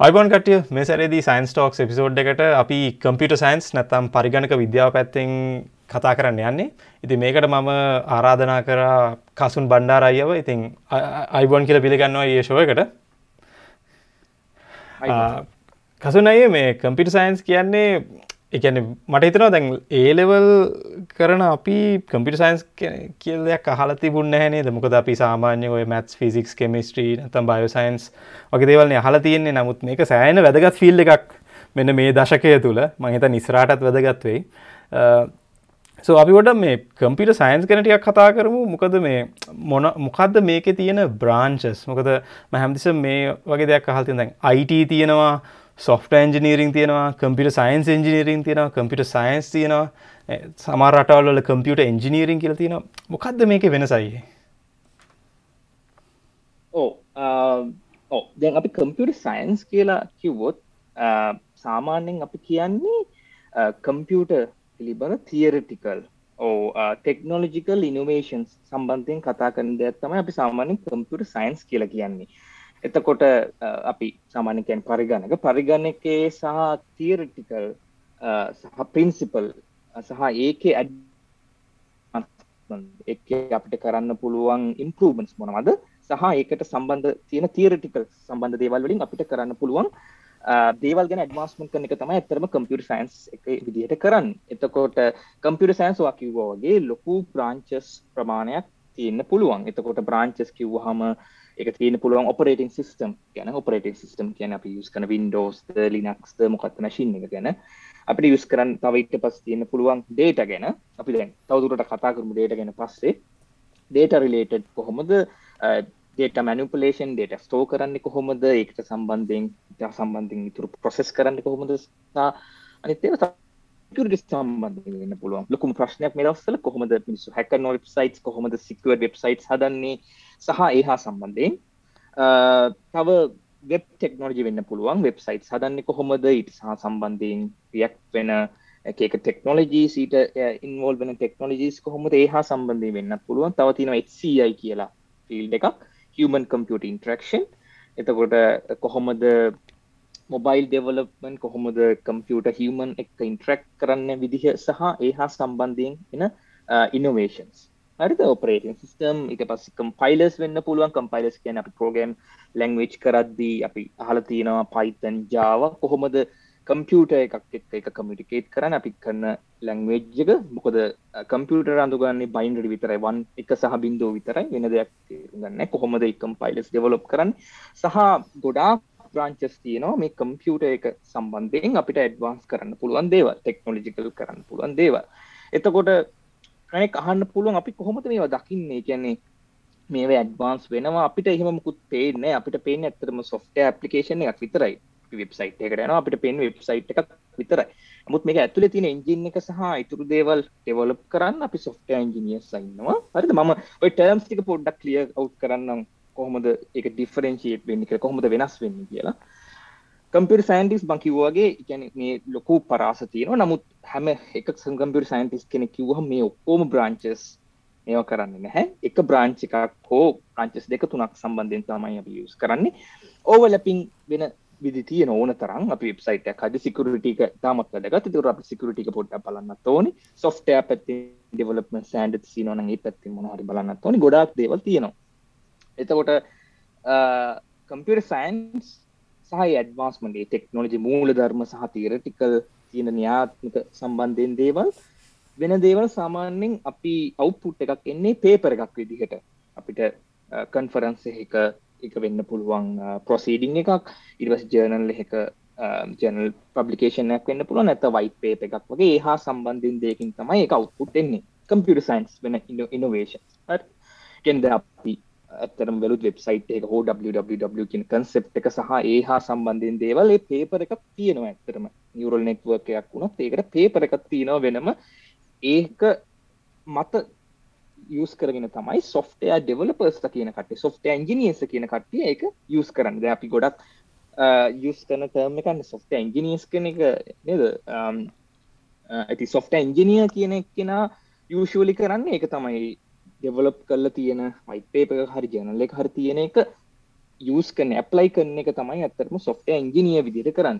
අයිබන් කටිය මේ සැරේදී science talks episode එකට අපි කම්පියට සයින්ස් නැත්තම් පරිගණක විද්‍යාව පැත්තෙන් කතා කරන්න යන්නේ. ඉති මේකට මම ආරාධනා කර කසුන් බණ්ඩාර අයව ඉතින් අයිබොන් කියල පිළිගන්නවා ඒශෝයකට කසුන් අය මේ කම්පිට සයින්ස් කියන්නේ එකන මට හිතනවා දැන් ඒලෙවල් කරන අපි කම්පිට සයින්ස් කියල් දෙයක් අහල තිබුණ නෑනේ මොකද අපි සාමාන්‍ය ඔය මැත්ස් ෆිසික්ස් කෙමිස්ට්‍රී නතම් බයෝසයින්ස් වගේ දේවල්න්නේ අහල තියෙන්නේ. නමුත් මේක සෑන වැදගත් ෆිල් එකක් මෙන්න මේ දශකය තුළ. මහිත නිස්රාටත් වැදගත් වෙයි. සෝ අපි ොඩ මේ කම්පිට සයින්ස් කනටියක් කතා කරමු. මොකද මේ මොන මොකක්ද මේක තියෙන බ්‍රාංචස් මොකද මහැම්දිස මේ වගේ දෙයක් අහල්තින් දැන් අයිට තියෙනවා. සොෆ්ට ඇන්ජිනීරිං තියෙනවා කම්පිට සයින්ස් එන්ජිනීරිං තියෙනවා කම්පිට සයින්ස් තියෙනවා. සමා රටවල්ල කම්පියට එන්ජිනීරිං කියල තියෙනවා. මොකක්ද මේක වෙනසයියේ ඕ ඕ දැන් අපි කම්පියට සයින්ස් කියලා කිව්වොත් සාමාන්‍යෙන් අපි කියන්නේ කම්පියුට පිළිබඳ තියරටිකල් ඕ ටෙක්නෝලජිකල් ඉනෝවේෂන්ස් සම්බන්ධයෙන් කතා කරන දෙයක් තමයි අපි සාමාන්‍යෙන් කම්පියට සයින්ස් කියලා කියන්නේ. එතකොට අපි සාමාන්‍යකයන් පරිගණක පරිගණකේ සහ තීරටිකල් සහ පින්සිපල් සහ ඒකේ ඇඩ් එක අපිට කරන්න පුළුවන් ඉම්පරූමන්ස් මොනවද සහ ඒකට සම්බන්ධ තියෙන තීරටිකල් සම්බන්ධ දේවල් වලින් අපිට කරන්න පුළුවන් දේවල් ගැන ඇඩ්වාස්මන්ට් කරන එක තමයි ඇත්තටම කම්පියුටර් සයන්ස් එක විදිහට කරන්නේ. එතකොට කම්පියුටර් සයන්ස් වා කිව්වා වගේ ලොකු බ්‍රාන්චස් ප්‍රමාණයක් තියෙන්න පුළුවන්. එතකොට බ්‍රාන්චස් කිව්වහම එක තියෙන පුළුවන් ඔපරේටින් සිස්ටම් ගැන. ඔපරේටින් සිස්ටම් කියන අපි යස් කන වින්ඩෝස් ලිනක්ස් මොකත් මශින් එක ගැන. අපිට යුස් කරන්න තවයිට පස් තියෙන පුළුවන් ඩේට ගැන. අපි දැන් තවදුරට කතා කරමු ඩේට ගැන පස්සේ. ඩේට රිලේටඩ් කොහොමද? ඩේට මැනිපලේෂන් ඩේට ස්ටෝ කරන්න කොහොමද? ඒකට සම්බන්ධයෙන් සම්බන්ධින් තුරු ප්‍රොසෙස් කරන්න කොහොමද? අනිතේ සම්බන්ධ වෙන්න පුළුවන්. ලොකුම ප්‍රශ්නයක් මේ දවස්වල කොහොමද මිනිස්සු හැකර් වෙබ්සයිට්ස් කොහොමද සිකියුර් වෙබ්සයිට්ස් හදන්නේ සහ ඒ හා සම්බන්ධයෙන් තව වෙබ් ටෙක්නෝජි වෙන්න පුළුවන්. වෙබ්සයිට් හදන්න කොහොමද? ඉට සහ සම්බන්ධයෙන් රියක් වෙන එක ටෙක්නෝලජී සීට ඉන්වෝල් වෙන ටෙක්නෝලජිස් කොහොමද ඒ හා සම්බන්ධය වෙන්න පුළුවන් තවතින HCI කියලා ෆිල් එකක්. human computer interaction. එතකොට කොහොමද මොබයිල් ඩෙවලප්මන් කොහොමද කම්පියට හියමන් එක ඉන්ට්‍රක් කරන්න විදිහ සහ ඒ හා සම්බන්ධයෙන් එන ඉනෝවේෂන්ස් හරිද? ඔපරේටින් සිස්ටම් එක පස්ස කම්පයිලස් වෙන්න පුළුවන්. කම්පයිලස් කියන අපි පෝගම් ලැංවෙච් කරද්දී අපි අහල තියෙනවා පයිතන් ජාව කොහොමද කම්පියුට එකක් එක් එක කමිටිකේට් කරන්න. අපි කරන්න ලැංවේජ්ජක මොකද කම්පියුට අඳුගන්නේ බයින්ඩ විතරයි. වන් එක සහ බින්දෝ විතරයි. වෙන දෙයක් ගන්න කොහොමද එකම් පයිලස් ඩෙවලොප් කරන්න? සහ ගොඩා බ්‍රාංචස් තියනවා. මේ කම්පියුට එක සම්බන්ධයෙන් අපිට ඇඩ්වාන්ස් කරන්න පුළුවන් දේව ටෙක්නෝලජිකල් කරන්න පුළුවන් දේව එතකොට කනෙක් අහන්න පුළුවන් අපි කොහොමද මේවා දකින්නේ? කියන්නේ මේ ඇඩ්වාන්ස් වෙනවා. අපිට එහෙමකුත් පේන්නේ අපිට පේන ඇතරම සොෆ්ට ඇපලිකේෂන් එකක් විතරයි. වෙබ්සයිට් එකට යනවා. අපිට පෙන් වෙබ්සයිට් එකක් විතරයි. මුත් මේක ඇතුලේ තියෙන එන්ජින් එක සහ ඉතුරු දේවල් ඩෙවලොප් කරන්න අපි සොෆ්ට්වෙයාර් ඉන්ජිනියර්ස් ඉන්නවා. හරිද? මම ওই ටර්ම්ස් ටික පොඩ්ඩක් ක්ලියර් අවුට් කරන්නම්. කොහොමද ඒක ඩිෆරෙන්ෂියේට් වෙන්නේ කියලා කොහොමද වෙනස් වෙන්නේ කියලා. කම්පියුටර් සයින්ටිස්ට් මං කිව්වා වගේ කියන්නේ මේ ලොකු පරාස තියෙනවා. නමුත් හැම එක කම්පියුටර් සයින්ටිස්ට් කෙනෙක් කිව්වහම මේ ඔක්කොම බ්‍රාන්චස් මේවා කරන්නේ නැහැ. එක බ්‍රාන්ච් එකක් හෝ බ්‍රාන්චස් දෙක තුනක් සම්බන්ධයෙන් තමයි අපි යූස් කරන්නේ. ඕවර්ලැපින් වෙන විදි තියෙන ඕන තරම් අපි වෙබ්සයිට් එකක් හදි සිකියුරිටි එක තාමත් වැදගත්. ඒතකොට අපි සිකියුරිටි එක පොඩ්ඩක් බලන්නත් ඕනේ. සොෆ්ට්වෙයාර් පැත්තේ ඩෙවලොප්මන්ට් ස්ටෑන්ඩඩ්ස් තියෙනවා නම් ඒ පැත්තෙන් මොනවා හරි බලන්නත් ඕනේ. ගොඩාක් දේවල් තියෙනවා. එතකොට කම්පියුටර් සයින්ස් සහ ඇඩ්වාන්ස්මන්ගේ ටෙක්නෝලජි මූල ධර්ම සහ තීරටිකල් තියෙන න්‍යාත්මක සම්බන්ධයෙන් දේවල් වෙන දේවල් සාමාන්‍යෙන් අපි අවුපුට් එකක් එන්නේ පේපර එකක් විදිහට. අපිට කන්ෆරන්ස එක එක වෙන්න පුළුවන් ප්‍රොසීඩිං එකක්. ඉරිවස් ජර්නල් එක ජනල් පබ්ලිකේෂනයක් වෙන්න පුළුව නැත වයිට පේප එකක් වගේ. හා සම්බන්ධින් දෙකින් තමයි එක අවුපුට් එන්නේ. කම්පියට සයින්ස් වෙන ඉනෝවේෂන් ගෙන්ද අපි ඇත්තරම් වෙලුත් වෙබ්සයිට් එක හෝ www කියන කන්සෙප් එක සහ ඒ හා සම්බන්ධයෙන් දේවල් ඒ පේපර එකක් තියෙනවා ඇත්තරම නිවරල් නෙට්වර්ක් එකක් වුණත් ඒකට පේපර එකක් තියෙනවා වෙනම. ඒක මත යස් කරගෙන තමයි සොෆ්ටයා ඩෙවලපර්ස් කියන කට සොෆ්ට ඇන්ජිනියස කියන කට්ටිය එක යස් කරන්න. ද අපි ගොඩක් යස් කන තර්ම එකන්න සොෆ්ට ඇන්ජිනියස් කන එක නද? ඇති සොෆ්ට ඇන්ජිනිය කියන කෙනා යුෂලි කරන්න එක තමයි ඩෙවලොප් කල්ල තියෙන වයිපේප හරි ජනල එක හරි තියෙන එක යස් කන ඇප්ලයි කරන එක තමයි ඇත්තරම සොෆ්ට ඉංජිනිය විදිට කරන්න.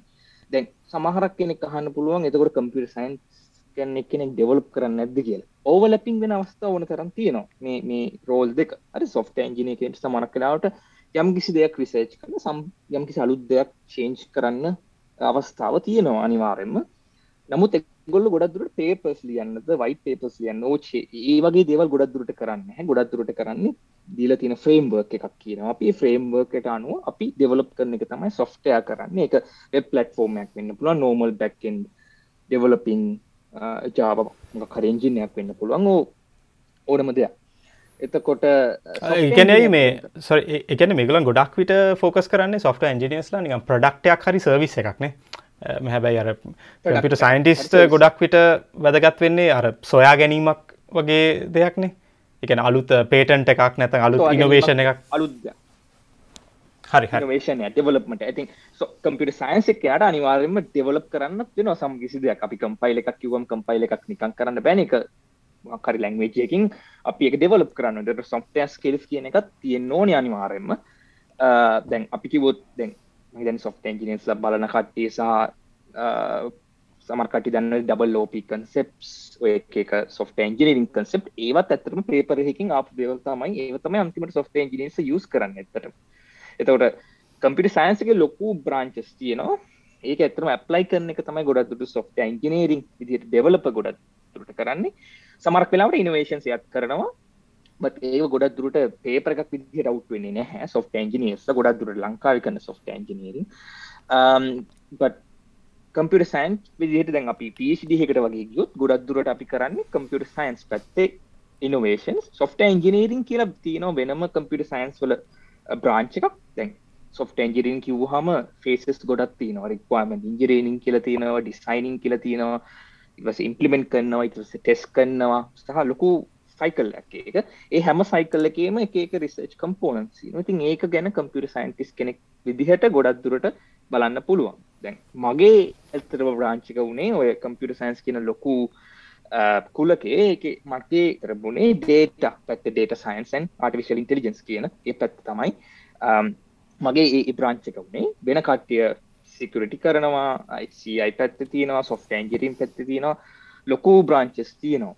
දැන් සමහරක් කෙනෙක් අහන්න පුළුවන් එතකොට කම්පියුටර් සයින්ස් කියන්නේ කෙනෙක් ඩෙවලොප් කරන්න නැද්ද කියලා. ඕවර්ලැපින් වෙන අවස්ථා ඕන තරම් තියෙනවා. මේ මේ රෝල් දෙක. හරි සොෆ්ට්වෙයාර් ඉංජිනේර් කෙනෙක් සමහරක් වෙලාවට යම් කිසි දෙයක් රිසර්ච් කරන සම් යම් කිසි අලුත් දෙයක් චේන්ජ් කරන්න අවස්ථාව තියෙනවා අනිවාර්යෙන්ම. නමුත් ගොල්ල ගොඩක් දුරට පේපර්ස් ලියන්නද වයි පේපර්ස් ලියන්න. ඕචේ ඒ වගේ දේවල් ගොඩක් දුරට කරන්න හැ ගොඩක් දුරට කරන්නේ දීලා තියෙන ෆ්‍රේම්වර්ක් එකක් කියනවා. අපි ෆ්‍රේම්වර්ක් එකට අනුව අපි ඩෙවලොප් කරන එක තමයි සොෆ්ට්වෙයාර් කරන්නේ. ප්ලැට්ෆෝම් එකක් වෙන්න පුළුවන් normal back end developing Java එකක් වෙන්න පුළුවන්. ඕ ඕනම දෙයක්. එතකොට ඒගැනයි මේ එකන මේගලන් ගොඩක් විට ෆෝකස් කරන්න සොෆ්ට ඇන්ජිනියස්ලා නිකම් ප්‍රඩක්ටයක් හරි සර්විස් එකක්නේ හැබැයි අර පිට සයින්ටිස්ට ගොඩක් විට වැදගත් වෙන්නේ අර සොයා ගැනීමක් වගේ දෙයක්නේ. එකන අලුත් පේටන්ට එකක් නැත අලුත් ඉනවේශන එකක්. අලුත් හරි හරිවේෂන ඩෙවලප්මට ඇති කම්පිට සයින්ස එකයට අනිවාර්යම ඩෙවලප් කරන්න වෙන සම් කිසි දෙයක්. අපි කම්පයිල එකක් කිවම් කම්පයිල එකක් නිකන් කරන්න බැන. එක කරි ලැංවේජයකින් අපි එක ඩෙවලප් කරන්න. ට සොෆ්ටස් කෙල්ස් කියන එකත් තියෙන් ඕනි අනිවාරෙන්ම දැන් අපි කිවොත් දැන් දැන් සොෆ් එන්ජිනස් ල බලන කට්ටිය සහ සමර්කට දන්න ඩබල් ලෝපි කන්සෙප්ස් ඔය එක සොෆ් එන්ජිනිරින් කන්සෙප් ඒවත් ඇතරම පේපරහකින් අප දෙවල්තමයි ඒවතම අන්තිමට සොෆ් එන්ජිනස යස් කරන්න එතට එතවට කම්පිට සයින්සගේ ලොකු බ්‍රාංචස් තියනවා. ඒක ඇතරම ඇප්ලයි කරන එක තමයි ගොඩත්තුට සොෆ් එන්ජිනේරින් විදිට ඩෙවලප ගොඩත්තුට කරන්නේ. සමරක් වෙලාවට ඉනවේශන්ස් යත් කරනවා. බත් ඒ ගොඩක් දුරට පේපර එකක් විදි රවට් වෙන්නේ නැහැ. සොෆ් ඇන්ජිනියස් ගොඩක් දුරට ලංකාව කන්න සොෆ් ඇන්ජිනීරින් කම්පියට සයින්ස් විදිහට දැන් අපි පිසිදිහකට වගේ ගියොත් ගොඩක් දුරට අපි කරන්නේ කම්පියට සයින්ස් පැත්තේ ඉනෝවේෂන් සොෆ්ට ඇන්ජිනීරින් කියලා තියෙනවා වෙනම කම්පියට සයින්ස් වල uh, බ්‍රාංච් එකක්. දැන් සොෆ්ට ඇන්ජිරින් කිව්හම ෆේසස් ගොඩක් තියෙනවා. රික්වාම ඉංජිරේනින් කියල තියෙනවා ඩිසයිනින් කියල තියෙනවා. ඉවස ඉම්පලිමෙන්ට් කරනවා ඉටස ටෙස් කරනවා. සහ ලොකු සයිකල් එක ඒ හැම සයිකල් එකේම එක රිසර්ච් කම්පෝනන්සි ඉතින් ඒක ගැන කම්පියුට සයින්ටිස් කෙනෙක් විදිහට ගොඩක් දුරට බලන්න පුළුවන්. දැන් මගේ ඇත්තරව බ්‍රාංචික වුණේ ඔය කම්පියුට සයින්ස් කියන ලොකු කුලකේ. එක මගේ කරබුණේ ඩේට පැත්ත ඩේට සයින්සන් ආටිවිශල් ඉන්ටලිජන්ස් කියන ඒ පැත්ත තමයි. මගේ ඒ බ්‍රාංචික වුණේ. වෙන කට්ටිය සිකරටි කරනවා අයි පැත්ත තියෙනවා සොෆ් ඇන්ජරින් පැත්ත තියෙනවා. ලොකු බ්‍රාංචස් තියෙනවා.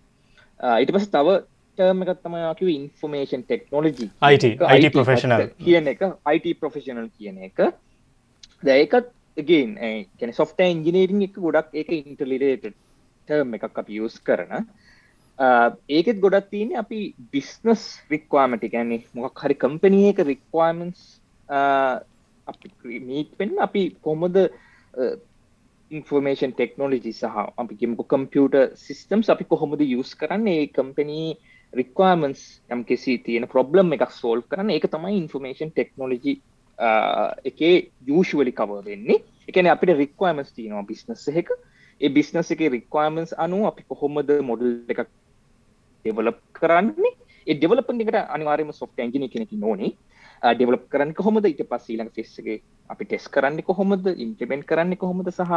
ඊට පස තව ටර්ම එකත්තම කිව ඉන්ෆර්මේෂන් ටෙක්නෝලජි IT ප්‍රෆෙෂනල් කියන එක IT ප්‍රෆෙෂනල් කියන එක. දැයකත් ගෙන් කැන සොෆ්ට ඉංජිනීරිං එක ගොඩක් ඒක ඉන්ටලිරේට ටර්ම එකක් අපි යස් කරන. ඒකෙත් ගොඩක් තියන අපි බිස්නස් රික්වාමටි ගැන්නේ මොකක් හරි කම්පනය එක රික්වාමන්ස් අපි මීට පෙන් අපි කොමද ඉන්ෆර්මේෂන් ටෙක්නෝලජි සහ අපි කිමක කම්පියුට සිිස්ටම්ස් අපි කොහොමද යස් කරන්න? ඒ කම්පනී රික්වාමන්ස් යම් කෙසි තියෙන ප්‍රොබ්ලම් එකක් සෝල් කරන්න? ඒක තමයි ඉන්ෆර්මේෂන් ටෙක්නෝලජි එකේ යුෂුවලි කව වෙන්නේ. එකන අපිට රික්වාමස් තියනවා බිස්නස් එක ඒ බිස්නස් එක රික්වාමන්ස් අනු අපි කොහොමද මොඩල් එකක් ඩෙවලප් කරන්නේ? ඒ ඩෙවලපන් එකට අනිවාර්යම සොෆ්ට ඇන්ජිනි කෙනෙකි නොනේ ඩෙවලප් කරන්න කොහොමද? ඊට පස්ස ඊළඟ ෆෙස්සගේ අපි ටෙස් කරන්න කොහොමද? ඉන්ටමෙන්ට් කරන්න කොහොමද සහ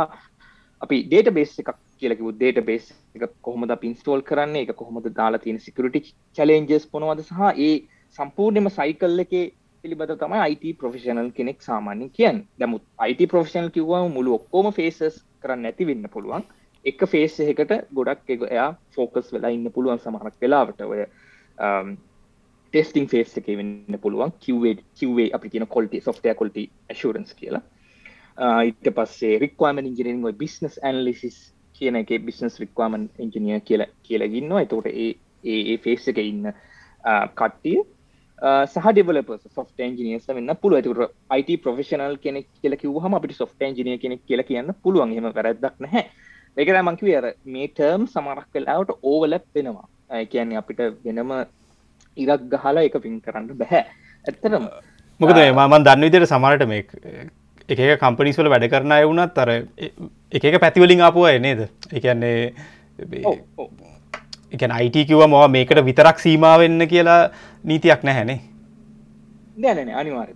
අපි ඩේට බේස් එකක් කියලකිව ඩේට බේස් එක කොහොමද පින්ස්ටෝල් කරන්න? එක කොහොමද දාලා තියෙන සිකරටි චලෙන්ජස් පොනවද සහ ඒ සම්පූර්ණයම සයිකල් එකේ පිළිබඳ තමයි IT ප්‍රොෆෙෂනල් කෙනෙක් සාමාන්‍ය කියන් දැමුත් IT ප්‍රොෆෙෂනල් කිව්වා මුළු ඔක්කෝම ෆේසස් කරන්න ඇති වෙන්න පුළුවන්. එක ෆේස් එකට ගොඩක් එක එයා ෆෝකස් වෙලා ඉන්න පුළුවන් සමහරක් වෙලාවට. ඔය um, ටෙස්ටිං ෆේස් එක වෙන්න පුළුවන්. කිවේ අපි කියන කොල්ටි සොෆ්ටය කොල්ටි ඇශරන්ස් කියලා. ඉට පස්සේ රික්වාමන් ඉංජිනිරින් ඔයි බිස්නස් ඇන්ලිසිස් කියන එක බිස්නස් රික්වාමන් ඉංජිනිය කියල කියලගන්නවා එතෝට ඒ ඒ ෆේස් එක ඉන්න කට්ටිය. සහ ඩෙවලප සොෆ් න්ජිනියස් වෙන්න පුළුව ඇතුර IT ප්‍රෆෙෂනල් කෙනෙක් කියල කිවහම අපිට සොෆ් න්ජිනිය කෙනෙක් කියල කියන්න පුළුවන්. හෙම වැරදක් නැහැ. ඒකර මංකිව අර මේ ටර්ම් සමරක් කලාවට ඕවලැප් වෙනවා. කියන්නේ අපිට වෙනම ඉරක් ගහලා එක පින් කරන්න බැහැ ඇත්තරම මොකද මන් දන්න විදියට සමරට මේ එක කම්පනිස්වල වැඩ කරන අය වුණත් අර එක පැතිවලින් ආපුුව නේද? එකන්නේ එක අයිට කිව මොව මේකට විතරක් සීමාවෙන්න කියලා නීතියක් නැහැනේ දැනන අනිවාර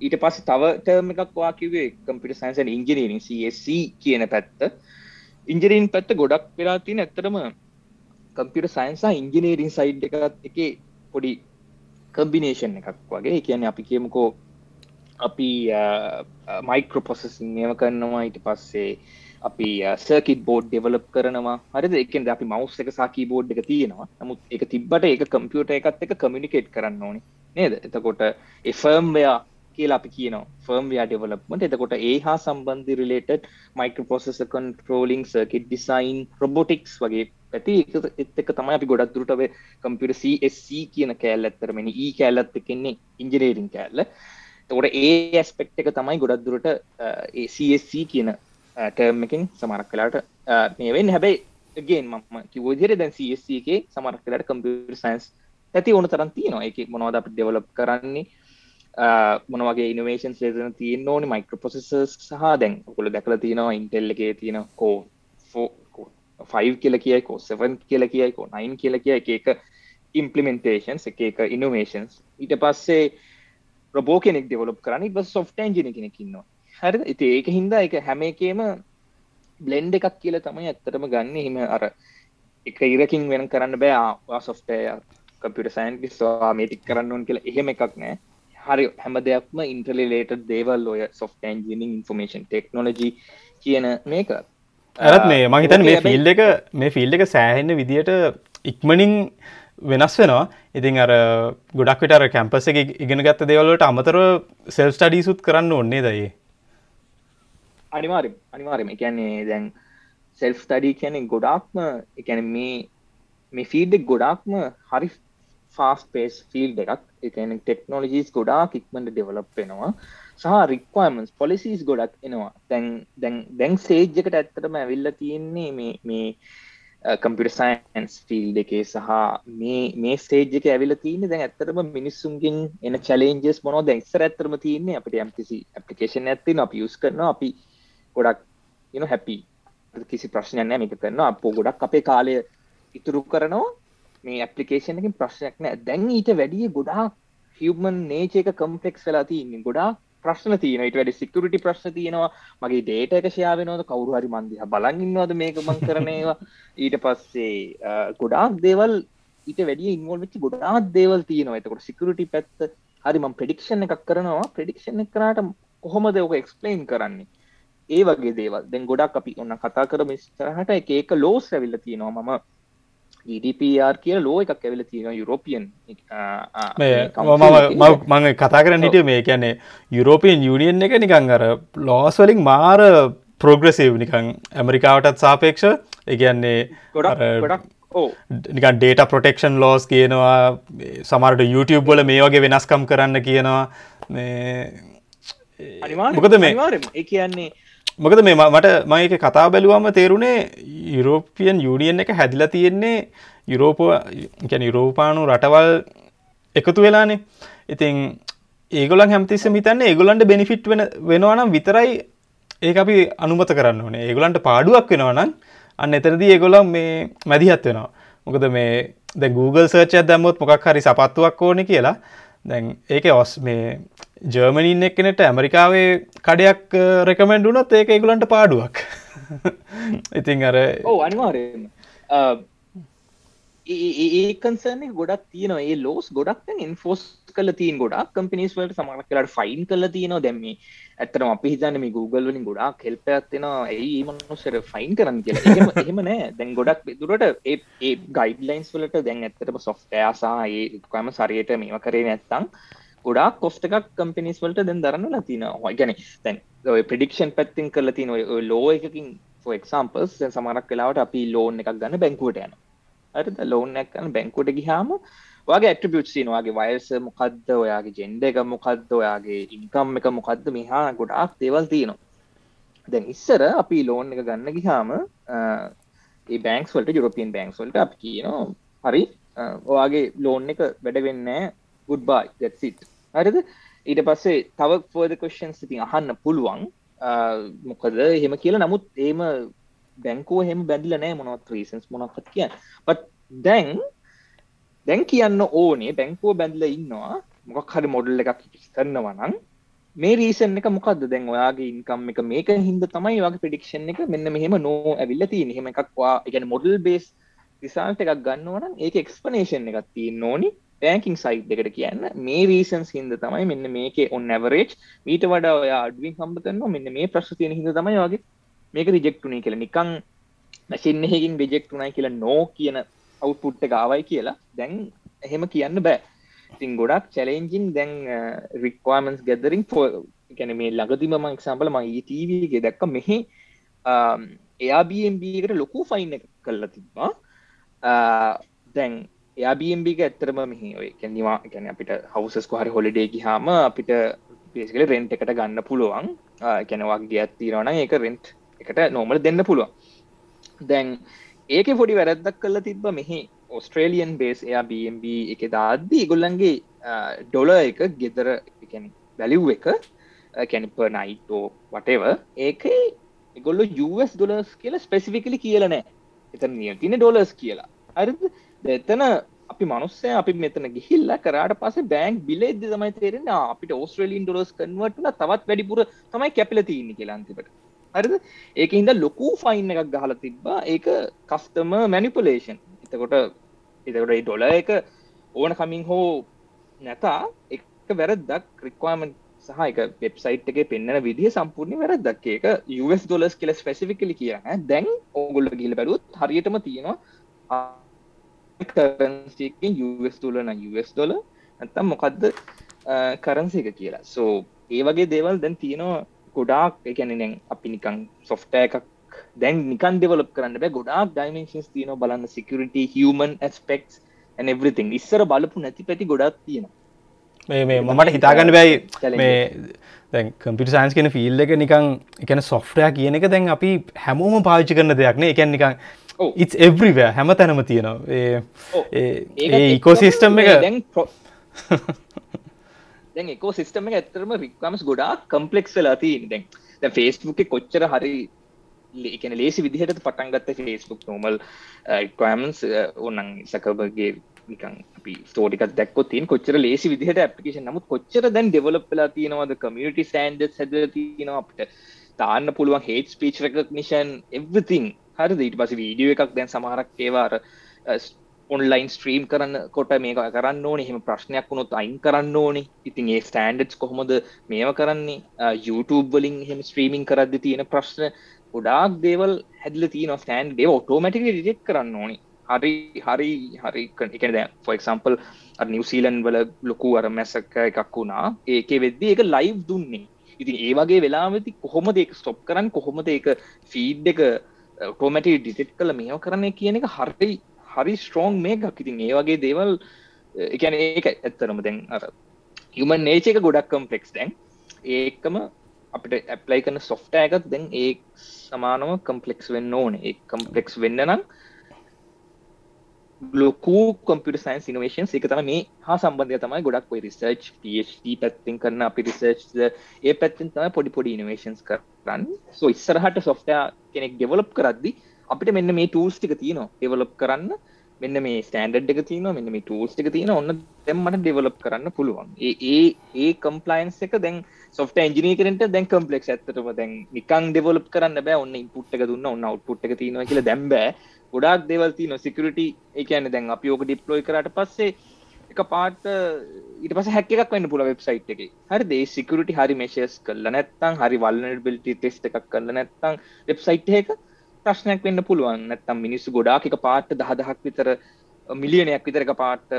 ඊට පස්ස තව ටර්ම එකක් වා කිවේ කම්පිට සයින්සන් ඉංජිනීරින් CSC කියන පැත්ත. ඉංජරීන් පැත්ත ගොඩක් වෙලා තින ඇත්තරම කම්පිට සයින්සා ඉංජිනීරින් සයිඩ් එකත් එක පොඩි කම්බිනේෂන් එකක් වගේ. කියන අපි කියමුකෝ අපි මයික්‍රෝපොසසින් මේව කරනවා. ඊට පස්සේ අපි සර්කිට බෝඩ් ඩෙවලප් කරනවා. හරිද? එකෙන් අපි මවස් එක සාකී බෝඩ් එක තියෙනවා. නමුත් එක තිබ්බට එක කම්පියුට එකත් එක කමිනිකේට් කරන්න ඕනි. නේද? එතකොට එෆර්ම්වයා කියලා අපි කියන ෆර්ම්වයා ඩෙවලප්මට එතකොට ඒ හා සම්බන්ධි related microprocessor controlling circuit design robotics වගේ ඇති එත් එක තමයි අපි ගොඩක් දුරටව කම්පියට CSC කියන කෑල් ඇත්තරමනි ඒ කෑල්ලත් එකෙන්නේ ඉංජිනේරින් කෑල්ල. තකොට ඒ ඇස්පෙක්් එක තමයි ගොඩක් දුරට CSC කියන ටර්ම් එකින් සමරක් කලාට මේවෙන් හැබැයි ගෙන් මම කිවෝදිර දැන් CSC එකේ සමරක් කලාට කම්පියට සයින්ස් ඇති ඕන තරන් තියනවා. එක මොනවද අප ඩෙවලප් කරන්නේ? මොනවගේ ඉනවේෂන් ලේන තියන ඕනි? මයික්‍රපොසෙසස් සහ දැන් කොළ දැකල තියෙනවා ඉන්ටෙල්ල එකේ තියෙන කෝ ෆෝ කියල කියයිකෝ සවන් කියල කියයිකෝ නයින් කියල කිය එක එක ඉම්පලිමෙන්ටේෂන්ස් එක එක ඉනෝවේෂන්ස් ඊට පස්සේ රබෝ කෙනෙක් දෙවලප කරන්න බ සොෆ්ට ජන කෙනෙකින්නවා හරි ඉති ඒක හින්දා එක හැම එකේම බ්ලෙන්ඩ එකක් කියල තමයි ඇත්තටම ගන්න. හිම අර එක ඉරකින් වෙන කරන්න බෑ. සොෆ්ටය කපිට සයින්ටිස්වා මේටික් කරන්න කියලා එහෙම එකක් නෑ. හරි හැම දෙයක්ම ඉන්ටලිලේට දේවල් ඔය සොෆ් න්ජිනිින් ඉන්ෆර්මේෂන් ටෙක්නෝලජි කියන මේක. ඇත් මේ මහිතන් මේ ෆිල් එක මේ ෆිල් එක සෑහෙන්න විදියට ඉක්මනින් වෙනස් වෙනවා. ඉතින් අර ගොඩක් විටර කැම්පස එක ඉගෙන ගත්ත දෙවලට අමතර සෙල් ස්ටඩීසුත් කරන්න ඔන්නේ දයි අනිවාරම් අනිවාරම එකන්නේ දැන් සෙල්ෆ් තඩී කියන ගොඩාක්ම එකැන මේ මේ ෆීඩ්ඩක් ගොඩාක්ම හරි ෆාස් පේස් ෆිල් එකක් එකන ටෙක්නෝලජීස් ගොඩාක් ඉක්මට ඩෙවලප් වෙනවා සහ රික්වමන්ස් පොලිසිස් ගොඩක් එනවා. දැන් දැන් දැන් සේජ්ජකට ඇත්තටම ඇවිල්ල තියෙන්නේ මේ මේ කම්පිට සයින්ස් ෆිල් එකේ සහ මේ මේ ස්ටේජ්ක ඇවිල තියන දැන් ඇත්තරම මිනිස්සුන්ගෙන් එන චලෙන්ජස් මොනෝ දැක්සර ඇත්තරම තියන්නේ අපට යම්කිසි ඇපලිකේෂන් ඇත්තින අප යුස් කරන අපි ගොඩක් යන හැපි කිසි ප්‍රශ්නයන්න මේක කරන්න අපෝ ගොඩක් අපේ කාලය ඉතුරු කරනවා. මේ ඇපලිකේෂන් එකින් ප්‍රශ්නයක් නෑ දැන් ඊට වැඩිය ගොඩා හිවමන් නේචක කම්පෙක්ස් වෙලා තියන්නේ. ගොඩා ප්‍රශ්න තියන ට වැඩි සිකරටි ප්‍රශ්න තියෙනවා. මගේ ඩේට එක ශයාවෙනවද කවරු හරි මන්දිහ බලගන්නවද මේක මං කරනේවා ඊට පස්සේ ගොඩාක් දේවල් ඊට වැඩිය ඉන්වල්වෙච්චි ගොඩාත් දේවල් තියෙනවා. එතකොට සිකරටි පැත්ත හරි මං ප්‍රඩික්ෂණ එකක් කරනවා. ප්‍රඩික්ෂණ කරට කොහොම දෙවක එක්ස්පලයින් කරන්නේ? ඒ වගේ දේවල්. දැන් ගොඩක් අපි ඔන්න කතා කර මිස්තරහට එක ඒක ලෝස් ඇවිල්ල තියෙනවා. මම GDPR කිය ලෝ එකක් ඇවිල තියෙන යුරෝපියන්. මං කතා කරන්න හිටිය මේ කියන්නේ යුරෝපියන් යුනියන් එක නිකං අර ලෝස් වලින් මාර ප්‍රෝග්‍රසිව් නිකං ඇමරිකාවටත් සාපේක්ෂ. එකන්නේ නිකන් ඩේට ප්‍රොටෙක්ෂන් ලෝස් කියනවා සමරට YouTube බොල මේ වගේ වෙනස්කම් කරන්න කියනවා. මොකද මේ කියන්නේ මොකද මේ මට මයක කතා බැලුවම තේරුණේ යුරෝපියන් යුනිියන් එක හැදිලා තියෙන්නේ යුරෝප යුරෝපානු රටවල් එකතු වෙලානේ. ඉතින් ඒගොලන් හැමතිස්ස මිතන්න ඒගොලන්ට බෙනිෆිට් වෙන වෙනවානම් විතරයි ඒ අපි අනුමත කරන්න ඕනේ. ඒගොලන්ට පාඩුවක් වෙනවනම් අන්න එතරදි ඒගොලම් මේ මැදිහත් වෙනවා. මොකද මේ ද Google සර්ච දැම්මොත් මොකක් හරි සපත්තුවක් ඕන කියලා. දැන් ඒක ඔස් මේ ජර්මනින් එක්කනට ඇමරිකාවේ කඩයක් රෙකමෙන්ඩ් වුනොත් ඒක ඒගුලන්ට පාඩුවක්. ඉතින් අර ඕ අනිවාරයෙන් ඒකන්සන ගොඩක් තියන ඒ ලෝස් ගොඩක් ඉන්ෆෝස් කල තියන් ගොඩක් කම්පිනිස් වලට සමක් කලට ෆයින් කල තියනවා. දැම්ම ඇතරම අපි හිතන්න මේ Google වලින් ගොඩක් හෙල්පයක්ත්තින ඒ මනුසර ෆයින් කරන්න කියලා? එහෙම නෑ. දැන් ගොඩක් දුරට ඒ ගයිඩලයින්ස් වලට දැන් ඇත්තටම සොෆ්ටයාසා ඒ කම සරයට මේම කරේ නැත්තං ගොඩක් කොස්ට එකක් කම්පිනිස් වලට දැන් දරන්න ලතින ගැන තැන් ප්‍රඩික්ෂන් පැත්තින් කරල තින ලෝ එකකින් ෆක්ම්පස් සමරක් කලාවට අපි ලෝන් එකක් ගන්න බැංකුවට යන අරද ලෝන් එකන්න බැංකුට ගිහාම වගේ ඇට්‍රිබියට්සින වගේ වයස මොකක්ද ඔයාගේ ජෙන්ඩ එක මොකක්ද ඔයාගේ ඉන්කම් එක මොකක්ද මෙහා ගොඩාක් දේවල් තියෙනවා. දැන් ඉස්සර අපි ලෝන් එක ගන්න ගිහාම ඒ බැංක්ස් වලට යුරපියන් බැංක්ස් වලට අපි කියනවා හරි ඔයාගේ ලෝන් එක වැඩවෙන්න ගුඩ්බයි දැසිට හරිද? ඊට පස්සේ තව ෆෝද කොෂන්ස් ඉතින් අහන්න පුළුවන්. මොකද එහෙම කියලා. නමුත් ඒම බැංකෝ හෙම බැඳල නෑ මොනවත් රීසන්ස් මොනක්ත් කිය පත් දැන් දැන් කියන්න ඕනේ බැංකෝ බැඳල ඉන්නවා. මොකක් හරි මොඩල් එකක් කරන්නවනන් මේ රීසන් එක මොකක්ද දැන් ඔයාගේ ඉන්කම් එක මේක හින්ද තමයි වගේ පිඩික්ෂන් එක මෙන්න මෙහෙම නෝ ඇවිල්ල තිය හෙම එකක්වා එකන මොඩල් බේස් රිසාල්ට එකක් ගන්නවන ඒක එක්ස්පනේෂන් එකක් තියෙන් ඕනි. බෑකින් සයිට් එකට කියන්න. මේ රීසන්ස් හින්ද තමයි මෙන්න මේක ඔන්න ඇවරේජ් මීට වඩා ඔය අඩුවෙන් හම්බ කරනවා. මෙන්න මේ ප්‍රශ්න තියෙන හින්ද තමයි වගේ මේක රිජෙක්ටුනේ කියලා. නිකන් මැසින් එකකින් රිජෙක්ටුනයි කියලා නෝ කියන අවුට්පුට් එක ආවයි කියලා. දැන් එහෙම කියන්න බෑ. ඉතින් ගොඩක් චැලෙන්ජින් දැන් රික්වාමන්ස් ගැදරින් ගැන මේ ලඟදිම ම එක්සම්පල ම ටීවගේ දැක්ක මෙහි එයාBMBකට ලොකු ෆයින් එක කල්ලා තිබ්බා. දැන් එයාBMBක ඇත්තරම මෙහි ඔය කැනිවා ගැන අපිට හවසස් කොහරි හොලිඩේකි හාම අපිට පේසිකල රෙන්ට් එකට ගන්න පුළුවන්. කැනවාගේ ඇත්තිරවන ඒක රෙන්ට් එකට නෝමල දෙන්න පුළුවන්. දැන් ඒක පොඩි වැරැද්දක් කල්ල තිබ්බ මෙහි ඔස්ට්‍රේලියන් බේස් එයා BMB එක දාද්දී ඉගොල්ලන්ගේ ඩොල එක ගෙදර බැලිව් එක කැනිප නයිටෝ වටව ඒක එගොල්ල US ඩොලස් කියලා ස්පෙසිෆිකලි කියලනෑ එතන නිය තින ඩොලස් කියලා. අර එතන අපි මනුස්සේ අපි මෙතන ගිහිල්ල කරට පස බෑන්ක් බිලෙද තමයි තේරෙන අපිට ඕස්ට්‍රලින් ඩොලස් කන්වටල තවත් වැඩිපුර තමයි කැපිල තියන්න කියලාන්තිකට හරිද? ඒක හිද ලොකු ෆයින් එකක් ගහල තිබ්බා. ඒක කස්ටම මැනිපුලේෂන් එතකොට එතකොට ඒ ඩොල එක ඕන කමින් හෝ නැතා එක වැරදක් ක්‍රික්වාමන් සහ එක වෙබ්සයිට් එක පෙන්න්න විදිහ සම්පූර්ණ වැරදක් එක US ඩොලස් කියල ස්පෙසිෆිකලි කියන දැන් ඕගොල්ල ගිල බැලුත් හරියටම තියෙනවා කරන්සිකින් US ඩොලන US ඩොල ඇත්තම් මොකක්ද කරන්සි එක කියලා. සෝ ඒ වගේ දේවල් දැන් තියෙනවා ගොඩාක් එකැනෙනෙන් අපි නිකං සොෆ්ට එකක් දැන් නිකන් දෙවලප කරන්න බෑ. ගොඩාක් ඩයිමේන්ස් තියන බලන්න. සිකරිට හමන් ස්පෙක්ස් එවරිතින් ඉස්සර බලපු නැති පැති ගොඩක් තියෙනවා. මේ මේ මමට හිතාගන්න බැයි මේ දැන් කම්පිට සයින්ස් කෙන ෆිල් එක නිකං එකන සොෆ්ටය කියන එක දැන් අපි හැමෝම පාවිච්චි කරන දෙයක්න එකැන් නිකං ඉස් එවරිවෑ හැම තැනම තියෙනවා. ඒ ඉකෝසිස්ටම් එක. දැන් දැන් එකෝ සිස්ටම එක ඇත්තරම රික්වමස් ගොඩා කම්පලෙක්ස් වෙලා තියන දැන් දැ ෆේස්බුක් කොච්චර හරි එකන ලේසි විදිහට පටන්ගත්ත ෆේස්බුක් නෝමල් ක්වමන්ස් ඕනන් සකබගේ නිකන් අපි ස්තෝටිකක් දැක්කො තින් කොච්චර ලේසි විදිහට ඇපිකේෂන් නමුත් කොච්චර දැන් ඩෙවලප්ලා තියෙනවද? කමියටි සෑන්ඩ හැද තියෙනවා? අපිට තාන්න පුළුවන් හේට ස්පීච් රකනිෂන් එවතින් හරි ඊට පස වීඩියෝ එකක් දැන් සමහරක් ඒවාර ඔන්ලයින් ස්ට්‍රීම් කරන්න කොට මේක කරන්න ඕන. එහෙම ප්‍රශ්නයක් වුණොත් අයින් කරන්න ඕනි. ඉතින් ඒ ස්ටන්ඩඩ් කොහොමද මේව කරන්නේ? YouTube වලින් එහෙම ස්ට්‍රීමින් කරද්දි තියෙන ප්‍රශ්න ගොඩාක් දේවල් හැදල තියන ස්ටන්් දේව ඔටෝමටික රිජෙක් කරන්න ඕනි. හරි හරි හරි. එක දැ ෆොක්සම්පල් නිවසීලන් වල ලොකු අර මැසක එකක් වුණා. ඒක වෙද්දි එක ලයිව් දුන්නේ. ඉතින් ඒ වගේ වෙලාමති කොහොම දෙක ස්ටොප් කරන්න? කොහොමද එක ෆීඩ් එක ටෝමටි ඩිටෙට් කළ? මේෝ කරන්නේ කියන එක හරි හරි ස්ට්‍රෝන් මේකක් ඉතින් ඒ වගේ දේවල් එකන ඒක ඇත්තරම දැන් අර හමන් නේච එක ගොඩක් කම්පලෙක්ස් දැන්. ඒකම අපිට ඇප්ලයි කන සොෆ්ට එකත් දැන් ඒ සමානව කම්පලෙක්ස් වෙන්න ඕන. ඒ කම්පලෙක්ස් වෙන්න නම් ලොකු කොම්පිට සයින්ස් ඉනවේශන් එක තම මේ හා සම්බන්ධය තමයි ගොඩක් ඔයි රිසර්ච් PhD පැත්තින් කරන්න අපි රිසර්ච් ඒ පැත්තින් තම පොඩි පොඩි ඉනවේශන්ස් කරන්න. සෝ ඉස්සරහට සොෆ්ට කෙනෙක් ඩෙවලප් කරද්දි අපිට මෙන්න මේ ටූල්ස් ටික තියනවා. ඩෙවලප් කරන්න. මෙන්න මේ ස්ටන්ඩ් එක තියන මෙන්න මේ ටූල්ස් එක තියෙන ඔන්න දෙම්මට ඩෙවලප් කරන්න පුළුවන්. ඒ ඒ කම්පලයින්ස් එක දැන් සොෆ්ට ඇජිනීකරට දැන් කම්පලෙක් ඇත්තටම දැන් නිකන් ඩෙවලප් කරන්න බෑ. ඔන්න ඉන්පුට් එක දුන්න ඔන්න අවට්පුට් එක තියෙනවා කියලා දැම්බෑ ගොඩක් දෙවල් තියන සිකරට එකන දැන් අපි ඕක ඩිප්ලෝයි කරට පස්සේ එක පාට ඉට පස හැකක් වන්න පුල වෙබ්සයිට් එක. හරි දේ සිකරට හරි මේශස් කල්ල නැත්තං හරි වල්නබිලිටි ටෙස්ට එකක් කල්ල නැත්තං වෙබ්සයිට් එක ප්‍රශ්නයක් වෙන්න පුළුවන්. නැත්තම් මිනිස්සු ගොඩාක් එක පාට දහදහක් විතර මිලියනයක් විතරක පාට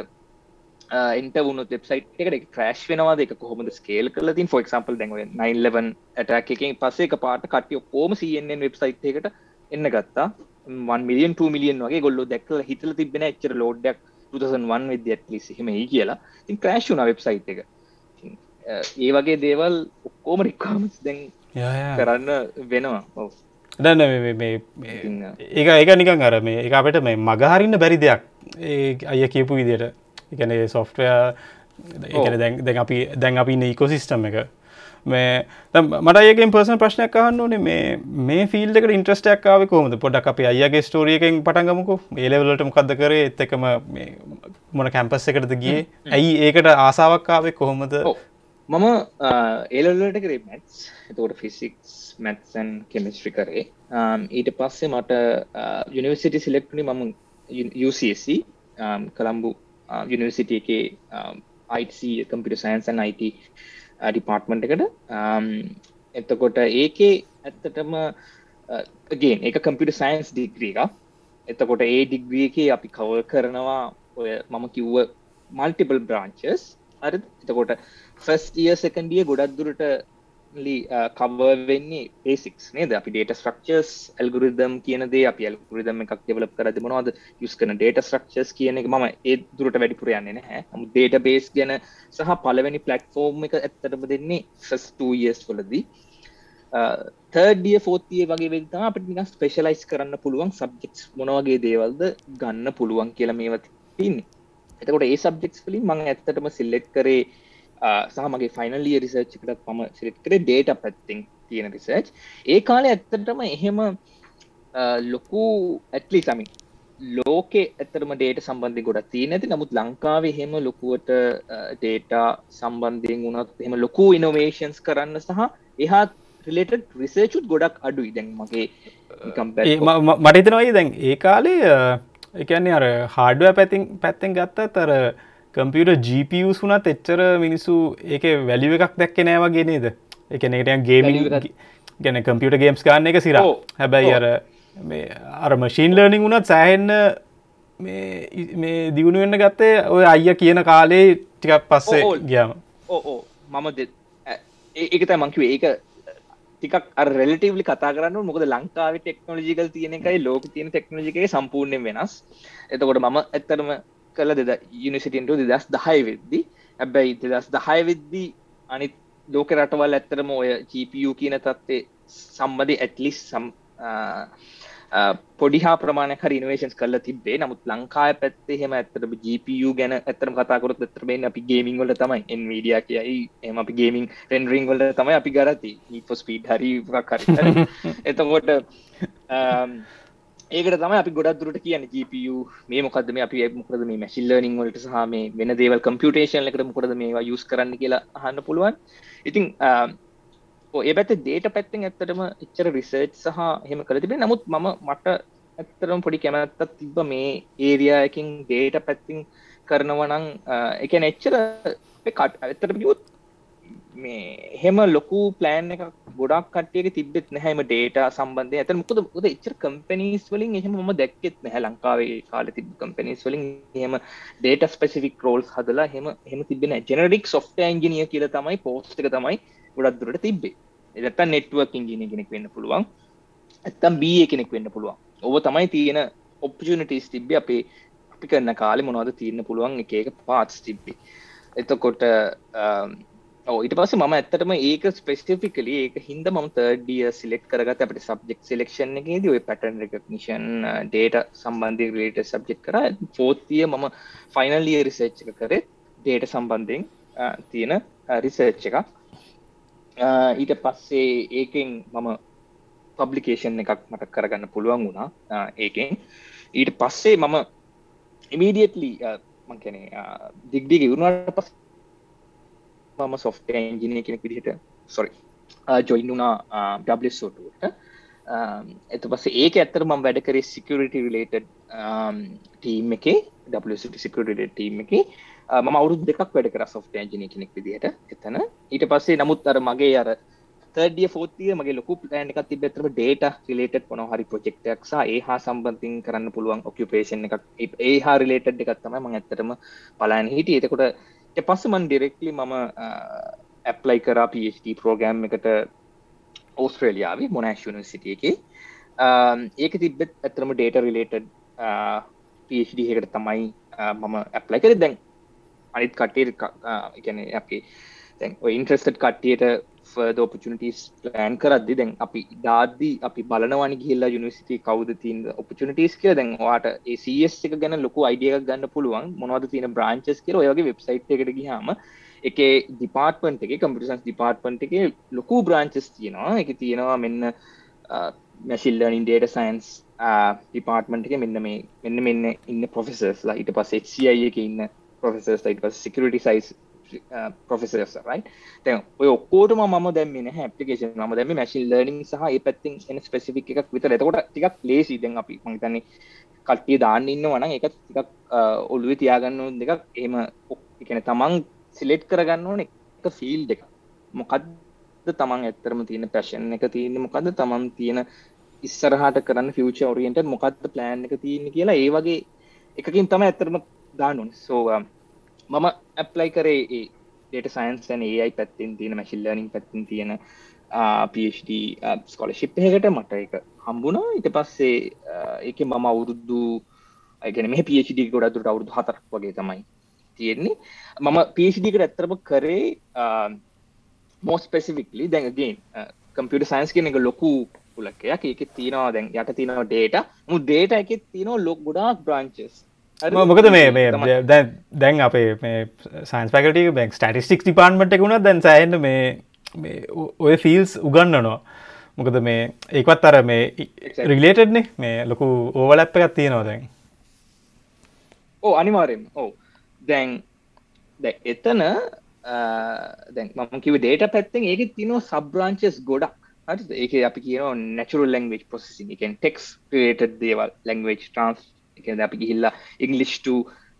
එන්ට වුණු වෙබ්සයිට් එකට ක්‍රශ් වෙනවාද? එක කොහොමද ස්කේල් කල තින් ෆොක් සම්පල් දැව නයිල්ලවන් ඇටක් එකෙන් පස්සේ එක පාට කටිය කෝම CNN වෙබ්සයිට් එකට එන්න ගත්තා. මිලියන් මිලියන් වගේ ගොල්ලො දැක්ල හිතල තිබෙන එච්චර ලෝඩ්ඩක් 2001 විද්‍ය ඇත්ලිසි හෙම කියලා. තින් ක්‍රශ් වුන වෙබ්සයිට් එක. ඒ වගේ දේවල් ඔක්කෝම රික්කාමස් දැන් කරන්න වෙනවා. ඔව දන්න ඒ ඒක නිකන් අර මේ එක අපට මේ මගහරින්න බැරි දෙයක්. ඒ අය කියපු විදියට. එකන සොෆ්ටය දැන් අපි දැන් අපි ඉකොසිස්ටම් එක. මේ මට ඒකෙන් පර්සන ප්‍රශ්නයක් අහන්න ඕනේ. මේ මේ ෆිල්ඩකට ඉන්ට්‍රස්ටයක් ආව කොමද පොඩක් අප අයගේ ස්ටෝරියකෙන් පටන්ගමුකු ඒලවලට මොකක්ද කරේ? එත් එකම මොන කැම්පස් එකටද ගිය? ඇයි ඒකට ආසාාවක්කාවේ කොහොමද? මම ඒලල්ලට කරේ මැත්ස් එතකොට ෆිසික්ස් මැත්සන් කෙමිස්ට්‍රි කරේ. Um, ඊට පස්සේ මට uh, යුනිවර්සිටි සිලෙක්ටනි මම UCSC කළම්බු යනිසිට එක IC කම්පිට සයින්සන් IT ඩිපාර්ට්මන්ට් එකට. Um, එතකොට ඒකේ ඇත්තටම ගේ එක කම්පිට සයින්ස් ඩිග්‍රී එක එතකොට ඒ ඩිග්‍රිය එක අපි කව කරනවා ඔය මම කිව්ව මල්ටිබල් බ්‍රාංචස් අර එතකොට ෆස්ටිය සකන්ඩිය ගොඩක් දුරට කව uh, වෙන්නේ පේසික්ස් නේද? අපි ඩේට ස්ට්‍රක්චර්ස් ඇල්ගුරිදම් කියනදේ අපි ඇල්ගුරිදම් එකක් දෙවලප කරද මොනවාද යුස් කන ඩේට ස්ට්‍රක්චර්ස් කියන එක ම ඒ දුරට වැඩිපුර යන්නේ නැහැ. ම ඩේට බේස් ගැන සහ පලවැනි පලට්ෆෝර්ම් එක ඇත්තටම දෙන්නේ ෆස්ටස් වලදී. Uh, තර්ඩිය ෆෝතිය වගේ වෙතා අපට නික ස්පේශලයිස් කරන්න පුළුවන් සබ්ජෙක්ස් මොනවගේ දේවල්ද ගන්න පුළුවන් කියලා මේවත් තින්නේ එතකොට ඒ සබ්ජෙක්ස් වලින් මං ඇත්තටම සිල්ලෙක් කරේ සහ මගේ ෆයිනලිය රිසර්ච් එකටත් පම සිරිත් කරේ ඩේට පැත්තිං තියෙන රිසර්ච් ඒ කාලේ ඇත්තටම එහෙම ලොකු ඇත්ලි සමි ලෝකෙ ඇතරම ඩේට සම්බන්ධය ගොඩ තිය නැති. නමුත් ලංකාවේ හෙම ලොකුවට ඩේට සම්බන්ධයෙන් වුණත් එම ලොකු ඉනොවේෂන්ස් කරන්න සහ එහා රිලේට රිසර්චුත් ගොඩක් අඩුයි. දැන් මගේ මටහිතනොයි දැන් ඒ කාලේ එකන්නේ අර හාඩුව පැතින් පැත්තෙන් ගත්ත තර කම්පියට ජීපස් වුනත් එච්චර මිනිස්සු ඒක වැලිව එකක් දැක්ක නෑවගේ නේද? එකනට ගේමි ගැන කම්පියට ගේම්ස් ගන්න එක සිර. හැබැයි අර අර මශීන් ලර්නිින් වුනත් සෑහෙන්න මේ දියුණු වෙන්න ගත්තේ ඔය අයිය කියන කාලේ ටිකක් පස්සේ ගියාම. ඕ මම ඒකත මංකිව ඒක ටිකක් රෙලටවලි කතා කරන්න මොකද ලංකාව ටෙක්නෝජිකල් තියෙන එකයි ලෝක තියෙන ටෙක්නෝජිකය සම්පූර්ණය වෙනස්. එතකොට මම ඇත්තරම කළ දෙද යනිසිටන්ට දෙදස් දහය වෙද්දි ඇබැයි දෙදස් දහය වෙද්දී අනිත් ලෝක රටවල් ඇත්තරම ඔය ජීපියු කියන තත්වේ සම්බධ ඇටලිස් සම් පොඩිහා ප්‍රමාණ ඉනවේශන් කල තිබේ නමුත් ලංකාය පැත්තේ හෙම ඇත්තට ජපු ගැන ඇතරම කතාකරත් ඇතරබෙන් අපි ගේමින් වල තමයි. එන්වීඩිය කියයි එම අපි ගේමින් රෙන්ඩරිං වල තමයි අපි ගරති ඊපො ස්පීඩ් හරි කර එතකොට ඒකට තම අපි ගොඩක් දුරට කියන GPU මේ මොකද මේ? අපි මොකද මේ මැසිල් ලර්නින් වලට සහ මේ වෙන දේවල් කම්පියුටේෂන් එකට මොකද මේවා යුස් කරන්න කියලා අහන්න පුළුවන්. ඉතින් ඒ පැත්ත දේට පැත්තෙන් ඇත්තටම එච්චර රිසර්ච් සහ හෙම කළ තිබේ නමුත් මම මට ඇත්තරම් පොඩි කැමැත්තත් තිබ්බ මේ ඒරියයකින් දේට පැත්තිං කරනවනං එක එච්චර කට ඇත්තට යුත් මේ හෙම ලොකු ප්ලෑන් එක ගොඩක් කටියක තිබෙත් නැහැම ඩේට සම්බන්ධය ඇත මුකද ද එච්චර කම්පනීස් වලින් එහෙම ම දැක්කෙත් නැහැ ලංකාවේ කාල තිබ කම්පනීස් වලින්. හෙම ඩේට ස්පෙසිෆික් රෝල්ස් හදලා හෙම හෙම තිබෙන ජෙනරික් සොෆ්ට ඇන්ජිනිය කියල තමයි පෝස්්ක තමයි ගොඩක් දුරට තිබ්බේ. එදත් නෙට්වක් ඉංජිනය කෙනෙක් වෙන්න පුළුවන්. ඇත්තම් බිය කෙනෙක් වෙන්න පුළුවන්. ඔව තමයි තියෙන ඔප්ජනිටස් තිබ්බ අපේ අපි කරන්න කාලෙ මොනවද තියන්න පුළුවන් එක එක පාත්ස් තිබ්බේ. එතකොට ඊට පස්ස ම ඇත්තටම ඒක ස්පෙස්ටිෆිකලි ඒක හින්ද ම තර්ඩිය සිලෙක් කරගත අපට සබ්ෙක් සිලෙක්ෂන් එකේද ඔය පැටන් රෙකක්නිෂන් ඩේට සම්බන්ධය රේට සබ්ජෙක් කර. ෆෝතිය මම ෆයිනල්ලිය රිසර්ච් එක කරේ ඩේට සම්බන්ධයෙන් තියෙන රිසර්ච් එක ඊට පස්සේ ඒකෙන් මම පබ්ලිකේෂන් එකක් මට කරගන්න පුළුවන් වුණා ඒකෙන්. ඊට පස්සේ මම ඉමීඩියටලි මංකැනේ දිග්ඩි ගවුණට පස් මම සොෆ්ට ඇන්ජිනය කෙනෙක් විදිහට සොරි ජොයින් වුණා ඩස්ෝටට එත පස ඒක ඇත්තර මම වැඩ කරේ සිකරිට රිලේටඩ් ටීම් එක සිකරිට ටීම් එක. ම අවුරු දෙක් වැඩ කර සොෆ්ට ඇන්ජිනය කෙනෙක් විදිහට එතන. ඊට පස්සේ නමුත් අර මගේ අර තර්ඩිය ෆෝතිය මගේ ලොකු ප්ලෑන් එකක් තිබෙතරම ඩේට රිලේටඩ් මොන හරි ප්‍රොජෙක්ටයක් සහ ඒ හා සම්බන්ධින් කරන්න පුළුවන් ඔක්යුපේෂන් එකක්. ඒ හා රිලේටඩ් එකක් තමයි මම ඇත්තටම පලාන හිටිය එතකොට පස්ස මන් ඩිරෙක්ලි මම ඇප්ලයි කරා PhD ප්‍රෝගෑම් එකට ඕස්ට්‍රේලියාවේ මොනෑශ යනිසිටිය එක. ඒක තිබෙත් ඇතරම ඩේට රිලේටඩ් PhD එකට තමයි මම ඇප්ලයි කර. දැන් අනිත් කටේ ගැන අපේ දැන් ඉන්ට්‍රස්ටඩ් කට්ටියට ෆර්ද ඔපචනිටස් ප්ලෑන් කරදදි දැන් අපි දාදී අපි බලනවනි ගිල්ලා යුනිසිති කවද තින් ඔපචනිටස් කිය දැන් වාට ඒස් එක ගැන ලොකු අයිඩියක් ගන්න පුළුවන්. මොනවද තියෙන බ්‍රාංචස් කියර ඔයගේ වෙබ්සයිට් එකට ගහම එක ඩිපාර්ට්පන්ට එක කම්පිටසන්ස් ඩිපාර්ට්පන්ට එක ලොකු බ්‍රාංචස් තියෙනවා. එක තියෙනවා මෙන්න මැසිල්ලනින් ඩේට සයින්ස් ඩිපාර්ට්මන්ට එක මෙන්න මේ මෙන්න මෙන්න ඉන්න පොෆෙසර්ස් ලා. ඊට පස් HCI එක ඉන්න පොෆෙසර්ස් යිට පස් සිකරිටි සයිස් පොෆෙසර්යි uh, තැ ඔය ඔක්කෝටම ම දැම හැපිකේෂන් ම දැම මැසිල් ලර්නිින් සහ ඒ පැත්තින් එන ස්පෙසිික් එකක් විතර එතකොට ටිකක් ලේසි දැන් අපි මහිතන්නේ කට්ටිය දාන්න ඉන්න වන එක ටිකක් uh, ඔළුව තියාගන්න දෙකක්. එහෙම එකන තමන් සිලෙට් කරගන්න ඕන එක ෆිල් දෙක මොකක්ද තමන් ඇත්තරම තියෙන පැශන් එක තියන්න? මොකද තමන් තියෙන ඉස්සරහට කරන්න ෆියච ඔරියන්ට මොකක්ද ප්ලෑන් එක තියන්න කියලා ඒ වගේ එකකින් තම ඇත්තරම දානුන් සෝ මම ඇප්ලයි කරේ ඩේට සයින්සන් ඒයි පැත්තින් තියෙන මැශිල්ලනින් පැත්තින් තියෙන PhD ස්කොලශිප් එකට මට එක හම්බුණා. ඉට පස්සේ ඒක මම අවුරුද්දු අයගෙන මේ PhD ගොඩ දුරට අවුරුදු හතරක් වගේ තමයි තියෙන්නේ. මම PhDකට ඇත්තරම කරේ මෝස් පෙසිෆික්ලි දැන්ගගේ කම්පියට සයින්ස් කියන එක ලොකු පුලක්කයක් ඒක තියෙනවා දැන් යට තියෙනවා ඩේට මු ඩේට එක තියෙනවා ලොක් ගොඩාක් බ්‍රංචස් මොකද මේ මේ දැන් අපේ මේ සයින්ස් පැකට බැක් ස්ටටිස්ටික් ඩිපාර්ට්මට එකකුුණ දැන් සෑන්න මේ ඔය ෆිල්ස් උගන්නනවා මොකද මේ ඒකවත් අර මේ රිලේටඩ්නේ මේ ලොකු ඕවල ඇප් එකත් තියෙනවා දැන්. ඕ අනිවාරෙන් ඕ දැන් දැ එතන දැන් මම කිව ඩේට පැත්තෙන් ඒක තිනෝ සබ්‍රාංචස් ගොඩක්. හට ඒක අපි කියන නැචුරල් ලංවේජ් පොසසින් එකෙන් ටෙක්ස් ක්‍රේටඩ් දේවල් ලංවේජ් ට්‍රන්ස් එක අපි ගිහිල්ලා ඉංගලිෂ්ට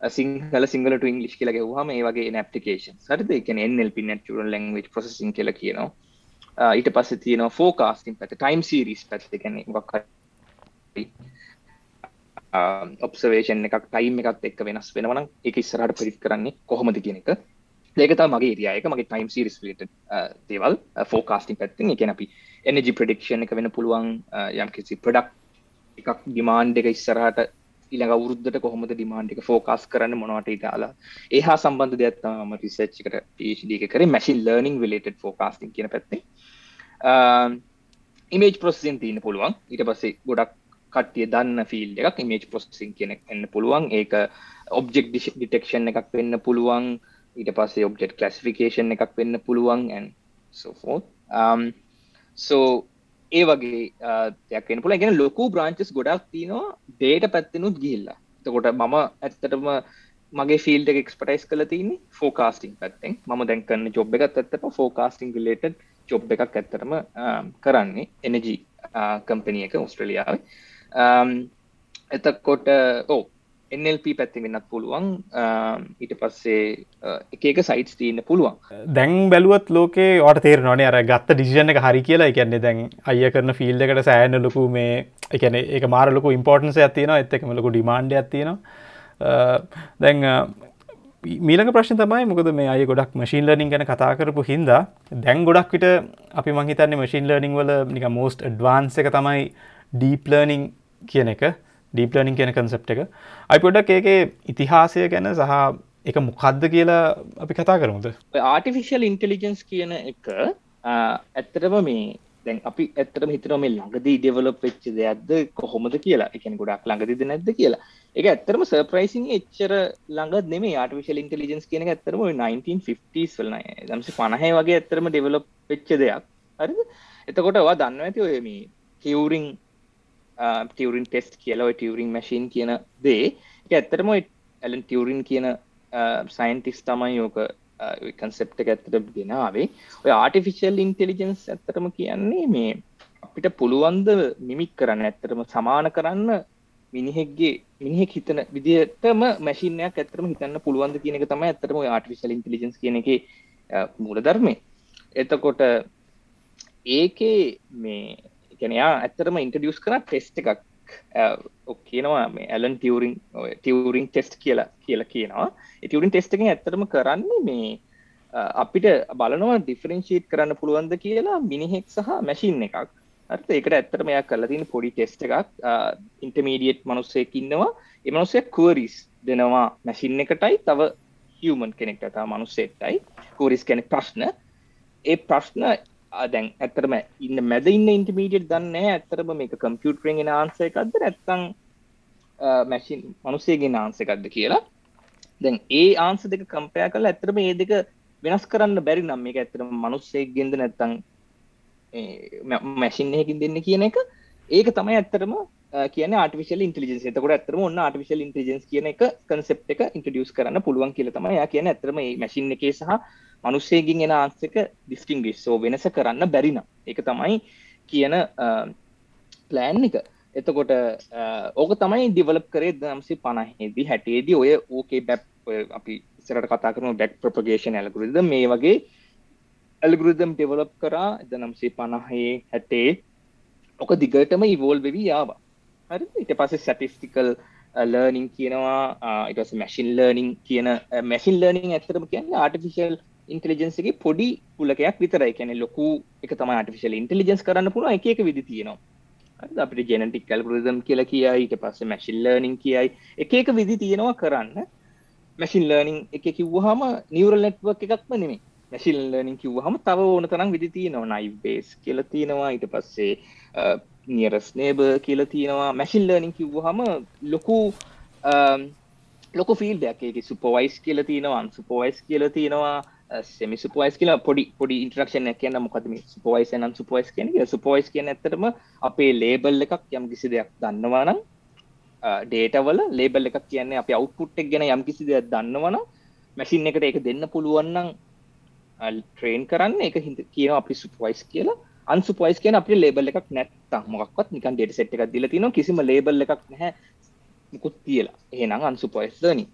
සිංහල සිංහලට ඉංගලිස් කියලා ගැව්හම ඒ වගේ ඇප්ලිකේෂන් සරද එක එල්ප නැටරල් ලංවේජ් ප්‍රසසින් කියල කියනවා. Uh, ඊට පස්ස තියෙන ෆෝකාස්ටින් පැත ටයිම් සිරිස් පැත් කැන ක් ඔබ්සවේෂන් එකක් ටයිම් එකත් එක් වෙනස් වෙනවන එක ඉස්සරහට පිරිත් කරන්නේ කොහොමද කියන එක. ඒකත මගේ ඒරියයක මගේ ටයිම් සිරිස් uh, දේවල් uh, ෆෝකාස්ටින් පැත්තින්. එක අපි එනජි ප්‍රඩික්ෂන් එක වෙන පුළුවන් යම් කිසි ප්‍රඩක්් එකක් ඩිමාන්් එක ඉස්සරහට ඉළඟ අවුරුද්ධට කොහොමද ඩිමාන්ඩ් එක ෆෝකස් කරන්න මොනවට ඉතාලා ඒහා සම්බන්ධ දෙයක්ත්තම රිසච්කට පD එක කර මැසින් ලර්නිින් විලට ෆෝකාස්ටින් කියන පැත්තේ. ඉමේජ් ප්‍රොසසින් තියන්න පුළුවන්. ඊට පස්සේ ගොඩක් කට්ටිය දන්න ෆිල් එකක් ඉමේජ් ප්‍රොසසින් කියන එන්න පුළුවන්. ඒක ඔබ්ෙක් ඩිටෙක්ෂන් එකක් වෙන්න පුළුවන්. ඊට පස්සේ ඔබ්ෙට් කලසිෆිකේෂන් එකක් වෙන්න පුළුවන් ඇන් සෝෆෝ සෝ ඒ වගේ දෙයක්ෙන පුළ ගෙන ලොකු බ්‍රාංචස් ගොඩක් තිනවා දේට පැත්තිනුත් ගිල්ලා තකොට මම ඇත්තටම මගේ ෆිල්ඩ එක්ස්පටයිස් කල තින්නේ ෆෝකාස්ටිං පැත්තෙන්. ම දැන්කන්න ජොබ් එකත් ඇත්තට ෆෝකාස්ටිං ලේට ජොබ් එකක් ඇත්තරම කරන්නේ එනජී කම්පනිය එක ඔස්ට්‍රලියාව එතකොට ඕ එල්ප පැත්ති වෙන්නත් පුළුවන්. ඊට පස්සේ එකක සයිටස් තියන්න පුළුවන්. දැන් බැලුවත් ලෝකේ ට තේර නොනේ අර ගත්ත ඩිසිෂන එක හරි කියලා. එකන්නේ දැන් අය කරන ෆිල්ඩ එකට සෑන ලොකු මේ එකන එක මාර ලොකු ඉම්පෝර්ටන්ස ඇතින එත්තකම ලොකු ඩිමාන්ඩ ඇතිනවා දැන් මීලක ප්‍රශ්න තමයි මොකද මේ අය ගොඩක් මශීන් ලර්නිින් ගැන කතා කරපු හින්දා දැන් ගොඩක් විට අපි මහිතන්නේ මශීන් ලර්නිින් වල නික මෝස්ට ඩ්වාන්ස එක තමයි ඩීප් ලර්නිින් කියන එක. ඩීප්ලනිින් කියන කන්සප් එක. අයි පොඩක් ඒක ඉතිහාසය ගැන සහ එක මොකක්ද කියලා අපි කතා කරමුද? ආටිෆිශල් ඉන්ටලිජන්ස් කියන එක ඇත්තටම මේ දැන් අපි ඇත්තටම හිතනම ළඟදී ඩෙවලොප් වෙච්ච දෙයක්ද කොහොමද කියලා. එකන ගොඩක් ළඟදිද නැද්ද කියලා. එක ඇත්තරම සර්ප්‍රයිසින් එච්චර ළඟ නෙම ආටිවිශල් ඉන්ටලිජන්ස් කියන ඇත්තරම 1950ස් වලන දම්සි පණහය වගේ ඇත්තරම ඩෙවලොප් වෙච්ච දෙයක්. හරි එතකොට වා දන්න ඇති ඔය මේ කිවරිං ටියවරින් ටෙස්ට කියලව ටියවරින් මැශීන් කියන දේ. ඇත්තරම ඇලන් ටියවරින් කියන සයින්ටිස් තමයි යෝක කන්සෙප්ට ඇත්තට ගෙනාවේ ඔය ආටිෆිශල් ඉන්ටෙලිජන්ස් ඇත්තටම කියන්නේ මේ අපිට පුළුවන්ද මිමික් කරන්න ඇත්තටම සමාන කරන්න මිනිහෙක්ගේ මිනිහෙක් හිතන විදිටම මැසිනයක් ඇතරම හිතන්න පුළුවන්ද කියන එක තම ඇතරම ආටිෆිශල් ඉන්ටලිජන්ස් කියන එක මූල ධර්මය එතකොට ඒකේ මේ එකනයා ඇත්තරම ඉන්ටඩියස් කර ටෙස්ට එකක්. කියනවා මේ ඇලන් ටියවරින් ටියවරින් ටෙස්ට කියලා කියලා කියනවා. ටියවරින් ටෙස්ට එක ඇත්තරම කරන්නේ මේ අපිට බලනවා ඩිෆරෙන්ශීට් කරන්න පුළුවන්ද කියලා මිනිහෙක් සහ මැසින් එකක්. අර්ථ ඒකට ඇත්තරම යක් කල තින පොඩි ටෙස්ට එකක්. ඉන්ටමීඩියට් මනුස්සෙක් ඉන්නවා. එමනුස්සයක් කවරිස් දෙනවා මැසින් එකටයි තව හියමන් කෙනෙක්ට මනුස්සෙක්ටයි කෝරිස් කෙනෙක් ප්‍රශ්න. ඒ ප්‍රශ්න දැන් ඇතරම ඉන්න මැද ඉන්න ඉන්ටමීඩියට දන්න ඇතරම මේක කම්පියුටරෙන් ආන්සය එකක්ද නැත්තං මැසින් මනුසේගෙන ආන්සකක්ද කියලා. දැන් ඒ ආන්ස දෙක කම්පය කල ඇතරම ඒ දෙක වෙනස් කරන්න බැරි නම් මේක ඇතරම මනුස්සෙක් ගෙන්ද නැත්තං මැසින්හකින් දෙන්න කියන එක. ඒක තමයි ඇත්තරම කියන ආටිවිශල් ඉන්ටලිජන්ස් එතකොට ඇතරම ඔන්න ආටිවිශල් ඉන්ටලිජන්ස් කියන එක කන්සෙප් එක ඉන්ටඩියස් කරන්න පුළුවන් කියල තමයි යා කියන ඇතරම මැසින් එක සහ මනුස්සයකින් එන ආන්සක ඩිස්ටිංගිස් සෝ වෙනස කරන්න බැරිනම් එක තමයි කියන ප්ලෑන් එක. එතකොට ඕක තමයි ඩිවලප් කරේ දම්සි පණහිදී හැටේදී ඔය ඕකේ බැප් අපි ඉස්සරට කතා කරන බැක් ප්‍රපගේෂන් ඇලකුරිද මේ වගේ ඇල්ගුරුදම් ඩෙවලප් කරා එද නම්සේ පණහේ හැටේ ඕක දිගටම ඉවෝල් වෙවී යාව. හරි? ඉට පස්සේ සැටිස්ටිකල් ලර්නිං කියනවා ඉටස මැසින් ලර්නිං කියන මැසින් ලර්නිං ඇතරම කියන්න ආටිෆිශල් ඉන්ටලිජන්සගේ පොඩි පුලකයක් විතරයි. කැන ලොකු එක තම ආටිෆිශල් ඉන්ටලිජන්ස් කරන්න පුළුව එක එක විදි තියෙනවා. අපිට ජෙනටික් කල්ගුරිදම් කියල කියයි ඊට පස්ස මැසිල් ලර්නිං කියයි. එක එක විදි තියෙනවා කරන්න. මැසින් ලර්නිං එක කිව්වහම නිවරල් නෙට්වක් එකක්ම නෙමේ මැසිල් ලර්නිං කිව්වහම තව ඕන තරම් විදි තියෙනවා. නයි බේස් කියල තියෙනවා. ඊට පස්සේ නියරස් නේබ කියල තියෙනවා. මැසිල් ලර්නිං කිව්වහම ලොකු ලොක ෆිල් දෙයක් සුපවයිස් කියල තියෙනවා අන්සුපවයිස් කියල තියෙනවා. සෙමි සුපයිස් කියලා පොඩි පොඩි ඉන්ට්‍රක්ෂණ කියන්න මොකදම සුපයිස් නම් සුපයිස් කියන සුපයිස් කියන ඇත්තටම අපේ ලේබල් එකක් යම් කිසි දෙයක් දන්නවානම් ඩේටවල ලේබල් එකක් කියන්නේ අප අවුපුට් එක් ගැන යම් කිසි දෙයක් දන්නවන මැසින් එකට එක දෙන්න පුළුවන්නම් ට්‍රේන් කරන්න එක හිද කියන අපි සුපයිස් කියලා. අන්සුපයිස් කියන අප ලේබල් එකක් නැත්තම් මොක්වත් නිකන් ඩේට සෙට් එකක් දිල තින කිසිම ලේබල් එකක් නැහැ මුකුත් තියලා එහෙනම් අන්සුපයිස් දනි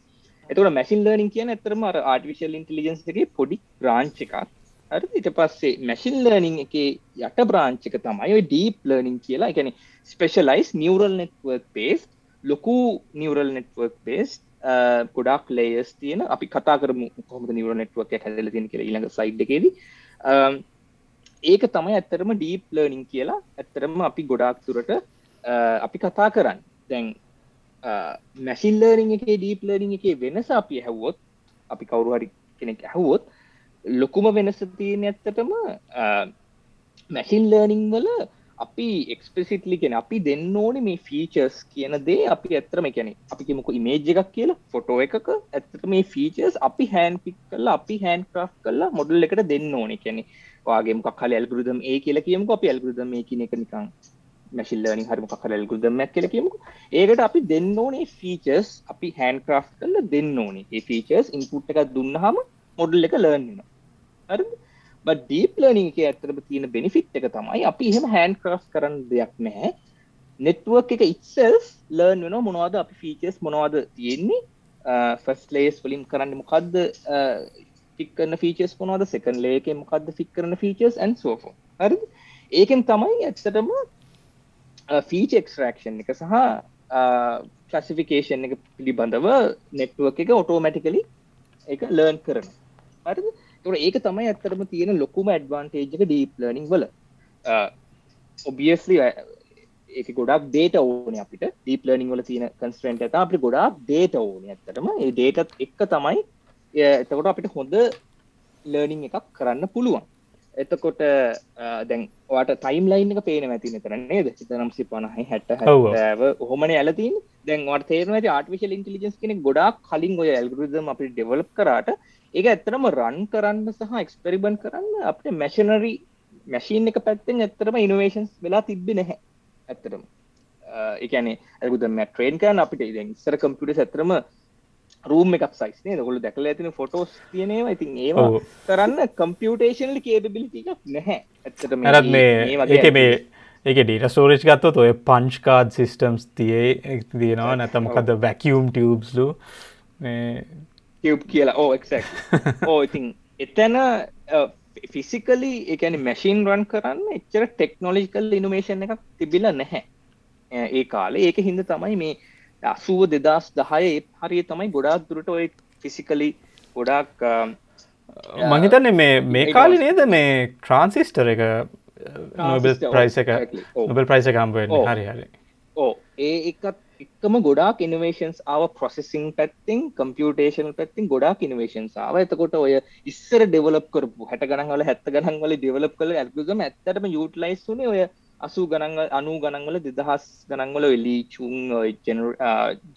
එතුට මැසින් ලර්නිින් කියන ඇතරම අර ආටිවිශල් ඉන්ටලිජන්ස්ගේ පොඩි බ්‍රාංච් එකක්. අර ඊට පස්සේ මැසින් ලර්නිින් එක යට බ්‍රාංචික තමයි ඩීප් ලර්නිින් කියලා. එකැන ස්පෙශලයිස් නිවරල් නෙට්වර්ක් පේස් ලොකු නිවරල් නෙට්වර්ක් පේස් ගොඩක් ලේයස් තියෙන. අපි කතා කරමු කොහොමද නිවර නෙට්වක් හැදල තියෙන කියලා ඊළඟ සයිඩ් එකේදී. ඒක තමයි ඇත්තරම ඩීප් ලර්නිින් කියලා. ඇත්තරම අපි ගොඩාක් තුරට අපි කතා කරන්න. දැන් මැසින් ලර්නිං එක ඩීප් ලර්නිං එක වෙනස අපි හැවොත් අපි කවුරු හරි කෙනෙක් ඇහවොත් ලොකුම වෙනස තියෙන ඇත්තටම මැසින් ලර්නිං වල අපි එක්ස්පසිටලි කෙන අපි දෙන්න ඕන මේ ෆීචර්ස් කියන දේ අපි ඇත්තරම කැනෙ අපි කිමුක ඉමේජ් එකක් කියලා ෆොටෝ එකක ඇත්තට මේ ෆීචර්ස් අපි හැන් පික් කල්ලා අපි හැන් ක්‍රෆ් කල්ලා මොඩල් එකට දෙන්න ඕන. කැනෙ වාගේ මොක් කල ඇල්ගුරුදම් ඒ කියලා කියමුක අපි ඇල්ගුරුදම් මේ කියන එක නිකං මැසිල්ලනි හරිම කරල් ගුදමක් කියල කියමු ඒකට අපි දෙන්න ඕනේ ෆීචර්ස් අපි හැන් ක්‍රෆ් කල්ල දෙන්න ඕනේ. ඒ ෆීචර්ස් ඉන්පුට් එකක් දුන්නහම මොඩල් එක ලර්න්න හරි ඩීප් ලර්නිං එක ඇතරම තියෙන බෙනිෆිට් එක තමයි අපි එහෙම හැන් ක්‍රස් කරන්න දෙයක් නැහැ. නෙට්ුවක් එක ඉත්සල් ලර්න් වෙන මොනවාද අපි ෆීචර්ස් මොනවාද තියෙන්නේ. ෆස් ලේස් වලින් කරන්න මොකක්ද ෆික්කන ෆීචස් මොනවාද? සෙකන් ලේක මොකක්ද ෆික් කරන ෆීචර්ස් ඇන් සෝෆෝ හරි ඒකෙන් තමයි ඇත්තටම ෆීච එක්ස්රක්ෂන් එක සහ ක්ලසිෆිකේෂන් එක පිළිබඳව නෙට්ුවක් එක ඔටෝමැටිකලි එක ලර්න් කරන හරි තුර ඒක තමයි ඇත්තරම තියෙන ලොකුම ඇඩ්වාන්ටේජ්ක ඩීප් ලර්නිං වල. ඔබියස්ලි ඒක ගොඩක් දේට ඕන අපිට. ඩීප් ලර්නිං වල තියෙන කන්ස්ට්‍රන්ට ඇත අපි ගොඩක් දේට ඕන ඇත්තටම. ඒ ඩේටත් එක්ක තමයි එතකොට අපිට හොඳ ලර්නිං එකක් කරන්න පුළුවන්. එතකොට දැන් වාට ටයිම් ලයින් එක පේන ඇති නතර නේද? සිතනම්සි පනහයි හැට ව හොමන ඇලතින් දැන් තේරන ආටිවිශල් ඉන්ටලිජන්ස් කෙනෙ ගොඩක් කලින් ඔය ඇල්ගුරුදම් අපි ඩෙවලප් කරාට ඒක ඇත්තරම රන් කරන්න සහ එක්ස්පෙරිබන් කරන්න අපට මැශනරි මැශීන් එක පැත්තෙන් ඇත්තරම ඉනවේශන්ස් වෙලා තිබ්බි නැහැ. ඇත්තරම එකන ඇගුද මැට්‍රේන් කරන අපිට ඉස්සර කම්පිට ඇතරම රූම් එකක් සයිස් නේ ගොල දැකල ඇතින ෆොටෝස් තියනවා ඉතින් ඒවා කරන්න කම්පියුටේෂන්ලි කේබිලිටි නැහැ. ඇත්තට මරත් මේ ඒක මේ ඒක ඩීට ස්ටෝරේජ් ගත්තොත් ඔය පංච්කාඩ් සිිස්ටම්ස් තියේ තියෙනවා. නැතමකද වැැකියම් ටියබ්ස්ලු ටියබ් කියලා. ඕ එක් ඕ ඉතින් එතැන ෆිසිකලි එකන මැශීන් රන් කරන්න එච්චර ටෙක්නොලජිකල් ඉනමේෂන් එකක් තිබිල නැහැ. ඒ කාලේ. ඒක හින්ද තමයි මේ අසුව දෙදස් දහය හරිය තමයි ගොඩාක් දුරට ඔය ෆිසිකලි ගොඩක් මහිතන්න මේ මේ කාලි නේද මේ ට්‍රන්සිස්ටර එක නොබල් ප්‍රයිස එක නොබල් ප්‍රයිස කම්බුවෙන් හරි හරි. ඕ ඒ එකත් එක්කම ගොඩාක් ඉනවේශන්ස් ආව ප්‍රොසෙසිං පැත්තිං කම්පියුටේෂන් පැත්තින් ගොඩාක් ඉනවේශන්ස් ආව. එතකොට ඔය ඉස්සර ඩෙවලප් කරපු හැට ගනන්වල හැත්ත ගනන්වල ඩෙවලප් කළ ඇල්ගුසම ඇත්තටම යුටලයිස් වනේ ඔය අසු ගණන්ග අනු ගණන්වල දෙදහස් ගණන්වල වෙලි චුන් ජන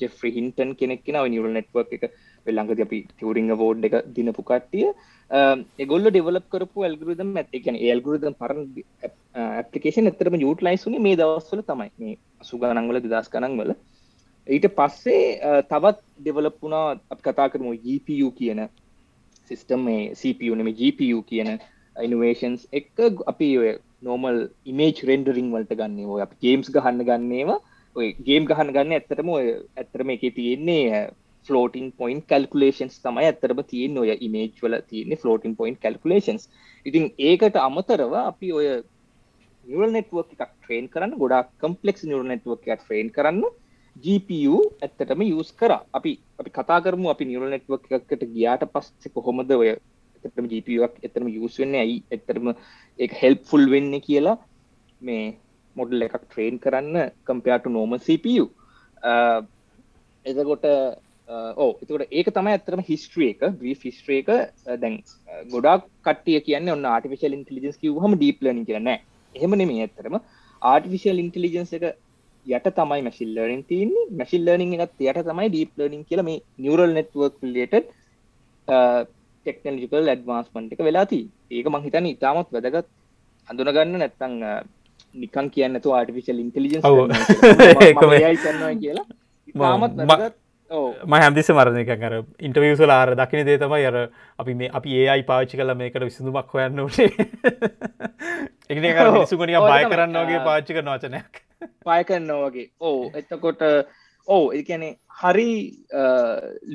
ජෙෆ්‍රි හින්ටන් කෙනෙක්ෙන නිවල් නෙට්වක් එක වෙල්ලඟද අපි ටරිංග වෝඩ් එක දිනපු කට්ටිය. එගොල්ල ඩෙවලප් කරපු ඇල්ගරුදම් ඇතිකන ඒල්ගරුදම් පරන් ඇපලිකේෂන් එතරම යුට ලයිසුනේ මේ දවස්වල තමයි. මේ අසු ගණන්වල දෙදස් ගණන්වල ඊට පස්සේ තවත් ඩෙවලප්පුනා අප කතා කරමු GPU කියන සිිස්ටම් මේ CPU නෙම GPU කියන ඉනවේෂන්ස් එක. අපි ඔය නෝමල් ඉමේජ් රෙන්ඩරිං වලට ගන්න. ඔය ගේම්ස් ගහන්න ගන්නේවා ඔය ගේම් ගහන්න ගන්න ඇත්තරම ඔය ඇත්තරම එක තියෙන්නේ ෆලෝටින් පොයින් කල්කුලේෂන්ස් තමයි ඇත්තරම තියෙන් ඔය ඉමේජ් වල තියන්නේ ෆලෝටින් පොයින් කල්කුලේෂන්ස් ඉතින් ඒකට අමතරව අපි ඔය නිවල් නෙට්ුවක් එකක් ට්‍රේන් කරන්න ගොඩා කම්පලෙක්ස් නිවල් නෙට්ුවක් එකක් ට්‍රේන් කරන්න GPU ඇත්තටම යස් කර. අපි අපි කතා කරමු අපි නිවල් නෙට්ුවක් එකකට ගියාට පස්සේ කොහොමද ඔය එතටම GPUක් එතරම යස් වෙන්න ඇයි? එතරම එක හෙල්ප්ෆුල් වෙන්න කියලා මේ මොඩල් එකක් ට්‍රේන් කරන්න කම්පයාට නෝම CPU එතකොට uh, oh, ඕ එතකට ඒක තමයි ඇතරම හිස්ට්‍රිය එක බ්‍රී ෆිස්ට්‍රේ එක. Uh, දැන් uh, ගොඩක් කටිය කියන්න ඔන්න ආටිවිශල් ඉන්ටලිජන්ස් කිව හම ඩීප්ලනින් කරන එහෙම නෙමේ ඇත්තරම ආටිවිශල් ඉන්ටලිජන්ස් එක යට තමයි මැසිල් ලර්නින් තියන්නේ. මැසිල් ලර්නින් එකත් යට තමයි ඩීප් ලර්නින් කියල මේ නිවරල් නෙට්වක් ලේට ටෙක්නලජිකල් ඇඩ්වාන්ස්මන්ට් එක වෙලාති ඒක මංහිතන ඉතාමත් වැදගත්. හඳුනගන්න නැත්තං නිකන් කියන්න තු ආටිෆිශල් ඉන්ටලිජන්ස් කරනවා කියලා. ඉතාමත් වැදගත්. ම හැදිස මරණය කර ඉන්ටවියසල ආර දකින දේ තමයි අර අපි මේ අපි ඒ අයි පාච්චි කල මේකට විසඳුමක් හොයන්න ටේ එක සුගනිය බය කරන්න වගේ පාච්චි කර නොචනයක් පාය කරන්න වගේ. ඕ එතකොට ඕ එකනේ හරි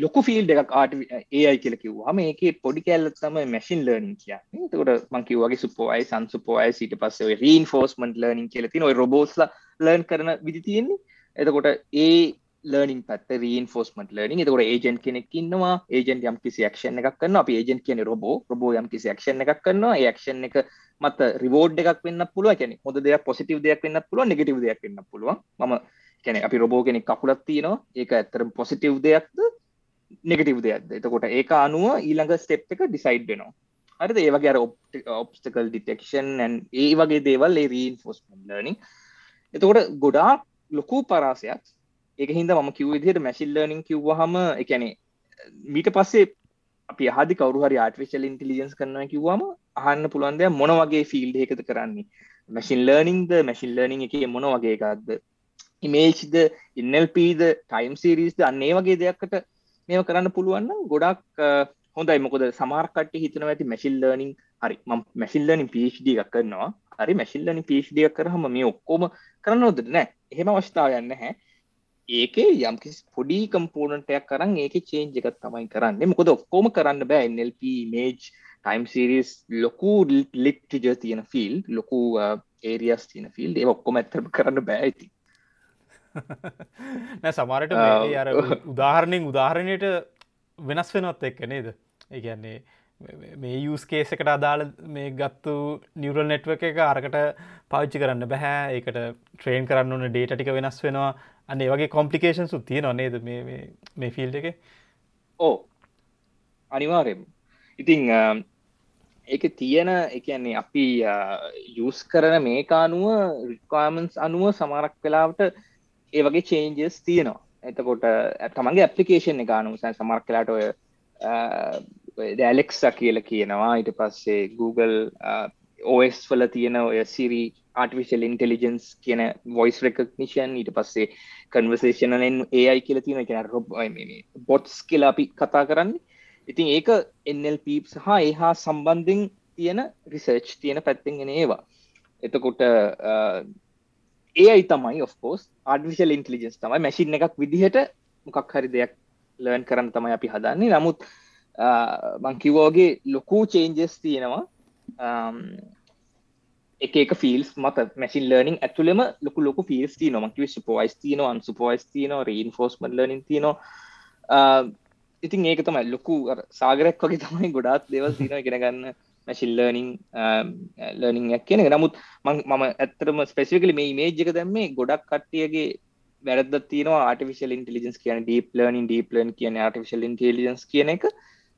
ලොකු ෆිල් එකක් ආට ඒයි කියල කිව්වා මේක පොඩි කැල්ල තම මැසින් ලර්නින් කිය තකට මංකිව වගේ සුපෝයි සංසුපෝයි සිට පස්සේ රීන් ෆෝස්මන්ට ලර්නින් කියල තින ඔයි රොබෝස්ල ලර්න් කරන විදි තියෙන්නේ. එතකොට ඒ ලර්නින් පත් රීන් ෆෝස්මට ලර්නින් එතකොට ඒජන් කෙනෙක් ඉන්නවා ඒජන් යම් කිසි ක්ෂන් එකක් කන්න අප ඒජන් කියන රොබෝ රොබෝ යම් කිසි ක්ෂන් එකක් කරනවා. ඒක්ෂන් එක මත රිවෝඩ් එකක් වෙන්න පුළුව කැනෙ හොද දෙයක් පොසිටව දෙයක් වෙන්න පුළුව නෙගටව දෙයක් වෙන්න පුළුවන්. ම කැන අපි රොබෝ කෙනෙක් කකුලක් තියෙනවා. ඒක ඇත්තරම් පොසිටව් දෙයක්ද? නෙගටව් දෙයක්ද? එතකොට ඒක අනුව ඊළඟ ස්ටෙප් එක ඩිසයිඩ් වෙනවා. හරිද? ඒ වගේ ඔප්ස්ටකල් ඩිටෙක්ෂන් ඒ වගේ දේවල් ඒ රීන් ෆෝස්මන් ලර්නිින් එතකොට ගොඩා ලොකු පරාසයක්. ඒක හිද ම කිව විදිහට මැසිල් ලර්නිින් කිව්වහම එකනේ මීට පස්සේ අපි හදි කවරුහරි ආර්ටිෆිශල් ඉන්ටලිජන්ස් කරනවා කිව්වම අහන්න පුළුවන්දය මොන වගේ ෆිල්ඩ එකද කරන්නේ? මැසින් ලර්නිින්ද මැසින් ලර්නිින් එක මොන වගේ එකක්ද? ඉමේජ්ද ඉන්නල්පීද ටයිම් සිරිස්ද අන්නේ වගේ දෙයක්කට මේම කරන්න පුළුවන්න ගොඩක් හොඳයි. මොකද සමාර්කට හිතන ඇති මැසිල් ලර්නිින් හරි ම මැසිල්ලනින් පිඩ එකක් කරනවා. හරි මැසිල්ලනි පිඩ එකක් කරහම මේ ඔක්කෝම කරන්න ොද නෑ. එහෙම අවස්ථාව යන්න හැ ඒකේ යම්කිසි පොඩි කම්පෝනටයක් කරන්න ඒක චේන්ජ එකත් තමයි කරන්න. මොකද ඔක්කෝම කරන්න බෑ එල්ප මේජ් ටයිම් සිරිස් ලොකු ලිට්ජ තියෙන ෆිල් ලොකු ඒරියස් තියන ෆිල් ඒ ඔක්කොම ඇතරම කරන්න බෑ ඇති නෑ සමරට අර උදාහරණයෙන් උදාහරණයට වෙනස් වෙනොත් එක්ක නේද? ඒගැන්නේ මේ යස් කේසකට අදාළ මේ ගත්තු නිවරල් නෙට්ව එක අරකට පාච්චි කරන්න බැහැ ඒකට ට්‍රේන් කරන්න ඕන ඩේට ටික වෙනස් වෙනවා. අන්නේ වගේ කොම්පලිකේෂන් සුත්තිය නොනේද මේ ෆිල්් එක? ඕ අනිවාරෙන් ඉතිං ඒක තියෙන එකන්නේ අපි යස් කරන මේකානුව රික්වාමන්ස් අනුව සමරක් වෙලාවට ඒ වගේ චේන්ජස් තියෙනවා. එතකොට තමන්ගේ ඇපලිකේෂන් ගානු සැ සමරක් කලාට ඔය දැලෙක්ස කියල කියනවා. ඊට පස්සේ Google OS වල තියෙන ඔය සිරි ආටිවිශල් ඉන්ටෙලිජන්ස් කියන වොයිස් රෙකක්නිෂන් ඊට පස්සේ කන්වර්සේෂනලෙන් ඒයි කියල තියෙන කියෙන රොබ් බොට්ස් කියලා අපි කතා කරන්න. ඉතින් ඒක එල්ප සහ ඒහා සම්බන්ධින් තියෙන රිසර්ච් තියෙන පැත්තිෙන්ගෙන ඒවා. එතකොට ඒයි තමයි ඔෆෝස් ආඩිවිශල් ඉන්ටලිජන්ස් තමයි. මැසින් එකක් විදිහට මොකක් හරි දෙයක් ලර්න් කරන්න තමයි අපි හදන්නේ. නමුත් මංකිවෝගේ ලොකු චේන්ජස් තියෙනවා. එක එක ෆිල්ස් මත මැසින් ලර්නිින් ඇතුලෙම ලොකු ලොකු ෆිල්ස් ති නොමකිව සුපෝයිස් තියන අන් සුපෝයිස් තියන රීන් ෆෝස්මල් ලනින් තියනවා ඉතින් ඒක තමයි ලොකු සාගරයක් වගේ තමයි ගොඩාත් දෙවල් තින ගෙනගන්න මැශිල්ලනිං ලර්නිං um, කියන නමුත් මම ඇත්තරම ස්පෙසිකලි මේ මේජ්ක දැම්මේ ගොඩක් කට්ටියගේ වැරද තින ආටිවිශල් ඉන්ටලිජන්ස් කියන ඩීප් ලර්නින් ඩීප් ලන් කියන ආටිවිශල් ඉන්ටලිජන්ස් කියන එක.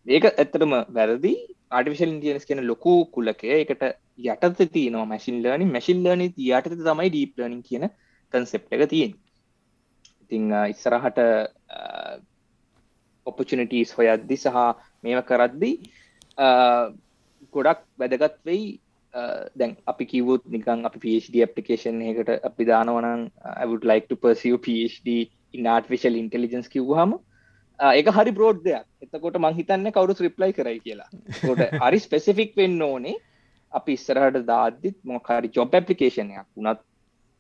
ඒක ඇත්තරම වැරදි. ආටිවිශල් ඉන්ටියන්ස් කියන ලොකු කුලකය. එකට යටත තියනවා මැසින් ලර්නින් මැසින් ලර්නි යට තමයි ඩීප් ලර්නින් කියන කන්සෙප් එක තියෙන් ඉතිං ඉස්සරහට ඔපචනිටස් හොයද්දි සහ මේව කරද්දී ගොඩක් වැදගත් වෙයි. දැන් අපි කිවුත් නිකන් අපි PhD අපපලිකේෂන් එකට අපි දානවනන් would like to pursue PhD in artificial intelligence කිව්වහම ඒක හරි බ්‍රෝඩ් දෙයක්. එතකොට මං හිතන්න කවුරු රිප්ලයි කරයි කියලා. කොට හරි ස්පෙසිෆික් වෙන්න ඕනේ. අපි ඉස්සරහට දාද්දිත් මොකරි ජොබ් ඇපලිකේෂනයක් වුණත්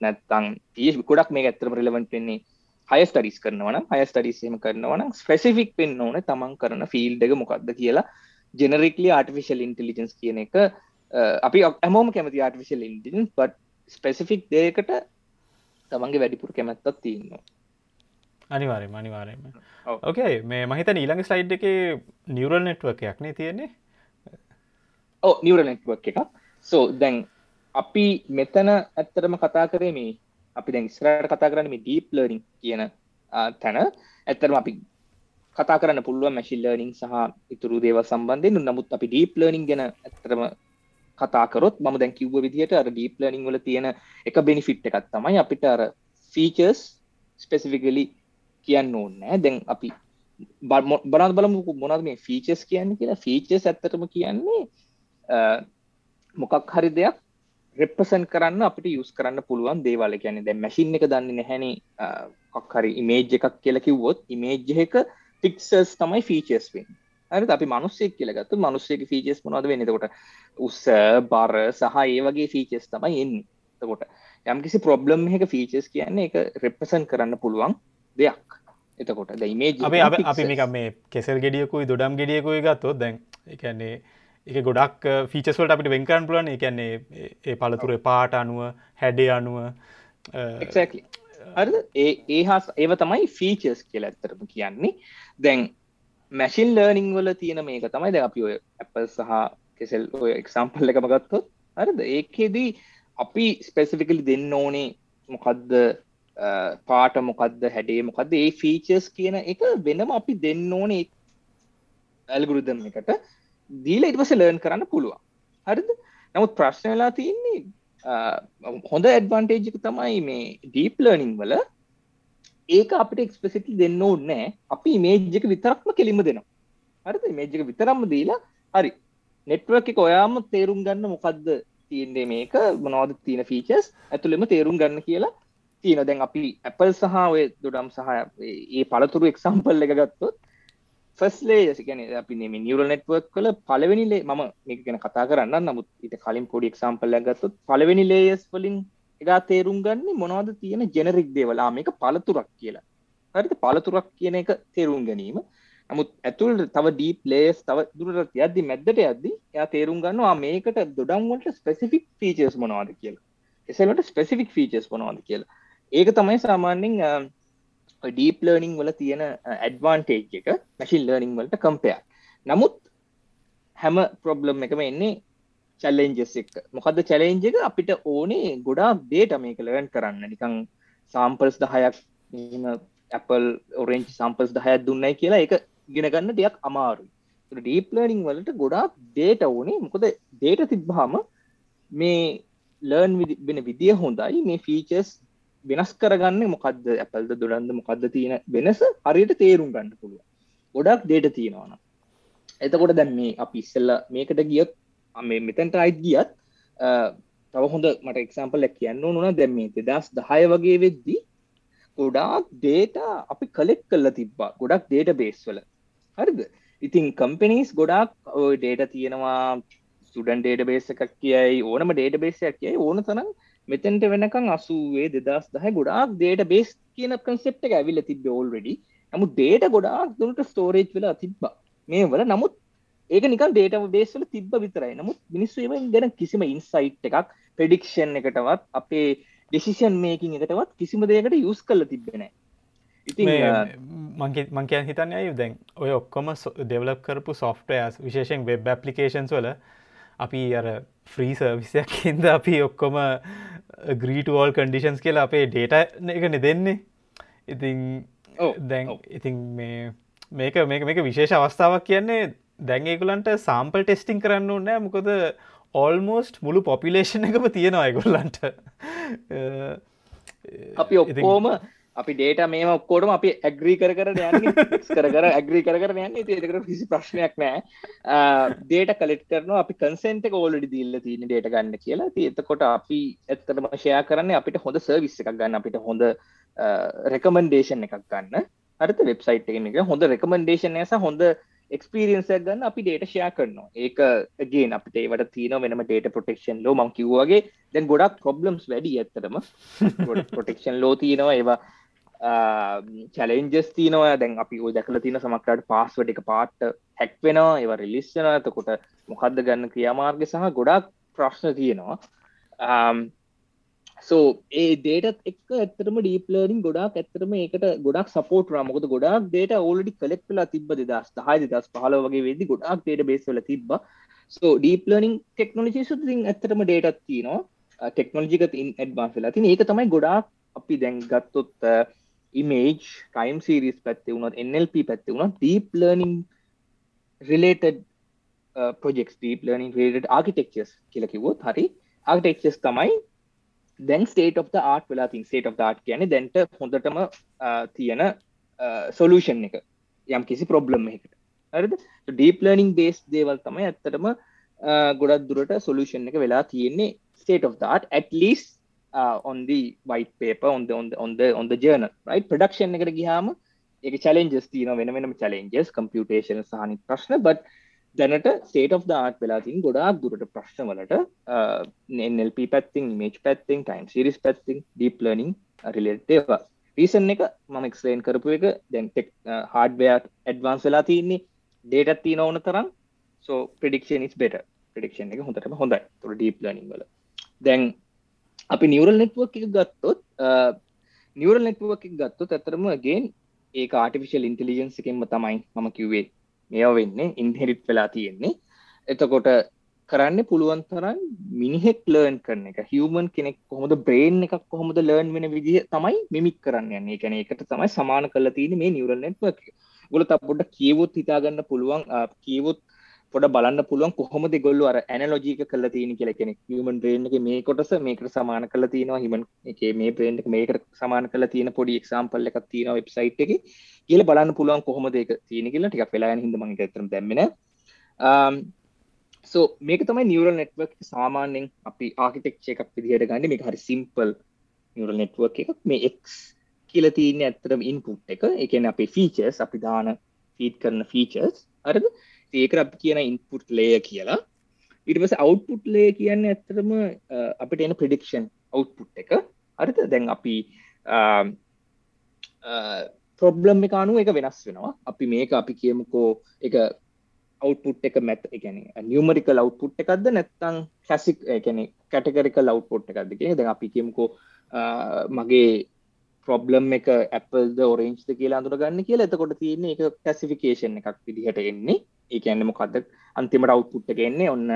නැත්තං ඒ ගොඩක් මේ ඇත්තරම රිලවන්ට වෙන්නේ හය ස්ටඩිස් කරනවන හය ස්ටඩිස්ම කරනවන ස්පෙසිෆික් පෙන් ඕන තමන් කරන ෆිල්ඩ එක මොකක්ද කියලා. ජෙනරික්ලි ආටිෆිශල් ඉන්ටලිජන්ස් කියන එක අපි ඇමෝම කැමති ආටිෆිශල් ඉන්ටිජන් පට ස්පෙසිෆික් දේකට තමන්ගේ වැඩිපුර කැමැත්තත් තියන්නවා අනිවාරෙන් අනිවාරයම ඕකේ මේ මහිත ඊළඟ ස්ලයිඩ් එක නිවරල් නෙට්ුවකයක් නේ තියෙන්නේ. ඕ නිවරල් නෙට්ුවක් එකක්. සෝ දැන් අපි මෙතන ඇත්තරම කතා කරේ මේ අපි දැන් ඉස්සරහට කතා කරන්නේ මේ ඩීප් ලර්නින් කියන තැන. ඇත්තටම අපි කතා කරන්න පුළුවන් මැෂින් ලර්නින් සහ ඉතුරු දේවල් සම්බන්ධයෙන්. නමුත් අපි ඩීප් ලර්නින් ගැන ඇත්තටම කතා කරොත් මම දැන් කිව්ව විදිහට අර ඩීප් ලර්නින් වල තියෙන එක බෙනිෆිට් එකක් තමයි අපිට අර ෆීචර්ස් ස්පෙසිෆිකලි කියන්න ඕනේ දැන් අපි බලන්න බලමු මොනවද මේ ෆීචර්ස් කියන්නේ කියලා. ෆීචර්ස් ඇත්තටම කියන්නේ මොකක් හරි දෙයක් රෙප්‍රසන් කරන්න අපිට යුස් කරන්න පුළුවන් දේවල්. ගැන දැ මැසින් එක දන්න නැහැනි. කොක්හරි ඉමේජ් එකක් කියල කිව්වොත් ඉමේජ් එක පික්සර්ස් තමයි ෆීචස් වෙන් අර අපි මනුස්සෙක් කියලගත්තු මනුස්සයක ෆීචස් මොනද වෙනකොට උස්ස බර සහ ඒ වගේ ෆීචස් තමයි එන්න. තකොට යම්කිසි ප්‍රොබ්ලම් එක ෆීචස් කියන්නේ එක රෙප්‍රසන් කරන්න පුළුවන් දෙයක්. එතකොට ද ඉමේජ් අප මේක මේ කෙසල් ගෙඩියකුයි දොඩම් ගෙඩියකුයි ගත්තොත් දැන් එකන්නේ එක ගොඩක් ෆීචස්වලට අපිට වෙන්කරන් පුලන් එකන්නේ ඒ පලතුර පාට අනුව හැඩේ අනුව අර ඒ ඒ හස් ඒව තමයි ෆීචස් කියල ඇත්තරම කියන්නේ. දැන් මැසින් ලර්නිං වල තියෙන මේක තමයි ද අපි ඔය ඇපල් සහ කෙසෙල් ඔය එක්සම්පල් එකම ගත්තොත්. අරද ඒකෙදී අපි ස්පෙසිෆිකලි දෙන්න ඕනේ මොකක්ද පාට මොකක්ද හැඩේ මොකක්ද ඒ ෆීචස් කියන එක වෙනම අපි දෙන්න ඕනේ ඇල්ගුරුදම් එකට. දීල ඉටවස ලර්න් කරන්න පුළුවන්. හරිද? නමුත් ප්‍රශ්න වෙලා තියන්නේ හොඳ ඇඩ්වන්ටේජ්ක තමයි මේ ඩීප් ලර්නිං වල ඒක අපිට එක්ස්පෙසිටි දෙන්න ඕන්නෑ අපි මේජ්ජක විතරක්ම කෙලිම දෙනවා. හරිද? මේජ්ජක විතරම්ම දීලා හරි. නෙට්වක් එක ඔයාම තේරුම් ගන්න මොකක්ද තියන්නේ මේක? මොනවද තියෙන ෆීචස් ඇතුළෙම තේරුම් ගන්න කියලා තියෙන දැන් අපි ඇපල් සහ ඔය දොඩම් සහ ඒ පළතුරු එක්සම්පල් එක ගත්තොත් ෆස්ලේ ගැන අපි මේ නිවරල් නෙට්වක් කල පලවෙනිලේ ම මේක ගැන කතා කරන්න නමුත් ඉට කලින් පොඩි එක්සම්පල් ගත්තුත් පලවෙනි ලේයස් වලින් එකා තේරුම් ගන්න මොනවද තියෙන ජෙනරික් දේවලා? මේක පලතුරක් කියලා. හරිත පලතුරක් කියන එක තේරුම් ගැනීම. නමුත් ඇතුල් තව ඩීප් ලේස් තව දුරට යද්දි මැද්දට යද්දි එයා තේරුම් ගන්නවා මේකට දොඩම්වලට ස්පෙසිෆික් ෆීචර්ස් මොනවාද? කියලා. එසලට ස්පෙසිෆික් ෆීචර්ස් මොනවාද කියලා. ඒක තමයි සාමාන්‍යෙන් ඩීප් ලර්නිං වල තියෙන ඇඩ්වාන්ටේජ් එක මැසින් ලර්නිං වලට කම්පයක් නමුත් හැම ප්‍රොබ්ලම් එකම එන්නේ චැලෙන්ජස් එක මොකද චැලෙන්ජ එක? අපිට ඕනේ ගොඩා දේට මේක ලර්න් කරන්න. නිකං සාම්පල්ස් දහයක් Apple ඔරෙන්ච් සම්පස් දහයක් දුන්නයි කියලා එක ගෙනගන්න දෙයක් අමාරුයි. ඩීප් ලර්නිං වලට ගොඩාක් දේට ඕනේ. මොකද දේට තිබ්බහම මේ ලර්න් වෙන විදිය හොඳයි. මේ ෆීචස් වෙනස් කරගන්න මොකක්ද ඇපල්ද දුරන්ද මොකක්ද තියෙන වෙනස හරියට තේරුම් ගන්න පුළුව ගොඩක් දේට තියෙනවාන එතකොට දැන් මේ අපි ඉස්සල්ල මේකට ගියත් මේ මෙතැන්ට අයිත් ගියත් තව හොඳ මට එක්සම්පල් කියන්න නොන දැම් මේ දෙදස් දහය වගේ වෙද්දී ගොඩාක් දේට අපි කලෙක් කල්ල තිබ්බා. ගොඩක් දේට බේස්වල හරිද? ඉතින් කම්පිනිස් ගොඩක් ඔය ඩේට තියෙනවා. සුඩන් ඩේට බේස එකක් කියයි ඕනම ඩේට බේසයක් කියයි ඕන තරම් මෙතැන්ට වෙනකං අසුවේ දෙදස් දහ ගොඩාක් දේට බේස් කියන කන්සෙප්ට එක ඇවිල්ල තිබ ඕල්රෙඩි නමුත් දේට ගොඩාක් දුරට ස්ටෝරේජ් වෙලා තිබ්බ. මේ වල නමුත් ඒක නිකන් දේට බේස්වල තිබ්බ විතරයි. නමුත් මිනිස්සු ගැන කිසිම ඉන්සයිට් එකක් පෙඩික්ෂන් එකටවත් අපේ ඩෙසිෂන් මේකින් එකටවත් කිසිම දෙයකට යුස් කල තිබෙන මංකයන් හිතන්න අයු දැන් ඔය ඔක්කොම දෙවලප් කරපු සොෆ්ටයස් විශේෂෙන් වෙබ් ඇපලිකේන්ස් වල අපි අර ෆ්‍රී සර්විසයක් හින්ද අපි ඔක්කොම ග්‍රීටවල් කන්ඩිෂන්ස් කියලා අපේ ඩේට එකන දෙන්නේ. ඉතින් දැන් ඉතින් මේ මේක මේක මේක විශේෂ අවස්ථාවක් කියන්නේ දැන්ඒකුලන්ට සාම්පල් ටෙස්ටිං කරන්න ඕනෑ මොකොද ඔල්මෝස්ට් මුළු පොපිලේෂන් එකම තියෙනවා අයගොල්ලන්ට අපි ඔක්කෝම අපි ඩේට මේම ඔක්කෝටම අපි ඇග්‍රී කර කර යන්න කර කර ඇග්‍රී කර කර යන්න. ඒකට කිසි ප්‍රශ්නයක් නෑ දේට කලෙට් කරන අපි කන්සෙන්ට ඕලඩි දිල්ල තියන ඩේට ගන්න කියලා. එතකොට අපි ඇත්තටම ෂයා කරන්න අපිට හොඳ සර්විස් එකක් ගන්න අපිට හොඳ රෙකමන්ඩේෂන් එකක් ගන්න. හරිත වෙබ්සයිට් එක එක. හොඳ රෙකමන්ඩේෂන් ඇස හොඳ එක්ස්පිරියන්සක් ගන්න අපි ඩේට ෂයා කරනවා. ඒක ගේ අපිට ඒවට තියන වෙනම ඩේට ප්‍රොටෙක්ෂන් ලෝ මං කිව්වාගේ දැන් ගොඩක් ප්‍රොබ්ලම්ස් වැඩි ඇත්තරම ප්‍රොටෙක්ෂන් ලෝ තියෙනවා. ඒවා චලෙන්ජස් තියනවා. දැන් අපි ඔය දැකල තින සමක්රට පාස්වට එක පාට්ට හැක් වෙනවා. ඒව රිලිස්සන ඇතකොට මොකක්ද ගන්න ක්‍රියාමාර්ග සහ ගොඩක් ප්‍රශ්න තියෙනවා. සෝ ඒ ඩේටත් එක් ඇතරම ඩීපලර්නින් ගොඩක් ඇතරම ඒකට ගොඩක් සපෝට රමකොද ගොඩක් ඩේට ඕලඩි කලෙක් වෙලා තිබ දස් හයි දස් පහල වගේ වෙදි ගොඩක් ඩේට බේස්වල තිබ සෝ ඩීපලර්නින් ටෙක්නෝජි සුතින් ඇතරම ඩේටත් තියනවා ටෙක්නෝජික ඉන් ඇඩ්වාන්ස් වෙලා තින ඒක තමයි ගොඩක් අපි දැන් ගත්තොත් ඉමේජ් ටයිම් සිරිස් පැත්තේ වුණත් NLP පැත්තේ වුණත් deep learning related projects deep learning related architectures කියලා කිව්වොත් හරි ආකිටෙක්චර්ස් තමයි දැන් ස්ටේට of ආට් වෙලා තින් ස්ටේට of ආට් කියන දැන්ට හොඳටම uh, තියෙන uh, සොලූෂන් එක. යම් කිසි ප්‍රොබ්ලම් එකට හරිද? ඩීප් ලර්නිං බේස් දේවල් තමයි ඇත්තටම uh, ගොඩක් දුරට සොලූෂන් එක වෙලා තියෙන්නේ state of the art at least uh, on the white paper on the on the on the on the journal right? Production එකට ගියාම ඒක challenges තියෙනවා වෙන වෙනම challenges computation සහනි ප්‍රශ්න. But දැනට සේට of දාට වෙලා තින් ගොඩාක් දුරට ප්‍රශ්න වලට NLP පැත්තිං මේච් පැත්තිං ටයිම් සිරිස් පැත්තිං ඩීප් ලර්නිං රිලේටේවා රීසන් එක මම එක්ස්ලේන් කරපු එක දැන් ටෙක් හාඩ්වයා ඇඩ්වාන්ස් වෙලා තියන්නේ ඩේටත් තියන ඕන තරම්. සෝ ප්‍රඩික්ෂන් ඉස් බෙට ප්‍රඩික්ෂන් එක හොඳටම හොඳයි. තුර ඩීප් ලර්නිං වල. දැන් අපි නිවරල් නෙට්වක් එක ගත්තොත් නිවරල් නෙට්වක් එක ගත්තොත් ඇතරම ගෙන් ඒ ආටිෆිශල් ඉන්ටලිජන්ස් එකෙන්ම තමයි මම කිව්වේ. මෙය වෙන්නේ ඉන්හෙරිට් වෙලා තියෙන්නේ. එතකොට කරන්න පුළුවන් තරන් මිනිහෙක් ලර්න් කරන එක. හියමන් කෙනෙක් කොහොමද බ්‍රේන් එකක් කොහොමද ලර්න් වෙන විදිහ තමයි මිමික් කරන්න යන්නේ. කැන එකට තමයි සමාන කල තියෙන මේ නිවරල් නෙට්වක් ගොල තපොට කියවොත් හිතාගන්න පුළුවන් කියවොත් පොඩ බලන්න පුළුවන් කොහොම දෙගොල්ලු අර ඇනලෝජීක කල තියෙන කියල. කෙනෙ හමන් බ්‍රේන් එක මේ කොටස මේකට සමාන කල තියෙනවා. හිමන් එක මේ බ්‍රේන්් එක මේකට සමාන කල තියෙන පොඩි එක්සාම්පල් එකක් තියෙන වෙබ්සයිට් එක කියල බලන්න පුළුවන් කොහොම දෙක තියෙන කියලා. ටික වෙලා හිද මගේ ඇතරම් දැම්මෙන සෝ um, මේක තමයි නිවරල් නෙට්වක් සාමාන්‍යෙන් අපි ආකිටෙක්ෂ එකක් විදිහයට ගන්න. මේ හරි සිම්පල් නිවරල් නෙට්වක් එකක්. මේ එක් කියල තියන්න ඇත්තරම ඉන්පුට් එක. එකන අපේ ෆීචර්ස් අපි දාන ෆීට් කරන ෆීචර්ස් අරද ඒක අප කියන ඉන්පුට් ලේය කියලා. ඉටපස අවුට්පුට් ලේ කියන්න ඇත්තරම අපිට එන ප්‍රඩික්ෂන් අවුට්පුට් එක. අරිත දැන් අපි ප්‍රොබ්ලම් එක අනුව එක වෙනස් වෙනවා. අපි මේක අපි කියමුකෝ එක අවුට්පුට් එක මැත් එකන නියමරිකල් අවුට්පුට් එකක්ද නැත්තං කැසික් එකන කැටකරිකල් අවුට්පොට් එකක්ද කියෙන දැන් අපි කියමුකෝ මගේ ප්‍රොබ්ලම් එක ඇපල්ද ඔරෙන්ජ්ද කියලා අඳුර ගන්න කියලා. එතකොට තියන්නේ එක කැසිෆිකේෂන් එකක් විදිහට එන්නේ. ඒකන්න මොකක්ද අන්තිමට අවුපුට්ට එන්නේ ඔන්න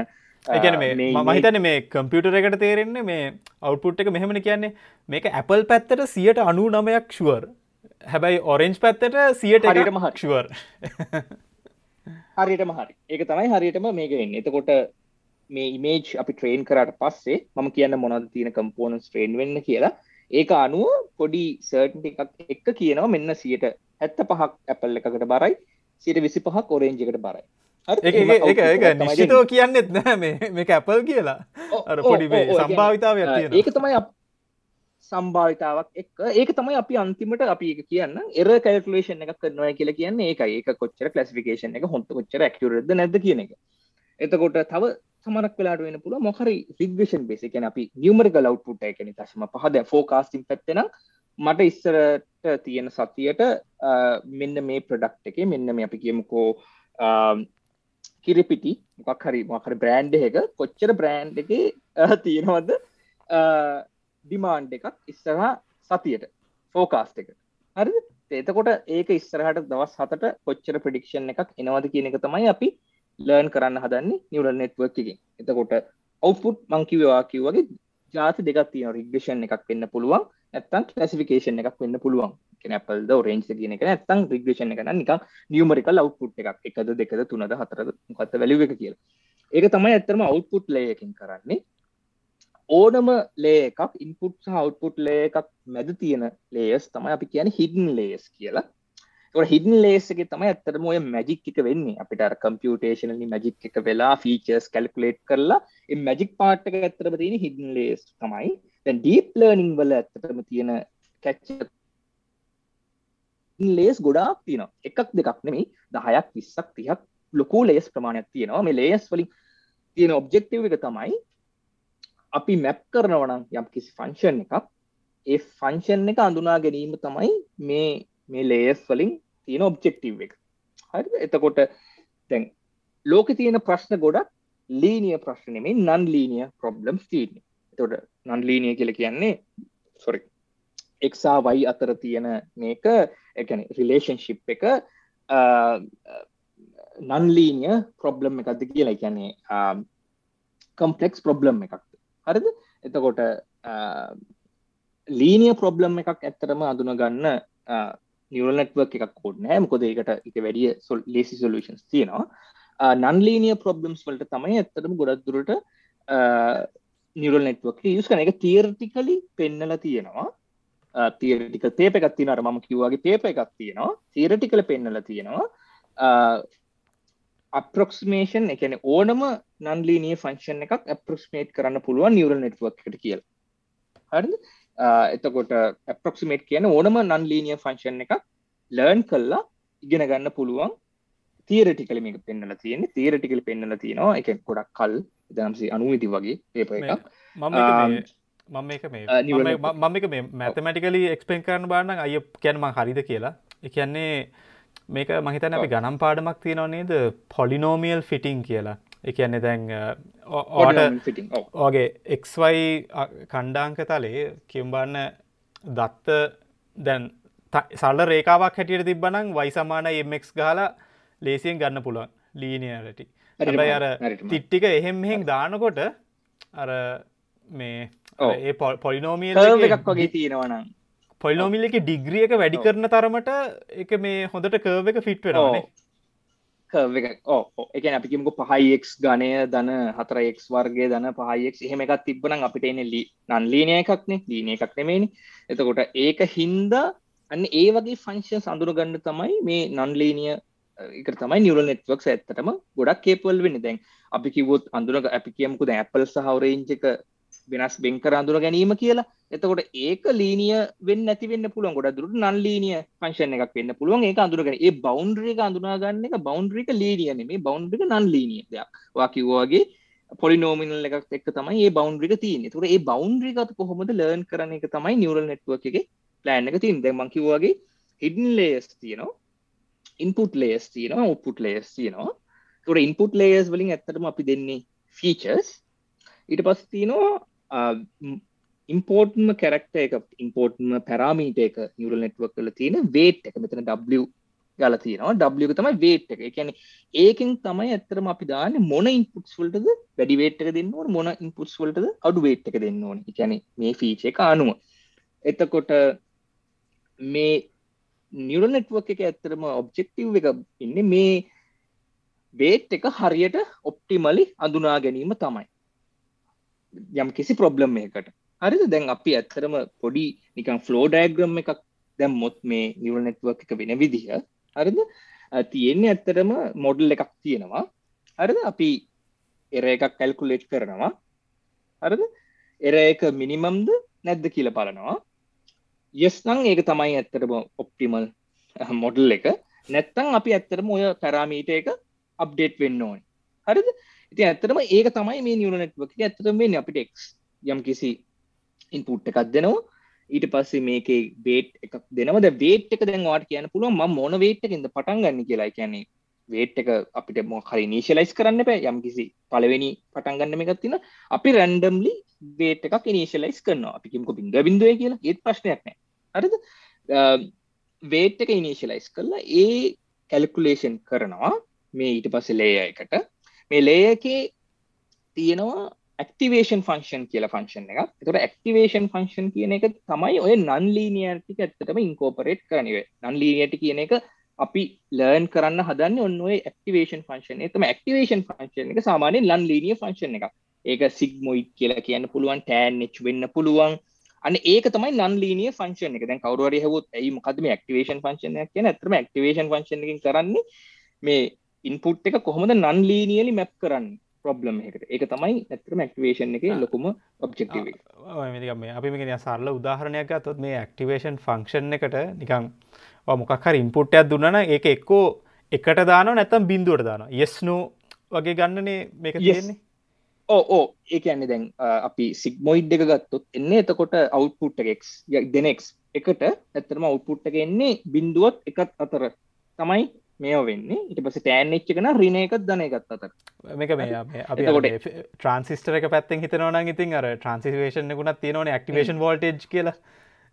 මහිතන මේ කම්පියුටර එකට තේරෙන්නේ මේ අවුපුට් එක මෙහෙමන කියන්නේ. මේක ඇපල් පැත්තට සියට අනු නමයක් ශුවර් හැබැයි ඔරෙන්ජ් පැත්තට සියට හරිට මහක්ෂුවර් හරිට මහරි ඒක තමයි හරියටම මේක එන්න එතකොට මේ ඉමේජ් අපි ට්‍රේන් කරට පස්සේ මම කියන්න මොනද තියෙන කම්පෝනස් ට්‍රේන් වෙන්න කියලා. ඒක අනුව පොඩි සර්ටන් එකක් එක්ක කියනවා. මෙන්න සියට හැත්ත පහක් ඇපල් එකකට බරයි සිට විසි පහක් ඔරේන්ජකට බරයි. නිශ්ිතෝ කියන්නෙත් නෑ මේ ඇපල් කියලා. අර පොඩි සම්භාවිතාව ඒක තමයි සම්භාවිතාවක් එක් ඒක තමයි අපි අන්තිමට අපි කියන්න එර කල්කලේෂන් එකක් කරනවා කියලා කියන්න ඒක ඒක කොච්චර කලසිිකේෂන් එක හොන්ත කොච්චර ක්ටරද නැද කියන එක. එතකොට තව සමනක් වෙලාට වෙන පුළුව මොහරි රිග්‍රේෂන් බේස කියන අපි නියමරික ලව්පුට එකන තශම පහද ෆෝකාස්ටිම් පැත්තෙන මට ඉස්සරට තියෙන සතියට මෙන්න මේ ප්‍රඩක්් එක මෙන්න මේ අපි කියමුකෝ කිරිපිටි. මොකක් හරි මොහරි බ්‍රෑන්්ඩ එක කොච්චර බ්‍රෑන්් එක තියෙනවද? ඩිමාන්් එකක් ඉස්සරහා සතියට ෆෝකාස්ට එක. හරි එතකොට ඒක ඉස්සරහට දවස් හතට කොච්චර ප්‍රඩික්ෂන් එකක් එනවද කියන එක තමයි අපි ලර්න් කරන්න හදන්නේ නිවරල් නෙට්වක් එකින්. එතකොට අවුපුට් මංකිවවා කිව්වගේ ජාති දෙකක් තියෙන රිග්‍රේෂන් එකක් වෙන්න පුළුවන්. නැත්තම් ක්ලසිෆිකේෂන් එකක් වෙන්න පුළුවන්. නැපල් ද රේන්ජ් කියන එක නැත්තම් රිග්‍රේෂන් එක නිකන් නියමරිකල් අවුට්පුට් එකක්. එකද දෙකද තුනද හතරද මොකක්ද වැලියු එක කියලා. ඒක තමයි ඇත්තටම අවුට්පුට් ලේ එකකින් කරන්නේ. ඕනම ලේ එකක් ඉන්පුට් සහ අවුට්පුට් ලේ එකක් මැද තියෙන ලේයර්ස් තමයි අපි කියන්නේ හිඩන් ලේයර්ස් කියලා. හිඩන් ලේසක තම ඇත්තටම ඔය මැජික් එක වෙන්නේ. අපිට කම්පියුටේෂනලි මැජික් එක වෙලා ෆීචර්ස් කැල්කුලේට් කරලා මැජික් පාට්ක ඇත්තරම තියෙන හිඩන් ලේස් තමයි. දැන් ඩීප් ලර්නිං වල ඇත්තටම තියෙන කැච්ච ලේස් ගොඩාක් තියෙන එකක් දෙකක් නෙමේ දහයක් විස්සක් තිහක් ලොකු ලේස් ප්‍රමාණයක් තියෙනවා. මේ ලේස් වලින් තියෙන ඔබ්ජෙක්ටව එක තමයි අපි මැප් කරනවනම් යම් කිසි ෆංශන් එකක් ඒ ෆංශන් එක අඳුනා ගැනීම තමයි මේ මේ ලේස් වලින් තියෙන ඔබ්ජෙක්ටව් එක. හරි එතකොට තැන් ලෝක තියෙන ප්‍රශ්න ගොඩක් ලීනිය ප්‍රශ්නමේ නන් ලීනිය ප්‍රොබ්ලම්ස් තියන්නේ. තොට නන් ලීනිය කියල කියන්නේ සොරි එක්සා වයි අතර තියෙන මේක එකන රිලේෂන්ශිප් එක නන්ලීනිය ප්‍රොබ්ලම් එකක්ද කියලා. කියන්නේ කම්පලෙක්ස් ප්‍රොබ්ලම් එකක් හරිද? එතකොට ලීනිය ප්‍රොබ්ලම් එකක් ඇත්තරම අඳුන ගන්න නිවල් නෙට්වක් එකක් කෝඩ් නෑ මොකොද ඒකට එක වැඩිය සොල් ලේසි සොලූෂන්ස් තියෙනවා. නන්ලීනිය ප්‍රොබ්ලම්ස් වලට තමයි ඇත්තරම ගොඩක් දුරට නිවල් නෙට්වක් යස් කන එක තියර්ටිකලි පෙන්නල තියෙනවා. තියරටික තේප එකක් තිනට මම කිව්වාගේ තේප එකක් තියෙනවා. තීරටිකල පෙන්නල තියෙනවා. අප්‍රොක්ස්මේෂන් එකන ඕනම නන්ලීනිය ෆංක්ෂන් එකක් අප්‍රොක්ස්මේට් කරන්න පුළුවන් නිවරල් නෙට්වක් එකට කියල. හරි එතකොට ඇප්‍රොක්සිමේට් කියන ඕනම නන්ලීනිය ෆංක්ෂන් එකක් ලර්න් කල්ලා ඉගෙන ගන්න පුළුවන්. තීරටිකල මේක පෙන්න්නල තියෙන තීරටිකල් පෙන්න්නල තියෙනවා. එක ගොඩක් කල් දම්සි අනුවිති වගේ ඒප එකක්. මම මම එක මේ මම එක මේ මැතමටිකලි එක්ස්පෙන් කරන බාන්න අය කැන්ම හරිද කියලා. එකන්නේ මේක මහිතන අපි ගනම් පාඩමක් තියෙනව නේද? පොලිනෝමියල් ෆිටිං කියලා එකන්නේ දැන් ඕට ඕගේ එක්වයි කණ්ඩාංක තලේ කිම්බන්න දත්ත දැන් සල්ල රේකාවක් හැටියට තිබ්බනං වයි සමාන එමක් ගහලා ලේසියෙන් ගන්න පුළුවන් ලීනියරටි අර තිට්ටික එහෙම එහෙක් දානකොට අර මේ ඒ පොලිනෝමියල් එකක් වගේ තියෙනවනම් පොලිනෝමිල් එක ඩිග්‍රිය එක වැඩි කරන තරමට එක මේ හොඳට කර්ව එක ෆිට් වෙනවානේ ඕ එක අපිකිමක පහයික් ගණය දන හතරක් වර්ගේ දන පහයික් එහෙම එකත් තිබ්බන අපිට එන ලි නන්ලීනය එකක්නේ. ලීන එකක් නෙමේනි එතකොට ඒක හින්ද අන්න ඒ වගේ ෆංක්ෂන් සඳුර ගන්න තමයි මේ නන්ලීනිය එක තමයි නිවල නෙට්වක් ඇත්තටම ගොඩක් කේපල් වෙන්න. දැන් අපි කිවොත් අඳුරක අපි කියමුකුද ඇපල් සහවරේංචක වෙනස් බෙන්කර අඳුර ගැනීම කියලා. එතකොට ඒක ලීනිය වෙන්න නැති වෙන්න පුළුවන්. ගොඩක් දුරට නන් ලීනිය ෆන්ක්ෂන් එකක් වෙන්න පුළුවන්. ඒක අඳුරගෙන ඒ බවුන්ඩරි එක අඳුනා ගන්න එක බවුන්ඩරි එක ලීනිය නෙමෙයි. බවුන්ඩරි එක නන් ලීනිය දෙයක්. ඔයා කිව්වා වගේ පොලිනෝමිනල් එකක් එක්ක තමයි මේ බවුන්ඩරි එක තියෙන්නේ. ඒතකොට ඒ බවුන්ඩරි එක කොහොමද ලර්න් කරන එක තමයි නියුරල් නෙට්වර්ක් එකේ ප්ලෑන් එක තියෙන්නේ. දැන් මම කිව්වා වගේ හිඩන් ලේයර්ස් තියෙනවා. ඉන්පුට් ලේයර්ස් තියෙනවා. අවුට්පුට් ලේයර්ස් තියෙනවා. ඒතකොට ඉන්පුට් ලේයර්ස් වලින් ඇත්තටම අපි දෙන්නේ ෆීචර්ස් ඊට පස්සේ තියෙනවා ඉම්පෝර්ට්ම කැරක්ට එක ඉම්පෝර්ට්ම පැරාමීට එක නිවරල් නෙට්වක් කල තියෙන වේට් එක. මෙතන W ගල තියෙනවා. W තමයි වේට් එක. එකැන ඒකින් තමයි ඇත්තරම අපි දාන්න මොන ඉන්පුට්ස් වලටද වැඩි වේට් එක දෙන්න ඕන මොන ඉන්පුට්ස් වලටද අඩු වේට් එක දෙන්න ඕන. එකැන මේ ෆීච එක අනුව. එතකොට මේ නිවරල් නෙට්වක් එක ඇත්තරම ඔබ්ජෙක්ටව් එක ඉන්න මේ වේට් එක හරියට ඔප්ටිමලි අඳුනා ගැනීම තමයි. යම් කිසි ප්‍රොබ්ලම් එකකට. හරිද? දැන් අපි ඇත්තරම පොඩි නිකන් ෆ්ලෝ ඩයග්‍රම් එකක් දැම් මොත් මේ නිවල් නෙට්වක් එක වෙන විදිහ. හරිද? තියෙන්නේ ඇත්තරම මොඩල් එකක් තියෙනවා. හරිද? අපි එර එකක් කැල්කුලේට් කරනවා. හරිද? එර එක මිනිමම්ද නැද්ද කියල බලනවා. යස් නං ඒක තමයි ඇත්තරම ඔප්ටිමල් මොඩල් එක. නැත්තං අපි ඇත්තරම ඔය පැරාමීට එක අප්ඩේට් වෙන්න ඕන්. හරිද? ඉති ඇත්තරම ඒක තමයි මේ නිවල නෙට්වක් ඇතරම වෙන්න. අපිට එක් යම් කිසි ඉන්පුට් එකක් දෙනවා. ඊට පස්සේ මේක බේට් එකක් දෙනවද වේට් එක දැන් වාට කියන පුළුව ම මොන වේට් එකද පටන් ගන්න කියලා. කියන්නේ වේට් එක අපිට මො හරි නීශලයිස් කරන්න බෑ. යම් කිසි පලවෙනි පටන් ගන්න එකක් තින අපි රැන්ඩම්ලි වේට් එකක් ඉනිශලයිස් කරනවා. අපි කිමක බින්ද බිඳුව කියලා. ඒත් ප්‍රශ්නයක් නෑ. හරිද? වේට් එක ඉනිශලයිස් කරලා ඒ කැල්කුලේෂන් කරනවා. මේ ඊට පස්සේ ලේ එකට. මේ ලේයකේ තියෙනවා ඇක්ටිවේෂන් ෆංක්ෂන් කියල ෆංක්ෂන් එක තොට ඇක්ටිවේෂන් ෆංක්ෂන් කියන එක තමයි ඔය නන් ලීනියර්ටික ඇත්තටම ඉන්කෝපරේට් කරනිවේ නන් ලීනියට කියන එක අපි ලර්න් කරන්න හදන්න ඔන්න ඔය ඇක්ටිවේෂන් ෆංක්ෂන් එතම ඇක්ටිවේෂන් ෆංක්ෂන් එක සාමානයෙන් ලන් ලීනිය ෆංක්ෂන් එක ඒක සිග්මොයිට් කියලා කියන්න පුළුවන් ටෑන්ච් වෙන්න පුළුවන්. අන්න ඒක තමයි නන් ලීනිය ෆංක්ෂන් එක. දැන් කවරුවර හවොත් ඇයි මොකදම ඇක්ටිවේෂන් ෆංක්ෂන් එක කියන ඇතරම ඇක්ටිවේෂන් ෆංක්ෂන් එකින් කරන්නේ මේ ඉන්පුට් එක කොහොමද නන් ලීනියලි මැප් කරන්න ප්‍රොබ්ලම් එකට ඒක තමයි ඇතරම ඇක්ටිවේෂන් එක ලොකුම ඔබ්ජෙක්ටව මේ අපි මෙගෙන සරල උදාහරණයක් ගත්තොත් මේ ඇක්ටිවේෂන් ෆංක්ෂන් එකට නිකං මොකක් හරි ඉන්පුට්ටයක් දුන්නන ඒක එක්කෝ එකට දාන නැතම් බින්දුවට දාන යෙස්නෝ වගේ ගන්නනේ මේක තියෙන්නේ. ඕ ඕ ඒක ඇන්න දැන් අපි සිග්මොයිඩ් එක ගත්තොත් එන්නේ එතකොට අවුට්පුට් එකක් දෙනෙක් එකට ඇත්තරම අවුට්පුට් එක එන්නේ බින්දුවත් එකත් අතර. තමයි මේ වෙන්නේ. ඉට පස තෑන් එච්චකන රින එකත් දනය ගත් අතර. මේක මේ අපිකොට ට්‍රන්සිස්ටර එක පැත්තෙන් හිතනවන ඉතින් අර ට්‍රන්සිවේෂන් එකුණත් තියෙනවන ක්ටිවේෂන් වෝල්ටේජ් කියලා.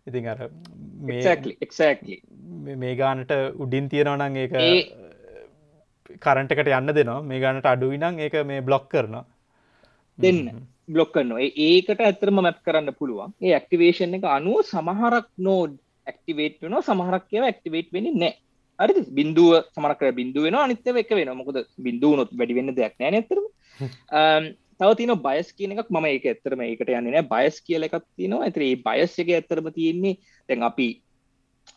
ඉතින් අර මේ ගානට උඩින් තියෙනවනං ඒක කරන්ටකට යන්න දෙනවා. මේ ගානට අඩුවිනං ඒක මේ බ්ලොක් කරනවා. දෙන්න. බ්ලොක් කරනවා. ඒකට ඇතරම මැප් කරන්න පුළුවන්. ඒ ඇක්ටිවේෂන් එක අනුව සමහරක් නෝඩ් ඇක්ටිවේට් වන සමහරක් කියව ඇක්ටිවේට් වෙනි නෑ අරි බින්දුව සමරක බින්දුව වෙන අනිත්‍යව එක වෙන මොකද බින්දුව නොත් වැඩි වෙන්න දෙයක් නෑ නැතරම තව තින බයස් කියන එකක්. මම ඒක ඇත්තරම ඒකට යන්නේ නෑ. බයස් කියල එකක් තියෙනවා. ඇතර බයස් එක ඇත්තරම තියෙන්නේ දැන් අපි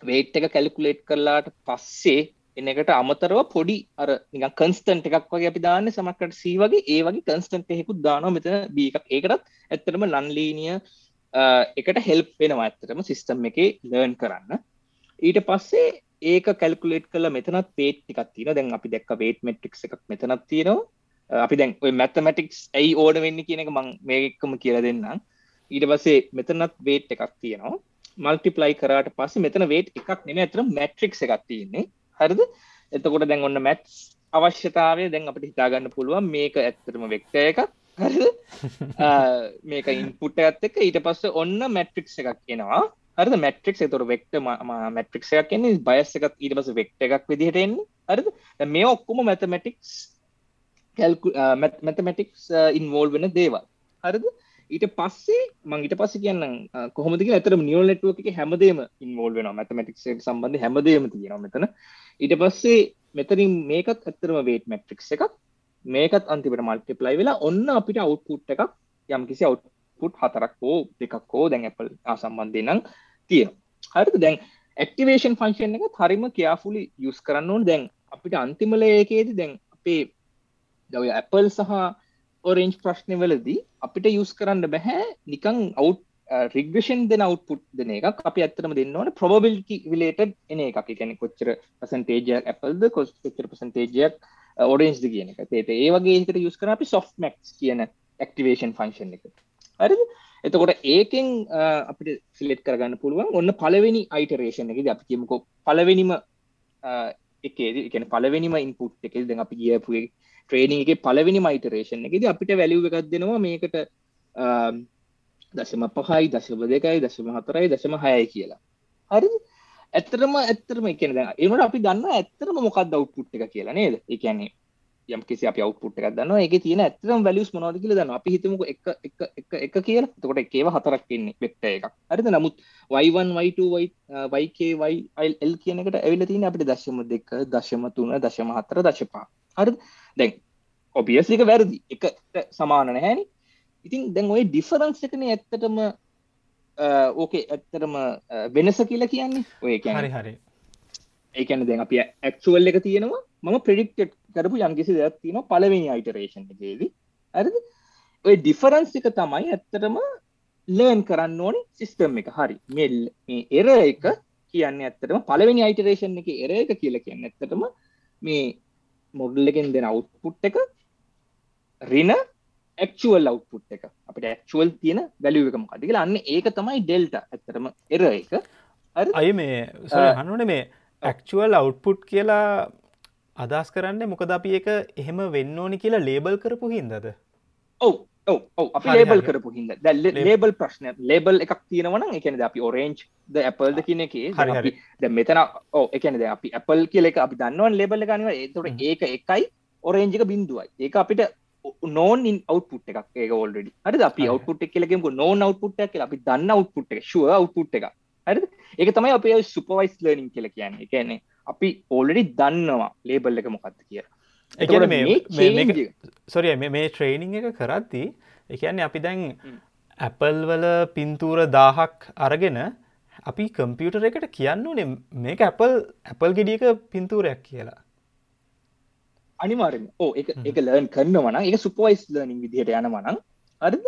වේට් එක කැලිකුලේට් කරලාට පස්සේ එනකට අමතරව පොඩි අර නික කන්ස්ටන්ට එකක් වගේ අපි දාන්න. සමකට සී වගේ ඒ වගේ කන්ස්ටන්ට එකකුත් දානවා. මෙතන බී එකක්. ඒකටත් ඇත්තරම ලන්ලීනිය එකට හෙල්ප් වෙනවා ඇත්තරම සිිස්ටම් එක ලර්න් කරන්න. ඊට පස්සේ ඒක කැල්කුලේට් කල මෙතනත් පේට් එකක් තියෙන දැන් අපි දැක්ක වේට් මෙට්‍රික් එකක් මෙතනත් තියෙනවා. අපි දැන් ඔය මැතමටික්ස් ඇයි ඕඩ වෙන්න කියන එක මං මේකම කියල දෙන්නම්. ඊට පස්සේ මෙතනත් වේට් එකක් තියෙනවා. මල්ටිපලයි කරට පස්ස මෙතන වේට් එකක් නෙම ඇතර මැට්‍රික් එකක් තියෙන්නේ. හරිද? එතකොට දැන් ඔන්න මැට්ස් අවශ්‍යතාවය දැන් අපට හිතාගන්න පුළුවන්. මේක ඇත්තරම වෙක්ට එකක්. හරිද? මේක ඉන්පුට් ඇත් එක ඊට පස්ස ඔන්න මැට්‍රික්ස් එකක් එනවා හරිද මැට්‍රික් තොර වෙක්ට මැට්‍රික්ෂයක් කියන්නේ බයස් එකත් ඊට පස වෙක්ට එකක් විදිහට එන්නේ. හරිද මේ ඔක්කොම මැතමැටික්ස් කැල්කු මැතමැටික්ස් ඉන්වෝල් වෙන දේවල්. හරිද ඊට පස්සේ මං ඊට පස්ස කියන්න කොහොමද ඇතර නිියල් නෙට්ුව එක හැමදේම ඉන්වෝල් වෙන මැතමටික්ස් සම්බන්ධ හැමදේම තියෙන මෙතන. ඊට පස්සේ මෙතරින් මේකත් ඇත්තරම වේට මැට්‍රික්ස් එකක්. මේකත් අන්තිපට මල්ටිප්ලයි වෙලා ඔන්න අපිට අවුට්පුට් එකක් යම් කිසි අවුට්පුට් හතරක් හෝ දෙකක් හෝ දැන් ඇපල් සම්බන්ධය නම් තියෙන හරිද? දැන් ඇක්ටිවේෂන් ෆංශන් එක හරිම කියාෆුලි යුස් කරන්න ඕන. දැන් අපිට අන්තිමල ඒකේද දැන් අපේ දව ඇපල් සහ ඔරෙන්ජ් ප්‍රශ්නවලදී අපිට යුස් කරන්න බැහැ. නිකං අවු් රිගෂන් දෙන අවුපුට් දෙන එක අපි ඇත්තරම දෙන්න ඕන. ප්‍රබිලිටි විලේට එන එක කැන කොච්චර පසන්ටේජයක් ඇපල්ද කොස් කොච්චර පසන්ටේජයක් ඔඩෙන්ස්ද කියන එක. තේට ඒ වගේ එකට යුස් කර අපි සොෆ් මක්ස් කියන ඇක්ටිවේෂන් ෆංශන් එක හරිද? එතකොට ඒකෙන් අපිට සිලෙට් කරගන්න පුළුවන් ඔන්න පලවෙනි අයිටරේෂන් එකද අපි කියමුකෝ පලවෙනිම එකේද එකන පලවෙනිම ඉන්පුට් එක දැන් අපි ගියපුේ ට්‍රේනිං එක පලවෙනි මයිටරේෂන් එකද අපිට වැලිව එකක් දෙනවා මේකට දශම පහයි දශම දෙකයි දශම හතරයි දශම හයයි කියලා. හරි ඇත්තරම ඇත්තරම එකන දැන් ඒමට අපි දන්න ඇත්තරම මොකක් දව්පුට් එක කියලා නේද? එකන්නේ යම් කිසි අපි අවුට්පුට් එකක් දන්නවා. ඒකේ තියෙන ඇත්තටම වැලියුස් මොනවද කියලා දන්නවා. අපි හිතමුකෝ එක එක එක එක කියලා. එතකොට එකේව හතරක් ඉන්නේ වෙක්ටර් එකක්. හරිද? නමුත් y1 y2 y yk uh, yl කියන එකට ඇවිල්ලා තියෙන්නේ අපිට දශම දෙක දශම තුන දශම හතර දශම පහ. හරිද? දැන් ඔබියස්ලි එක වැරදි. එකට සමාන නැහැනේ. ඉතින් දැන් ওই ඩිෆරන්ස් එකනේ ඇත්තටම uh, ඕකේ ඇත්තටම uh, වෙනස කියලා කියන්නේ. ඔය කියන්නේ හරි හරි. ඒකැන දැන් අපි ඇක්ුවල් එක තියෙනවා. මම ප්‍රඩික්ට් කරපු යම්කිසි දෙයක් තියන පලවෙනි අයිටරේෂන් එකේදී. ඇරද ඔය ඩිෆරන්ස් එක තමයි ඇත්තටම ලර්න් කරන්න ඕනි සිිස්ටම් එක. හරි. මෙල් මේ එර එක කියන්න ඇත්තටම පලවෙනි අයිටරේෂන් එක එර එක කියල කියන්න ඇත්තටම මේ මොඩල් එකෙන් දෙන අවුට්පුට් එක රින ක්ල් අවුට්පුට් එක. අපට ක්ල් තියෙන වැලිුවකම කතිකල අන්න ඒක තමයි ඩෙල්ට ඇත්තටම එර එක. අය මේ හනුන මේ ඇක්චුවල් අවුට්පුට් කියලා අදස් කරන්න මොකද අපි එක එහෙම වෙන්න ඕනි කියලා ලේබල් කරපු හින්දද? ඔව ඔව අප ලේබල් කරපු හිද දැල්ල ලේබල් ප්‍රශ්න. ලේබල් එකක් තියෙනවන එකනද අපි ඔරේන්ජ් ද ඇපල්ද කියන එක. හරි ද මෙතන ඕ එකනද අපි ඇපල් කියල එක අපි දන්නවන් ලේබල් ගනිව ඒතුට ඒක එකයි ඔරේන්ජික බින්දුවයි ඒක අපිට නෝන් අවුපුට් එකක්. ඒක ඔල්ඩඩි හරි අපි අවුපුට් එකලෙකෙම නෝන් අවුපුට් එක අපි දන්න අවුපුට් එක ශුව අවුපුට් එක හරි ඒක තමයි අපේ සුපවයිස් ලර්නිින් කියල කියන්නේ. එකන්නේ අපි ඕල්ඩි දන්නවා ලේබල් එක මොකක්ද කිය සොරිය මේ ට්‍රේනිං එක කරද්දී එකන්නේ අපි දැන් ඇපල් වල පින්තූර දාහක් අරගෙන අපි කම්පියුටර එකට කියන්න නේ මේක ඇපල් ඇපල් ගෙඩියක පින්තූරයක් කියලා. අනිවාරෙන් ඕ එක ලර්න් කරනවන එක සුපෝයිස් ලර්නිින් විදිහට යනවනන් අරද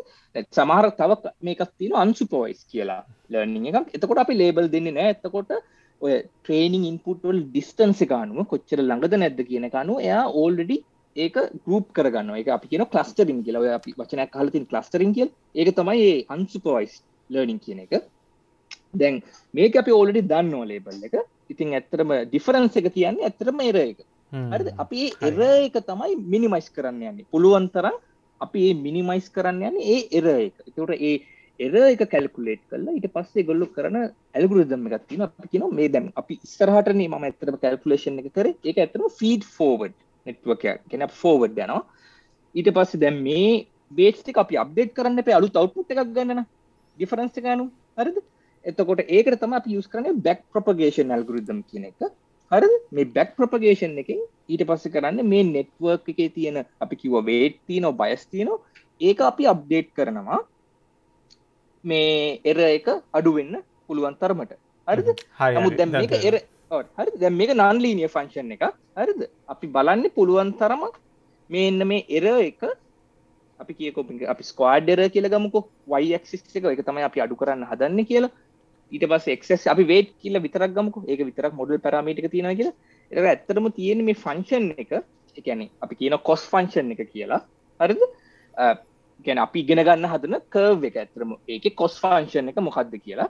සමහර තව මේකක් තියෙන අන්සුපෝයිස් කියලා ලර්නිින් එකක්. එතකොට අපි ලේබල් දෙන්නේ නෑ එතකොට ඔය ට්‍රේනිං ඉන්පුට්වල් ඩිස්ටන්ස කානුව කොච්චර ළඟද නැද්ද කියන කනු එයා ඕල්ඩඩි ඒක ගරුප් කරගන්න එක අපි කියන කලස්ටරින් කියල. ඔය අපි වචනයක් කලතින් කලස්ටරින් කියල්. ඒක තමයි ඒ අන්සුපවයිස් ලර්නිින් කියන එක. දැන් මේක අපි ඕලඩි දන්න ලේබල් එක. ඉතින් ඇත්තරම ඩිෆරන්ස එක කියන්නේ ඇතරම එර එක. හරි අපි එර එක තමයි මිනිමයිස් කරන්න යන්නේ. පුළුවන් තරම් අපි ඒ මිනිමයිස් කරන්න යන්නේ ඒ එර එක. එතට ඒ එර එක කැල්කුලේට් කරලා ඊට පස්සේ ගොල්ලු කරන ඇල්ගුරිදම් එකක් තියෙනවා. අපි කියනවා මේ දැන් අපි ඉස්සරහටනේ මම ඇත්තටම කැල්කුලේෂන් එක කරේ. ඒක ඇත්තටම ෆීඩ් ෆෝවර්ඩ් නෙට්වර්ක් එකක්. කියන ෆෝවර්ඩ් යනවා. ඊට පස්සේ දැන් මේ බේස් ටික අපි අප්ඩේට් කරන්න එපා. අලුත් අවුට්පුට් එකක් ගන්න න ඩිෆරන්ස් එක ගන්න හරිද? එතකොට ඒකට තමයි අපි යූස් කරන්නේ බැක් ප්‍රොපගේෂන් ඇල්ගොරිතම් කියන එක. හරිද මේ බැක් ප්‍රොපගේෂන් එකෙන් ඊට පස්සේ කරන්නේ මේ නෙට්වර්ක් එකේ තියෙන අපි කිව්ව වේට් තියෙනවා බයස් තියෙනවා ඒක අපි අප්ඩේට් කරනවා. මේ එර එක අඩු වෙන්න පුළුවන් තරමට. හරිද? නමුත් දැන් මේක එර හරි දැන් මේක නන් ලීනිය ෆංක්ෂන් එක හරිද? අපි බලන්න පුළුවන් තරම මේ එන්න මේ එර එක අපි කියකො අපි ස්කවාඩ්ඩර කියල ගමුකෝ වයික්සිස් එක එක තමයි අපි අඩු කරන්න හදන්න කියලා ඊට පස් එක්ස් අපි වේට් කියල විතරක් ගමක. ඒක විතරක් මොඩල් පරමීටික තියෙන කියලා. එ ඇත්තරම තියෙන මේ ෆංක්ෂන් එක. එකැනෙ අපි කියන කොස් ෆංක්ෂන් එක කියලා. හරිද? ගැන අපි ඉගෙන ගන්න හදන කර්ව එක ඇතරම ඒක කොස් ෆංක්ෂන් එක මොකක්ද කියලා.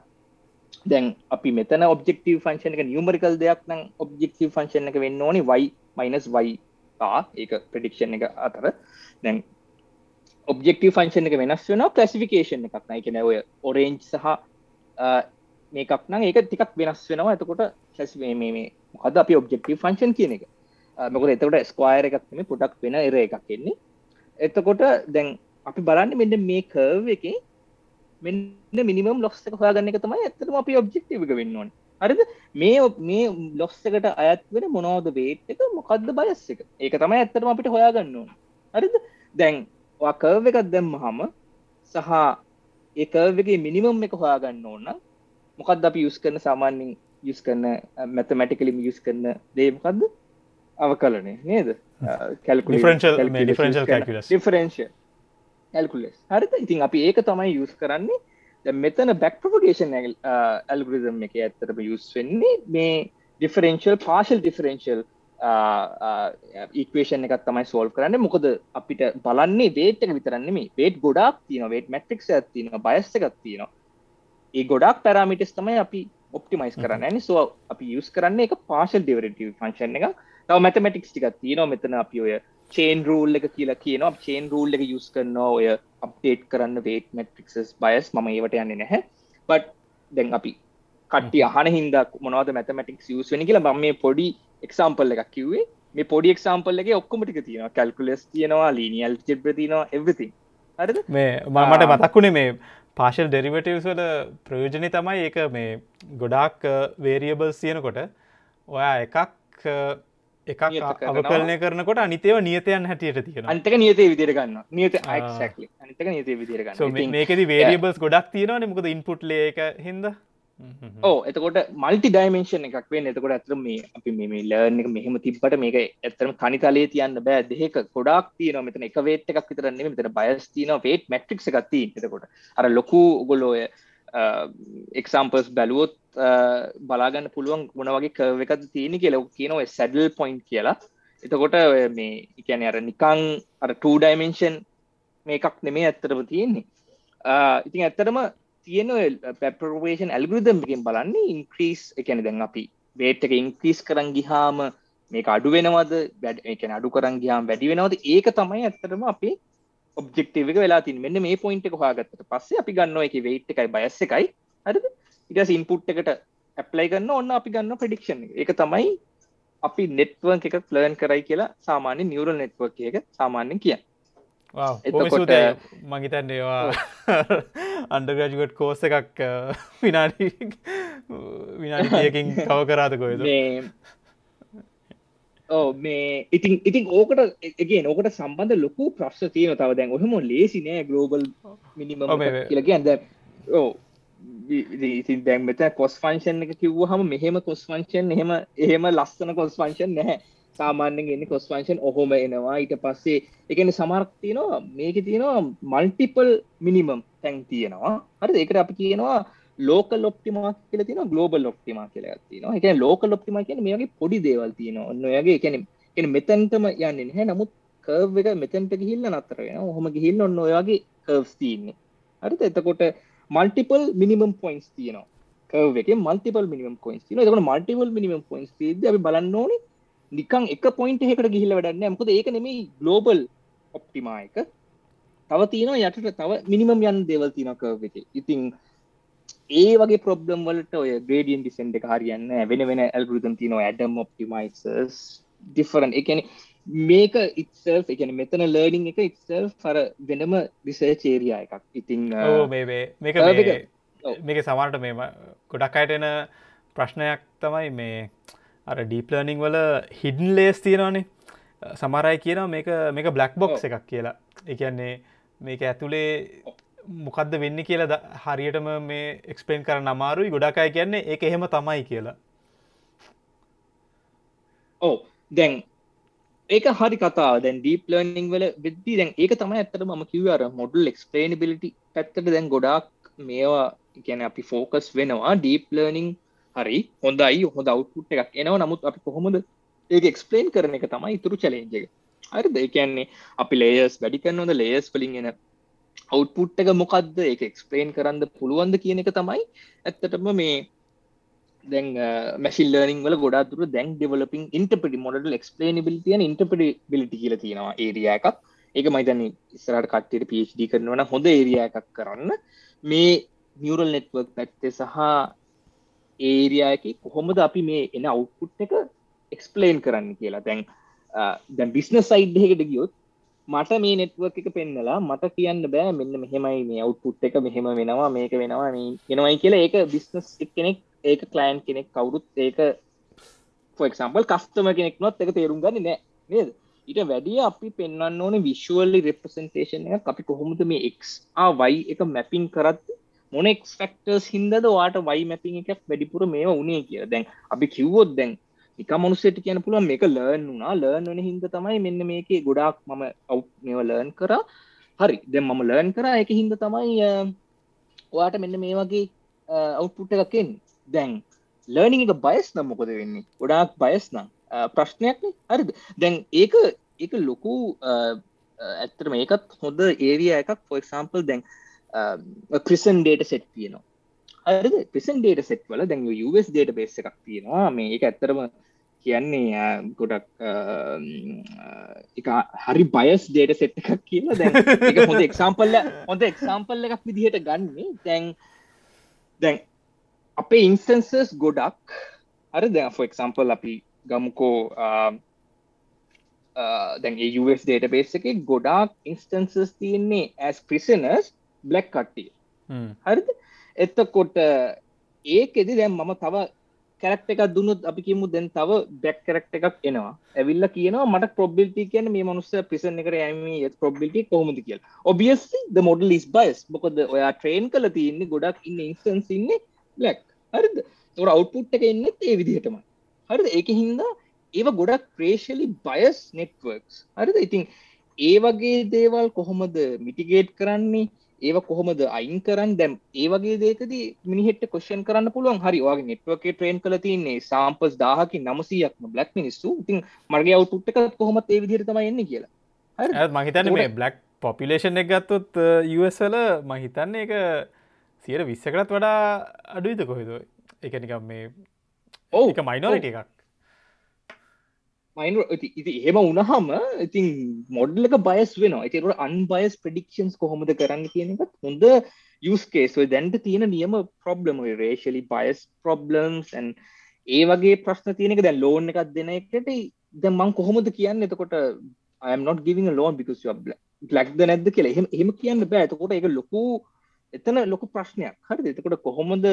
දැන් අපි මෙතන ඔබෙක්ටව ෆංක්ෂන් එක නියමරිකල් දෙයක් නම් ඔබෙක්ටව ෆංක්ෂන් එක වෙන්න ඕනි වයි මයිනස් වයි ඒක ප්‍රඩික්ෂන් එක අතර. දැන් ඔබෙක්ටව ෆංක්ෂන් එක වෙනස් වෙන ප්‍රසිෆිකේෂන් එකක්. නයි කෙන ඔය ඔරේන්ජ් සහ මේකක්. නම් ඒක ටිකක් වෙනස් වෙනවා. එතකොට සැස් මේ මොකද අපි ඔබ්ජෙක්ටව ෆංක්ෂන් කියන එක? මොකද එතකොට ස්කවායර එකක් මේ පුටක් වෙන එර එකක් එන්නේ. එතකොට දැන් අපි බලන්න මෙන්න මේ කර්ව එක මෙන්න මිනිමම් ලොස් එක හොයාගන්න එක තමයි ඇත්තටම අපි ඔබ්ජෙක්ටිව් එක වෙන්න ඕනේ. හරිද? මේ මේ ලොස් එකට අයත් වෙන මොනවද වේට් එක? මොකද්ද බයස් එක? ඒක තමයි ඇත්තටම අපිට හොයාගන්න ඕනේ. හරිද? දැන් ඔයා කර්ව එකක් දැම්මහම සහ ඒ කර්ව එකේ මිනිමම් එක හොයාගන්න ඕන නම් මොකක්ද අපි යුස් කරන සාමාන්‍යින් යුස් කරන මැතමැටිකලිම යුස් කරන දේමකක්ද අවකලනේ නේද? ඇල්කුලෙස් හරිත ඉතින් අපි ඒක තමයි යුස් කරන්නේ. මෙතන බැක් ප්‍රපගේෂන් ඇල්ගරිදම් එක ඇත්තරම යුස් වෙන්නේ මේ ඩිෆරෙන්ශල් පාශල් ඩිෆරෙන්ශල් ඒක්වේෂන් එකත් තමයි සෝල් කරන්න. මොකද අපිට බලන්නේ වේට එක විතරන්නේ මේ වේට ගොඩක් තියන වේට මැට්‍රික් ඇතින බයස්ස එකක් තියෙනවා ඒ ගොඩක් පැරමිටස් තමයි අපි ඔප්ටිමයිස් කරන්න. ඇනි සෝ අපි යස් කරන්න එක පාශල් ඩිවරටව ෆංක්ෂන් එක තව මැතමටික්ස් ටික තියෙනවා. මෙතන අපි ඔය චේන් රූල් එක කියලා කියනවා. චේන් රූල් එක යුස් කරනවා. ඔය අප්ඩේට් කරන්න වේට මැට්‍රික්ස් බයස් ම ඒවට යන්න නැහැ. බට් දැන් අපි කට්ටි අහන හින්ද මොනවද මැතමටික්ස් යස් වෙන කියලා බම මේ පොඩි එක්සාම්පල් එකක් කිව්වේ. මේ පොඩි එක්සාම්පල් එක ඔක්කොමටික තියෙනවා. කැල්කුලස් තියෙනවා ලීනියල් ජෙබ්‍ර තිනවා එවති හරිද? මේ මට මතක්කුණේ මේ පාශල් ඩෙරිවටවස් වල ප්‍රයෝජනය තමයි ඒක මේ ගොඩාක් වේරියබල් සියනකොට ඔයා එකක් එකක් අවකලනය කරනකොට අනිතේව නියතයන් හැටියට තියෙන අන්තක නියතේ විදිර ගන්න නියත අනිතක නියතේ විදිර ගන්න මේකෙද වේරියබල්ස් ගොඩක් තියෙනවන. මොකද ඉන්පුට් ලේක හිද ඕ එතකොට මල්ටි ඩයිමේෂන් එකක් වෙන් එතකොට ඇතර මේ අපි මේ ලර්න එක මෙහෙම තිබ්බට මේක ඇතරම තනිතලේ තියන්න බෑ. දෙක ගොඩක් තියන මෙතන එක වේට් එකක් විතරන්නේ මෙතන බයස් තියන වේට් මැට්‍රික් එකක් තිය එතකොට අර ලොකු ගොලෝය එක්සම්පර්ස් බැලුවොත් බලාගන්න පුළුවන් මොන වගේ කව එකද තියෙන කියල. කියනව සැඩල් පොයින්් කියලා. එතකොට මේ එකන අර නිකං අර ටූ ඩයිමේෂන් මේකක් නෙමේ ඇත්තරම තියෙන්නේ. ඉතින් ඇත්තරම තියෙන පැපරේෂන් ඇල්ගුදම්කින් බලන්නේ ඉන්ක්‍රීස් එකන දැන් අපි වේට් එක ඉන්ක්‍රීස් කරන් ගිහාම මේක අඩු වෙනවද? වැඩ එක අඩු කරන් ගියාම් වැඩි වෙනවද? ඒක තමයි ඇත්තටම අපි ඔබ්ෙක්ටව එක වෙලා තින් මෙන්න මේ පොයින්ට එක හොයාගත්තට පස්සේ අපි ගන්න එක වේට් එකයි බයස් එකයි. හරිද? ඉටස් ඉන්පුට් එකට ඇප්ලයි ගන්න ඔන්න අපි ගන්න ප්‍රඩික්ෂන් එක. තමයි අපි නෙට්වර්ක් එක ප්ලර්න් කරයි කියලා සාමාන්‍ය නිවරල් නෙට්වර්ක් එක සාමාන්‍යෙන් කියන්න. එතකොට මගිතන් ඒවා අන්ඩගජුගට් කෝස එකක් විනාඩි විනාඩියකින් කව කරාද කොයද ඕ මේ ඉතින් ඉතින් ඕකට එකගේ ඕකට සම්බන්ධ ලොකු ප්‍රශ්න තියන තව. දැන් ඔහම ලේසි නෑ ගලෝබල් මිනිම කියලගේ ඇද ඕ ඉතින් දැන් මෙත කොස් ෆංශන් එක කිව්ව හම මෙහෙම කොස් ෆංශන් එහෙම එහෙම ලස්සන කොස් ෆංශන් නැහැ සාමාන්‍යෙන් එන්නේ කොස් ෆංශන් ඔහොම එනවා. ඊට පස්සේ එකන සමර්ක් තියෙනවා මේක තියෙනවා මල්ටිපල් මිනිමම් තැන් තියෙනවා. හරි ඒකට අපි කියනවා ලෝකල් ඔප්ටිමා කියල තින ගලෝබල් ඔප්ටිමා කියලා තින එක ලෝකල් ඔප්ටිමා කියන මේගේ පොඩි දේවල් තියෙන ඔන්න ඔයගේ එකැන එ මෙතැන්ටම යන්න හැ නමුත් කර්ව එක මෙතැන්ට ගිහිල්ල නතර වෙන හොම ගිහිල්ල ඔන්න ඔයාගේ කර්ස් තියන්නේ. හරිත එතකොට මල්ටිපල් මිනිමම් පොයින්ස් තියනවා. කර්ව එක මල්ටිපල් මිනිම පොයින්ස් තින එතකට මල්ටිපල් මිනිම පොයින්ස් ද අපි බලන්න ඕනේ නිකං එක පොයින්ට එකට ගිහිල්ල වැඩන්න මකද ඒක නෙමේ ගලෝබල් ඔප්ටිමා එක. තව තියෙන යටට තව මිනිමම් යන් දේවල් තින කර්ව එක. ඉතිං ඒ වගේ ප්‍රොබ්ලම් වලට ඔය ග්‍රේඩියන් ඩිසෙන්ඩ එක හරියන්න වෙන වෙන ඇල්ගෘතම් තින ඇඩම් ඔප්ටිමයිසර්ස් ඩිෆරන් එකන මේක ඉත්සල් එකන මෙතන ලර්නිින් එක ඉත්සල් පර වෙනම රිසර්චේරයා එකක්. ඉතිං මේක මේක සමරට මේ ගොඩක් අයට එන ප්‍රශ්නයක් තමයි මේ අර ඩීප්ලර්නිං වල හිඩන් ලේස් තියෙනවානේ. සමරයි කියන මේක මේක බ්ලක් බොක්ස් එකක් කියලා. එකන්නේ මේක ඇතුළේ මොකක්ද වෙන්න කියලා හරියටම මේ එක්ස්පේන් කර නමාරුයි ගොඩාකයි කියන්නේ ඒක එහෙම තමයි කියලා. ඕ දැන් ඒක හරි කතා දැන් ඩීප් ලර්නිං වල වෙද්දී දැන් ඒක තමයි ඇත්තට මම කිව්වේ අර මොඩල් එක්ස්ප්ලේනබිලිටි පැත්තට දැන් ගොඩාක් මේවා කියන්නේ අපි ෆෝකස් වෙනවා ඩීප් ලර්නිං හරි. හොඳයි. හොඳ අවුට්පුට් එකක් එනවා. නමුත් අපි කොහොමද ඒක එක්ස්පලේන් කරන එක තමයි ඉතුරු චලෙන්ජ එක. හරි දෙ කියන්නේ අපි ලේස් වැඩි කරනොද ලේස් වලින් එන අවුට්පුට් එක මොකක්ද ඒක එක්ස්පලේන් කරන්න පුළුවන්ද කියන එක තමයි ඇත්තටම මේ දැන් මැසිල් ලර්නිං වල ගොඩා දුර දැන් ඩෙවලපින් ඉන්ටපිටි මොඩල් එක්ස්පලේනබිලිටියන් ඉන්ටපිටිබිලිටි කියල තියෙනවා ඒරිය එකක්. ඒක මයිතන ඉස්සරට කට්ටට පිD කරනවන හොඳ ඒරිය එකක් කරන්න. මේ නිියවරල් නෙට්වර්ක් පැත්තේ සහ ඒරියයක කොහොමද අපි මේ එන අවුපුට් එක එක්ස්පලේන් කරන්න කියලා. දැන් දැන් බිස්නස් සයිඩ්හකට ගියොත් මට මේ නෙට්වර්ක් එක පෙන්නලා මට කියන්න බෑ මෙන්න මෙහෙමයි මේ අවුපුට් එක මෙහෙම වෙනවා මේක වෙනවා මේ වෙනවයි කියලා. ඒක බිස්නස් කෙනෙක් ඒක කලයින් කෙනෙක් කවුරුත් ඒක ෆොක්සම්පල් කස්ටම කෙනෙක් නොත් එක තේරුම් ගන්න නෑ. නේද? ඊට වැඩිය අපි පෙන්වන්න ඕන විශ්ුවල්ලි රෙපසන්ටේෂන් එක අපි කොහොමද මේ එක් වයි එක මැපින් කරත් මොනෙක් ෆෙක්ටර්ස් හින්දද වාට වයි මැපිං එකක් වැඩිපුර මේ උනේ කිය දැන් අපි කිව්වොත් දැන් එක මනුස්සට කියන පුළුවන් මේක ලර්න් වුනා ලර්න් වන හින්ද තමයි මෙන්න මේකේ ගොඩාක් මම අව් මේව ලර්න් කර. හරි. දැන් මම ලර්න් කර. එක හින්ද තමයි වාට මෙන්න මේ වගේ අවුපුට් එකක්ෙන් දැන් ලර්නිං එක බයස් නම් මොකොද වෙන්නේ? ගොඩාක් බයස් නම්. ප්‍රශ්නයක්න හරිද? දැන් ඒක ඒක ලොකු ඇත්තර මේකත් හොඳ ඒරිය එකක්. ෆොක්සාම්පල් දැන් ප්‍රසන් ඩේට සෙට් තියෙනවා. හරිද? ප්‍රසන් ඩේට සෙට් වල දැන් US ඩේට බේස් එකක් තියෙනවා. මේ එක ඇත්තරම කියන්නේ ගොඩක් එක හරි බයස් ඩේට සෙට් එකක් කියලා. දැන් එක හොඳ එක්සාම්පල්ල හොඳ එක්සාම්පල් එකක් විදිහට ගන්නේ. දැන් දැන් අපේ ඉන්ස්ටන්සස් ගොඩක් හරි? දැන් ෆෝ එක්සාම්පල් අපි ගමුකෝ දැන් US ඩේට බේස් එක ගොඩාක් ඉන්ස්ටන්සස් තියෙන්නේ ඇස් ප්‍රිසනස් බ්ලක් කට්ටිය. හරිද? එත්තකොට ඒකෙදි දැම් මම තව කැරක්ට එකක් දුන්නත් අපි කියමු දැන් තව බැක් කරක්ට එකක් එනවා. ඇවිල්ල කියනවා මට ප්‍රොබිල්ටි කියන මේ මනුස්ස පිසන එකට ඇම ප්‍රොබිල්ටි කොහොමද කියල. ඔබියස් ද මොඩල් ලිස් බයිස් මොකද ඔයා ට්‍රේන් කල තියන්නේ ගොඩක් ඉන්න ඉන්සන්ස් ඉන්නේ ලැක් හරිද? තොර අවුට්පුට් එක එන්නෙත් ඒ විදිහටම හරිද? ඒක හින්දා ඒව ගොඩක් ප්‍රේශලි බයස් නෙට්වර්ක්ස් හරිද? ඉතින් ඒ වගේ දේවල් කොහොමද මිටිගේට් කරන්නේ ඒව කොහොමද අයින් කරන්න? දැම් ඒ වගේ දේකද මිනිහෙට කොෂන් කරන්න පුළුවන්. හරි වගේ නෙට්වක ට්‍රේන් කල තින්නේ සාම්පස් දාහකි නමසයක්ම බ්ලක් මිනිස්සු. ඉතින් මර්ගේ අවුට්ට එක කොහොමත් ඒ විදිරතම එන්න කියලා. මහිතන මේ බ්ලක් පොපිලේෂන් එක ගත්තොත් යවල මහිතන්නේ එක සියට විස්සකටත් වඩා අඩුයිද කොහෙද? එකනිකම් මේ ඕක මයිනෝට එකක් මයින් ඉති එහෙම උනහම ඉතින් මොඩ්ලක බයස් වෙන එකකට අන්බයස් ප්‍රඩික්ෂන්ස් කොහොමද කරන්න කියන එකත් හොඳ යස්කේස් දැන්ට තියෙන නියම ප්‍රොබ්ලම රේශලි බයස් ප්‍රොබ්ලම්ස් ඒ වගේ ප්‍රශ්න තියනක දැන් ලෝන් එකක් දෙන එකට ද මං කොහොමද කියන්න? එතකොට I'm not giving a loan because you are black ද නැද්ද කියලා. එහෙම එහෙම කියන්න බෑ. එතකොට ඒක ලොකු එතන ලොකු ප්‍රශ්නයක්. හරි එතකොට කොහොමද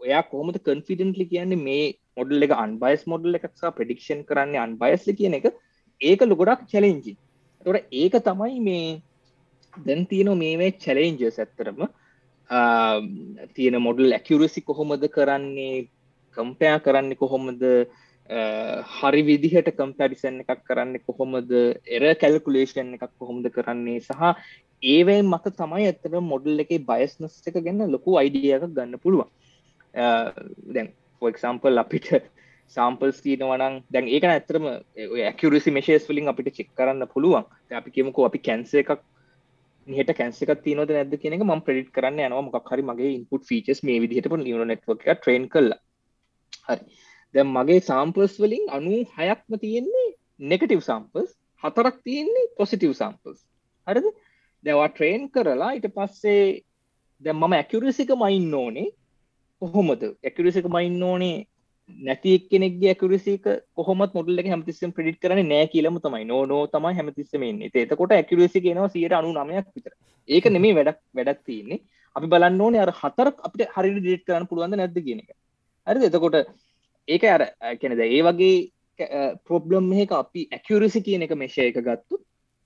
ඔයා කොහොමද කන්ෆිඩන්ටලි කියන්නේ මේ මොඩල් එක අන්බයිස් මොඩල් එකක්සා ප්‍රඩික්ෂන් කරන්න අන්බයිස්ල කියන එක ඒක ලොගොඩක් චලෙන්ජි තොට ඒක තමයි මේ දැන් තියෙන මේවේ චලෙන්ජස් ඇත්තරම තියෙන මොඩල් ඇකියරසි කොහොමද කරන්නේ කම්පයා කරන්න කොහොමද හරි විදිහට කම්පැරිසන් එකක් කරන්න කොහොමද එර කැල්කුලේෂන් එකක් කොහොමද කරන්නේ සහ ඒවයි මත තමයි ඇතර මොඩල් එක බයස්නස් එක ගන්න ලොකු අයිඩියක ගන්න පුළුවන්. දැන් ෆෝක්සම්පල් අපිට සාම්පල්ස් තියනවනං දැන් ඒක ඇතරම ඇකරසි මේශේස් වලින් අපිට චෙක් කරන්න පුළුවන්. අපි කියමුකෝ අපි කැන්ස එකක් නිහට කැන්සක තියනොද නැද කියන එක ම ප්‍රඩිට් කරන්න යනවා. මොක් හරි මගේ ඉන්පුට් ෆීචස් මේ විදිහට නිව නෙට්වක් ට්‍රේන් කල්ලා හරි. දැම් මගේ සාම්පල්ස් වලින් අනු හයක්ම තියෙන්නේ නෙගටව් සම්පස් හතරක් තියෙන්නේ පොසිටව් සම්පස් හරිද? දැවා ට්‍රේන් කරලා ඉට පස්සේ දැ මම ඇකුරසික මයින්න ඕනේ. කොහොමද? ඇකුරසික මයින්න ඕනේ නැති කෙනෙක්ගේ ඇකුරසික කොහොමත් මොඩල්ල හැමතිස්සම් ප්‍රඩිට් කරන නෑ කියලම තමයි. නෝ නෝ තමයි හැමතිස්සමන්නේ ඒතකොට ඇකුරසි කියෙනවා සියට අනු නමයක් විතර. ඒක නෙමේ වැඩක් වැඩක් තියන්නේ. අපි බලන්න ඕනේ අර හතරක් අපිට හරි ඩේට් කරන්න පුළුවන්ද නැද්ද කියන එක. හරි එතකොට ඒක අර කැනද ඒ වගේ ප්‍රොබ්ලම් එක අපි ඇකුරසි කියන එක මේශය එක ගත්තු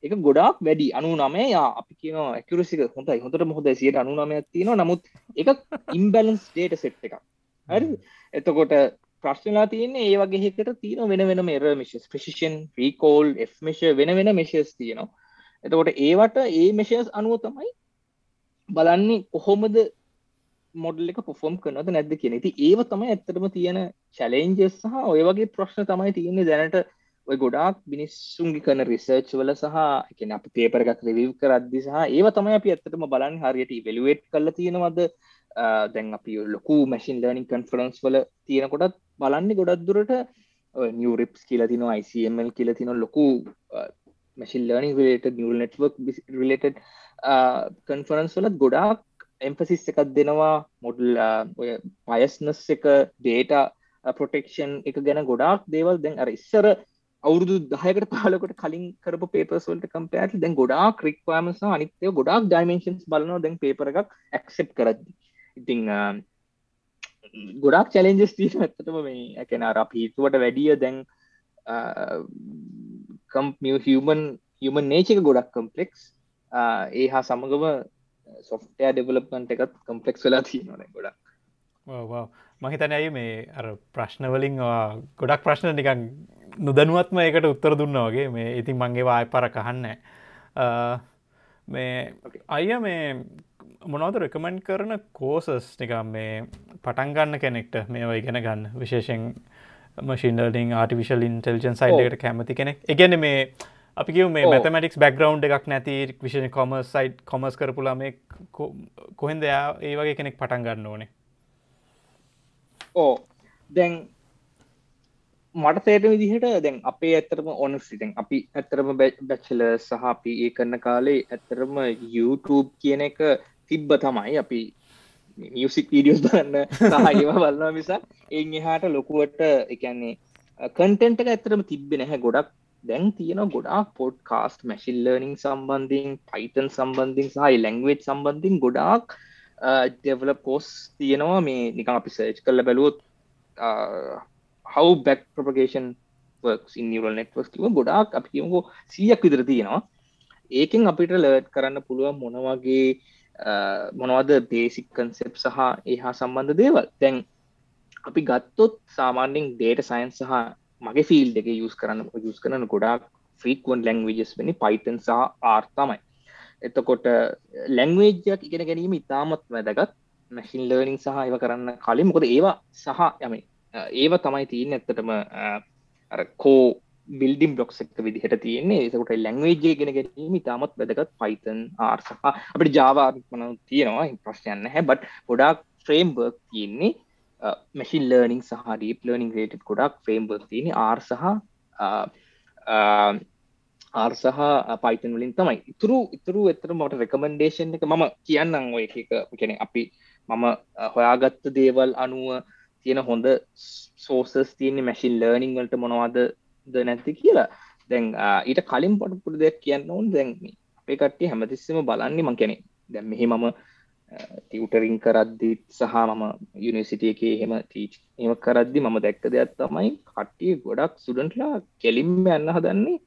එක ගොඩක් වැඩි. අනු නමේ යා අපි කියන ඇකුරසික හොඳයි. හොඳට මොහොද සියට අනු නමයක් තියෙනවා. නමුත් එක ඉම්බැලන්ස් ඩේට සෙට් එක හරි? එතකොට ප්‍රශ්නලා තියන්නේ ඒ වගේ හෙකට තියෙන වෙන වෙන මෙර මිශස් ප්‍රසිෂන් රීකෝල් එමේෂ වෙන වෙන මෙශස් තියෙනවා. එතකොට ඒවට ඒ මෙශස් අනුව තමයි බලන්නේ කොහොමද මොඩල් එක පොෆොම් කරනද නැද්ද කියෙන ති ඒව තමයි ඇත්තටම තියෙන චලෙන්ජස් සහ ඔය වගේ ප්‍රශ්න තමයි තියෙන්නේ දැනට ඔය ගොඩාක් මිනිස්සුන්ගි කන රිසර්ච් වල සහ එක අප පේපර එකක් රිවව් කරද්දි සහ ඒව තමයි අපි ඇත්තටම බලන්න හරියට වෙලුවේට් කල තියෙනවද? දැන් අපි ලොකු මැසින් ලර්නිින් කන්ෆරන්ස් වල තියෙනකොටත් බලන්නේ ගොඩක් දුරට. නිියරිප්ස් කියල තින ICML කියල තින ලොකු මැසින් ලර්නිින් ට නිියල් නෙට්වක් රිලට කන්ෆරන්ස් වලත් ගොඩාක් එම්පසිස් එකක් දෙනවා. මොඩල් ඔය පයස්නස් එක ඩේට පොටෙක්ෂන් එක ගැන ගොඩාක් දේවල් දැන් අර ඉස්සර අවුරුදු දහයකට පාලකට කලින් කරපු පේපර්ස්වලට කම්පෑට දැන් ගොඩා ක්‍රික්වාමස අනිතය ගොඩක් ඩයිමේන්ශන්ස් බලනවා දැන් පේපර එකක් ඇක්සෙප් කරද්දි. ඉතිං ගොඩක් චලෙන්ජස් තිීන ඇත්තටම මේ ඇකෙන අර පිතුවට වැඩිය දැන් කම්මිය හියමන් හියමන් නේචක ගොඩක් කම්පලෙක්ස් ඒ හා සමගම සොෆ්ටය ඩෙවලප්මන්ට එකත් කම්පලෙක්ස් වෙලා තියෙනන ගොඩක්. මහිතන ඇයි මේ ප්‍රශ්නවලින් ගොඩක් ප්‍රශ්න නිකන් නොදනුවත්ම එකට උත්තර දුන්න වගේ. මේ ඉතින් මංගේ වාය පර කහන්න මේ අය මේ මොනවද රෙකමෙන්් කරන කෝසස් නිකම් මේ පටන්ගන්න කෙනෙක්ට මේවා ඉගෙන ගන්න? විශේෂෙන් මශින්ඩලින් ආටිවිශල් ඉන්ටෙල්ජන් සයිඩට කැමති කෙනෙක්. එකගැන මේ අපි කිව මේ මැතමටික්ස් බැක්ග්‍රවන්් එකක් නැති විශෂ කොමස් සයිට් කොමස් කරපුලා මේ කොහෙන්ද යා ඒ වගේ කෙනෙක් පටන් ගන්න ඕනේ ඕ. දැන් මට තේට විදිහට දැන් අපේ ඇත්තරම ඔන සිතෙන් අපි ඇත්තරම බැච්චල සහ අපි ඒ කරන්න කාලේ ඇත්තරම YouTube කියන එක තිබ්බ තමයි අපි මියසික් වීඩියෝස් බලන්න සහ ඒව බලන්න මිසා එ එහාට ලොකුවට එකන්නේ කන්ටෙන්ට එක ඇතරම තිබ්බෙ නැහැ ගොඩක්. දැන් තියෙන ගොඩාක් පොඩ් කාස්ට මැසිල් ලර්නිින් සම්බන්ධින් පයිතන් සම්බන්ධින් සහයි ලැංවෙට් සම්බන්ධින් ගොඩාක් ඩෙවල පෝස් තියෙනවා. මේ නිකම් අපි සර්ච් කරල බැලුවොත් හව බැක් ප්‍රපගේෂන් නිවල් නෙට්වස් කිව ගොඩාක් අපි කියමුකෝ සියක් විදර තියෙනවා. ඒකෙන් අපිට ලර්ට් කරන්න පුළුවන් මොනවගේ මොනවද බේසික් කන්සෙප් සහ ඒහා සම්බන්ධ දේවල්. තැන් අපි ගත්තොත් සාමාන්‍යින් ඩේට සයින්ස් සහ මගේ ෆිල් එක යස් කරන්න යස් කරන ගොඩක් ෆ්‍රීක්වන් ලැංවේජස් වෙනි පයිතන් සහ ආර්තමයි එතකොට ලැංවේජයක් ඉගෙන ගැනීම ඉතාමත් වැදගත්. මැසින් ලර්නිින් සහ ඒව කරන්න කලින් මොකද ඒවා සහ යම ඒව තමයි තියන්න ඇත්තටම කෝ බිල්ඩිම් බ්ලොක්ස් එක විදිහට තියන්නේ. ඒකට ලැංවේජය ගෙන ගැනීම ඉතාමත් වැදගත්. පයිතන් ආර් සහ අපට ජාවාමන තියෙනවා ප්‍රශ්යන්න හැ බට ගොඩක් ෆ්‍රේම්බර්ක් තියෙන්නේ. මැසින් ලර්නිින් සහ ඩීප් ලර්නිින් රේට ගොඩක් ෆ්‍රේම්බර් තියෙන ආර් සහ ආර් සහ පයිතන් වලින් තමයි. ඉතුරු ඉතුරු එතර මට රෙකමන්ඩේෂන් එක මම කියන්නම් ඔය එක. කෙන අපි මම හොයාගත්ත දේවල් අනුව තියෙන හොඳ සෝසස් තියන මැසින් ලර්නිින් වලට මොනවාද ද නැති කියලා. දැන් ඊට කලින් පොට පුඩ දෙයක් කියන්න ඕන්. දැන් අපේ කට්ටිය හැමතිස්සම බලන්නේ මං කෙනෙ දැන් මෙහි මම ටියවටරින් කරද්දිත් සහ මම යුනිසිටිය එක හෙම ටීච් එම කරද්දි මම දැක්ක දෙයක් තමයි කට්ටිය ගොඩක් සුඩන්ටලා කෙලින්ම යන්න හදන්නේ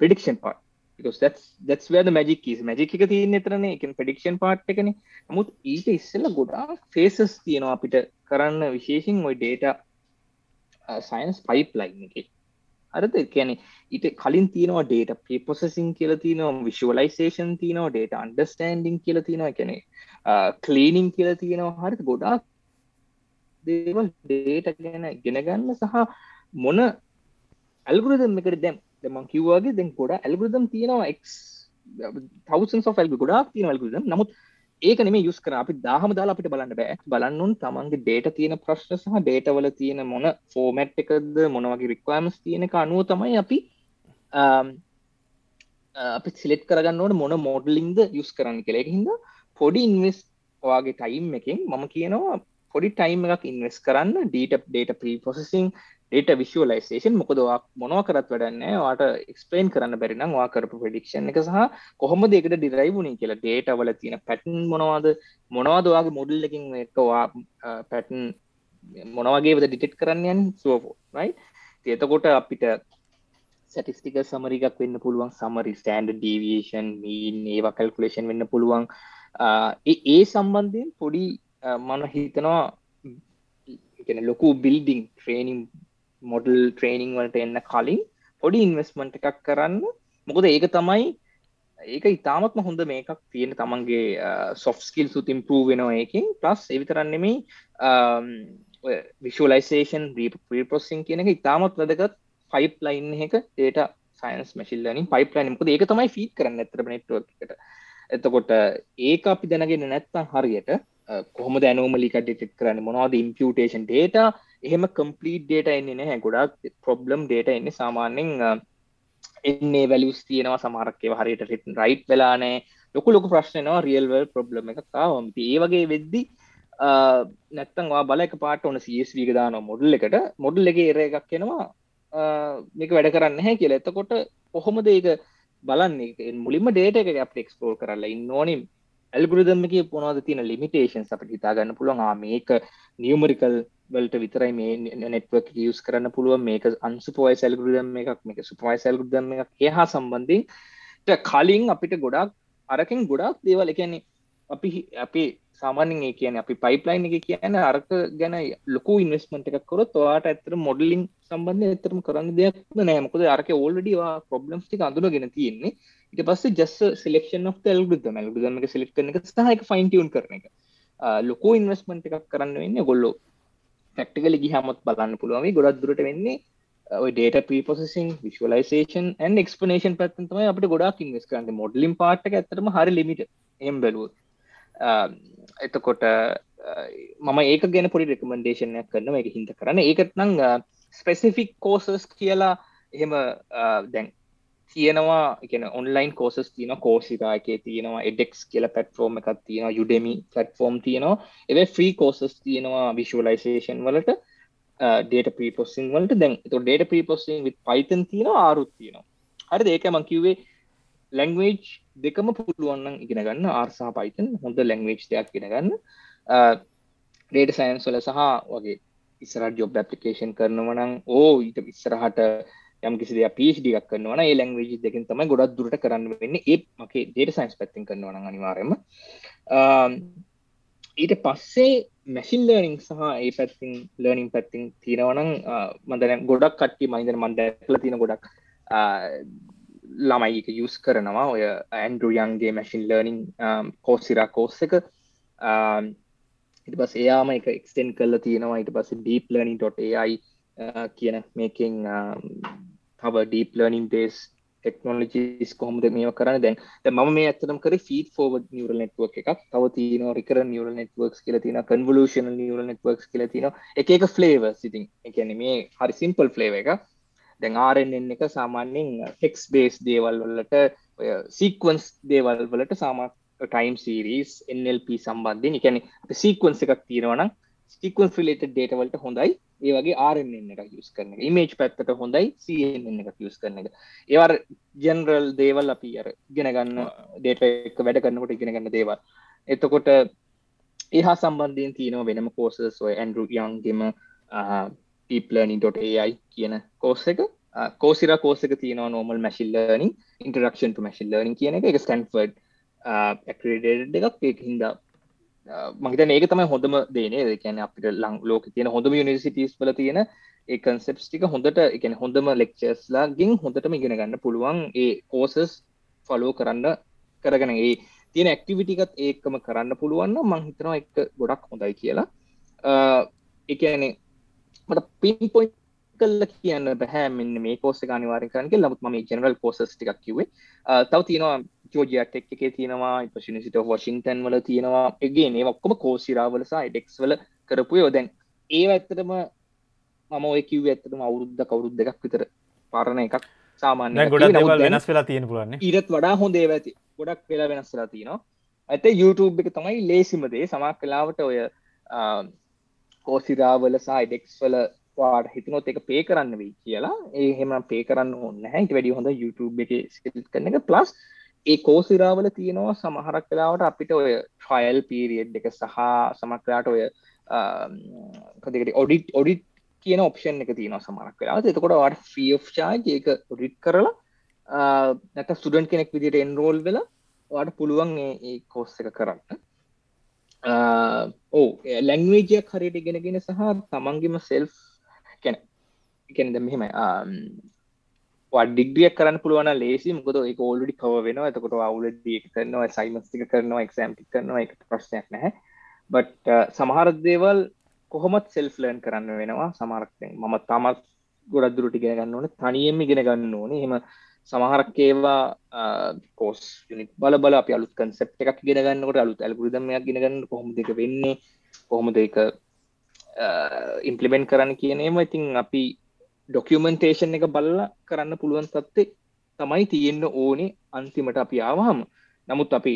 ප්‍රඩික්ෂන් පාට that's where the magic is. Magic එක තියන්න එතරන එක ප්‍රඩික්ෂන් පාට් එකන. මුත් ඊට ඉස්සෙල්ල ගොඩා ෆේසස් තියෙනවා අපිට කරන්න විශේෂෙන් ඔයි ඩේට සයින්ස් පයිප් ලයින් එක. අරද කියන ඊට කලින් තියනවා ඩේට ප්‍රපොසසින් කියල තියනවා විශවලයිසේෂන් තියනවා ඩේට අන්ඩස්ටන්ඩිං කියල තියෙනවා. කැනෙ කලීනිං කියල තියෙනවා. හරි ගොඩක් දේවල් ඩේට ගැන ගෙනගන්න සහ මොන ඇල්ගුරදම් එකට දැම් දෙමන් කිව්වාගේ දැන් ගොඩ ඇල්ගුරදම් තියෙනවා එක් තවසන් සොෆල් ගොඩක් තියෙන ඇල්ගුරදම් නමුත් ඒක නෙම යුස් කර අපි දාහම දාලා අපිට බලන්න බෑ. බලන්නුන් තමන්ගේ ඩේට තියෙන ප්‍රශ්න සහ ඩේටවල තියෙන මොන ෆෝමැට් එකද මොනවගේ රික්වම්ස් තියෙන අනුව තමයි අපි um, uh, අපි සිලෙට් කරගන්න ඕන මොන මෝඩලින්ද යුස් කරන්න කෙලෙක හිද පොඩි ඉන්වස් වාගේ ටයිම් එකින් මම කියනවා පොඩි ටයිම් එකක් ඉන්වස් කරන්න ඩීට ඩේට ප්‍රී පොසසිං ඩේට විශුවලයිසේෂන් මොකදවා මොනව කරත් වැඩන්න වාට එක්ස්පේන් කරන්න බැරිනම් වා කරපු ප්‍රඩික්ෂන් එක සහ කොහොම දෙකට ඩිරයිබුණනි කියලා. ඩේට වල තියෙන පැටන් මොනවාද? මොනවාදවාගේ මොඩල්ලකින් එකවා පැටන් මොනවගේද ඩිටෙට් කරන්නයන් සුවෝ රයි එතකොට අපිට සැටිස්ටික සමරිකක් වෙන්න පුළුවන් සමරි ස්ටන්ඩ ඩීවේෂන් මීන් ඒවා කල්කුලේෂන් වෙන්න පුළුවන්. ඒ සම්බන්ධයෙන් පොඩි මන හිතනවා ලොකු බිල්ඩිං ට්‍රේනිම් මොඩල් ට්‍රේනිං වලට එන්න කලින් පොඩි ඉන්වස්මන්ට් එකක් කරන්න. මොකද ඒක තමයි ඒක ඉතාමත්ම හොඳ මේකක් තියෙන තමන්ගේ සොෆ් ස්කිල් සුත් ඉම්පරූ වෙනවා ඒකින්. ප්ලස් එවිතරන්නෙමයි විශලයිසේෂන් ප්‍රීපොසින් කියන එක ඉතාමත් වැදගත් පයිප් ලයින් එක ඒට සයින්ස් මශිල්ලනින් පයිප් ලයින් මොකද ඒක තමයි ෆීත් කරන්න ඇතර නෙට්වක් එකට. එතකොට ඒක අපි දැනගෙන නැත්තම් හරියට කොහොම දැනෝමලික ඩෙටෙක් කරන්න? මොනවාද ඉම්පියටේෂන් ඩේට එහෙම කම්පලීට් ඩේට එන්නේ නැහැ. ගොඩක් ප්‍රොබ්ලම් ඩේට එන්නේ සාමාන්‍යෙන් එන්නේ වැලිස් තියෙනවා. සමහරක්කව හරියට රිට රයිට් වෙලානෑ ලොකු ලොකු ප්‍රශ්නනවා රියල්වල් ප්‍රබ්ලම එක කාවම ඒ වගේ වෙද්දි නැත්තන්වා බලක පාට ඕන සස්වීක දාන මොඩල් එකට. මොඩල් එක ඒර එකක් කෙනවා මේක වැඩ කරන්න හැ කියලා. එතකොට කොහොමද ඒක බලන්නේ? මුලින්ම ඩේට එක අප එක්ස්පෝර් කරලා ඉන්න ඕනින් ඇල්ගුරිදම් එක පොනවද තියෙන ලිමිටේෂන් අපට හිතාගන්න පුළුවන්? මේක නියමරිකල් වලට විතරයි මේ නෙට්වක් යස් කරන්න පුළුවන්. මේක අන්සුපෝයි සැල්ගුරිදම් එකක් මේක සුපයි සැල්ගුදම් එකක්. එහා සම්බන්ධින් කලින් අපිට ගොඩක් අරකින් ගොඩක් දේවල් එකන්නේ අපි අපි සාමානෙන් ඒ කියන අපි පයිප්ලයින් එක කියන අරක ගැන ලොකු ඉන්වස්මට එකක් කොරොත් වාට ඇතර මොඩලින් සම්බන්ධ ඇතරම කරන්න දෙයක් නෑමකද අරක ඕල්ඩඩිවා ප්‍රබ්ලම්ස් ටික අඳුරගෙන තියෙන්නේ. ඉට පස්සේ ජස්ස සිලෙක්ෂන් of ඇල්ගුදම ඇල්ගුදම එක සිලෙක් කරන එක සහක ෆයින්ටියන් කරන එක. ලොකෝ ඉන්වස්මට එකක් කරන්න වෙන්න ගොල්ලෝ පැක්ටිකල ගිහමත් බලන්න පුළුවන්. ගොඩක් දුරට වෙන්නේ ඩේට ප්‍රපොසින් විශලයිසේන් න් එක්ස්පනේෂන් පැත්තතම අපට ගොඩක් ඉන්වස් කරන්න. මොඩලින් පාට්ක ඇතරම හරි ලිමිට එම් බැලුව එතකොට මම ඒක ගැන පොඩි රෙකමන්ඩේෂනයක් කරන එක හිත කරන්න. ඒකත් නං ස්පෙසිෆික් කෝසස් කියලා එහෙම දැන් තියෙනවා එක ඔන්ලයින් කෝසස් තියන කෝසිරා එක තියෙනවා එඩෙක්ස් කියල පැට්ෆෝර්ම් එකක් තියෙන යුඩෙමි පලට්ෆෝර්ම් තියෙනවා. එව ෆ්‍රී කෝසස් තියෙනවා විශලයිසේෂන් වලට ඩේට ප්‍රීපොසින් වලට. දැන් තු ඩේට ප්‍රීපොසින් විත් පයිතන් තියෙන ආරුත් තියෙනවා. හරි ඒක මං කිවේ ලැංවේජ් දෙකම පුළුවන්න ඉගෙන ගන්න. ආර්සා පයිතන් හොඳ ලැංවේජ් දෙයක් ගෙන ගන්න. ඩේට සයින්ස් වල සහ වගේ ඉස්සරට ජොබ් ඇපලිකේෂන් කරනවනම් ඕ ඊට ඉස්සරහට යම් කිසි දෙයක් PhD එකක් කරනවා නම් ඒ ලැන්ග්වේජ් දෙකෙන් තමයි ගොඩක් දුරට කරන්න වෙන්නේ. ඒ මගේ data science පැත්තෙන් කරනවා නම් අනිවාර්යයෙන්ම. ඊට පස්සේ මැසින් ලර්නිං සහ ඒ පැත්තින් ලර්නිං පැත්තින් තියෙනවා නම් මම දැන් ගොඩක් කට්ටිය මම ඉතින් මම දැක්ලා තියෙන ගොඩක් ළමයි එක යුස් කරනවා. ඔය ඇන්ඩරු යන්ගේ මැසින් ලර්නිං කෝසිරා කෝස් එක. ඉට පස් එයාම එක එක්ස්ටෙන් කල්ල තියෙනවා. ඉට පස්ස ඩීප් ලර්නින්.ai කියන මේකින් තව ඩීප් ලර්නින් බේස් ටෙක්නෝලජිස් කොහොමද මේ කරන්න? දැන් ම මේ ඇතනම් කර ෆීට ෆෝවඩ නිියරල් නෙට්වක් එකක්. තව තියන රිකර නිියරල් නෙට්වක්ස් කියල තින කන්වලූෂන නිියරල් නෙට්වක්ස් කියල තින එක එක ෆ්ලේව සිතින් එකන මේ හරි සිම්පල් ෆ්ලේව එක දැන් ආරෙන්ෙන් එක සාමාන්‍යෙන් හෙක්ස් බේස් දේවල් වලට ඔය සීක්වන්ස් දේවල් වලට සාමක් ටයිම් සිරිස් NLP සම්බන්ධය එකැන සීක්වන්ස එකක් තියෙනවනම් සිකන් ෆිලට ඩේටවලට හොඳයි. ඒ වගේ ආරෙන්න්න එක යස් කරන ඉමේජ් පැත්තට හොඳයි CNN එක යස් කරන එක. ඒවර් ජෙනරල් දේවල් අපි අර ගෙනගන්න ඩේට එක වැඩ කරන්නකොට ඉගෙනගන්න දේවල්. එතකොට ඒහා සම්බන්ධයෙන් තියනව වෙනම කෝසස් ඔය ඇන්ඩරු යන්ගෙම ටීප්ලනි.ai කියන කෝස් එක. කෝසිර කෝසක තියන normal machine learning interaction machine learning කියන එක. එක ස්ටන්ෆර්ඩ් ඇක්‍රඩ එකක්. ඒ හින්දා මහිත ඒක තමයි හොඳම දේනේ කියන අපිට ලං ලෝක තියෙන හොඳම යනිසිටස් වල තියෙන ඒ කන්සෙප්ස් ටික හොඳට එකන හොඳම ලෙක්චර්ස්ලා ගින් හොඳටම ඉගෙන ගන්න පුළුවන් ඒ කෝසස් ෆලෝ කරන්න කරගෙන ඒ තියෙන ඇක්ටිවිටිකත් ඒකම කරන්න පුළුවන්න මං හිතනවා එක ගොඩක් හොඳයි කියලා. එකනේ මට පින් පොයින්් කල්ල කියන්න බැහැ මෙන්න මේ කෝස අනිවාරය කරනගේ ලමුත් ම ජනරල් කෝසස් ටික් කිවේ තව තියෙනවා ජෝජයක් එක් එකේ තියෙනවා පශනිසිට වශින්තන් වල තියෙනවා. එගේ ඒ ඔක්කොම කෝසිරාවලසා ඩෙක්ස් වල කරපු යෝදැන් ඒ ඇත්තටම මම ඔය කිව ඇත්තටම අවුරුද්ධ කවුරුද් දෙකක් විතර පරණ එකක් සාමාන්‍ය ගොඩ වෙනස් වෙලා තියෙන පුලන්න ඉරත් වඩා හොඳේ ඇති. ගොඩක් වෙලා වෙනස්ලා තියෙනවා. ඇත YouTube එක තමයි ලේසිමදේ සමක් කලාවට ඔය කෝසිරාවල සයිඩෙක්ස් වල වාට හිතනොත් එක පේ කරන්න වෙයි කියලා. ඒ හෙම පේ කරන්න ඔන්න හැට වැඩි හොඳ YouTube එක සිල් කරන එක. ප්ලස් ඒ කෝසිරාවල තියෙනවා සමහරක් කලාවට අපිට ඔය ට්‍රයිල් පීරියඩ් එක සහ සමක්ලාට ඔය කදකට ඔඩිට් ඔඩිට් කියන ඔප්ෂන් එක තියෙන සමරක් වෙලා එතකොට වාට ෆ්‍රිෝ්චාජ එක රිට් කරලා නැත ස්ටඩන්් කෙනෙක් විදිට එන්රෝල් වෙලා වාට පුළුවන් ඒ කෝස්ස එක කරන්න. ඕ ලැංවේජයක් හරියට ගෙනගෙන සහ තමන්ගේම සෙල්් කැන එකන ද මෙහෙම ඩිගිය කරන්න පුළුවන් ලේසි මොකද එක ඕල්ඩි කව වෙන එතකොට අවුලඩ කරනවා සයිමස්තික කරනවා එක්සම්ටි කරනවා. එක ප්‍රශ්නයක් නැහැ. බට uh, සමහර දේවල් කොහොමත් සෙල්ෆලර්න් කරන්න වෙනවා. සමහරක්තෙන් මම තමත් ගොඩක් දුරටි ගෙන ගන්න ඕන. තනියෙම ගෙන ගන්න ඕනේ. හෙම සමහරක් ඒවා uh, කෝස් යුනික් බල බල අප අලුත් කන්සප් එකක් ගෙන ගන්නකොට අලුත් ඇල්ගුරිදමයක් ගෙන ගන්න කොහොම දෙක වෙන්නේ? කොහොමද එක ඉම්පලිමෙන්ට් uh, කරන්න කියනේම ඉතින් අපි ඩොකියමෙන්ටේෂන් එක බලලා කරන්න පුළුවන් තත්වේ තමයි තියෙන්න්න ඕනේ අන්තිමට අපි ආවාම නමුත් අපි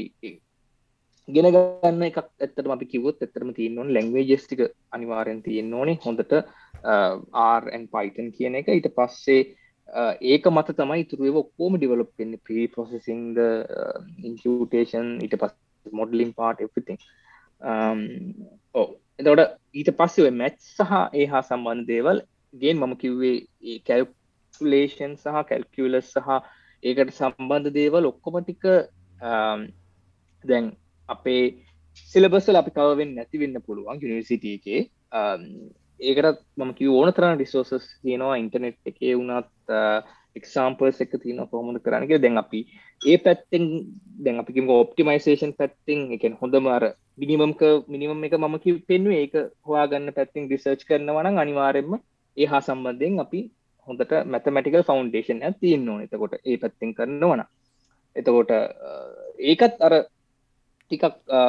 ගෙන ගන්න එකක් ඇත්තට අපි කිවොත් ඇතරම තියන්නවන ලැංවේජස්ටික අනිවාරෙන් තියෙන්න්න ඕනේ. හොඳට ආර්න් පයිටන් කියන එක. ඊට පස්සේ ඒක මත තමයි තුරුව ඔක්කෝම ඩිවලප් වෙන්න. ප්‍රී පොසසිං ඉන්කටේෂන් ඊට පස් මොඩලින් පාට එතින් ඕ එතවට ඊට පස්සේ මැච් සහ ඒ හා සම්බන්ධ දේවල් ගෙන් මම කිව්වේ කැල්කුලේෂන් සහ කැල්කියලස් සහ ඒකට සම්බන්ධ දේවල් ඔක්කොමටික දැන් අපේ සිලබස්සල අපි කවෙන් නැතිවෙන්න පුළුවන් යනිසිට එකේ. ඒකටත් මම කිව ඕන තරන රිසෝසස් තියෙනවා. ඉන්ටනෙට් එකේ වුණත් එක්සාම්පර්ස් එක තියන කොහොමද කරන්නක දැන් අපි ඒ පැත්තෙන් දැන් අපිකිම ඔප්ටිමයිසේෂන් පැත්තිං එකෙන් හොඳම අර මිනිමම්ක මිනිමම් එක මම කිව පෙන්ුව ඒක හොයාගන්න පැත්තිං රිසර්ච් කරනවන අනිවාරෙන්ම ඒ හා සම්බන්ධයෙන් අපි හොඳට මැතමටිකල් ෆෞන්ඩේෂන් ඇ තියන්න ඕන. එතකොට ඒ පැත්තිං කරන්නවන එතකොට ඒකත් අර ටිකක්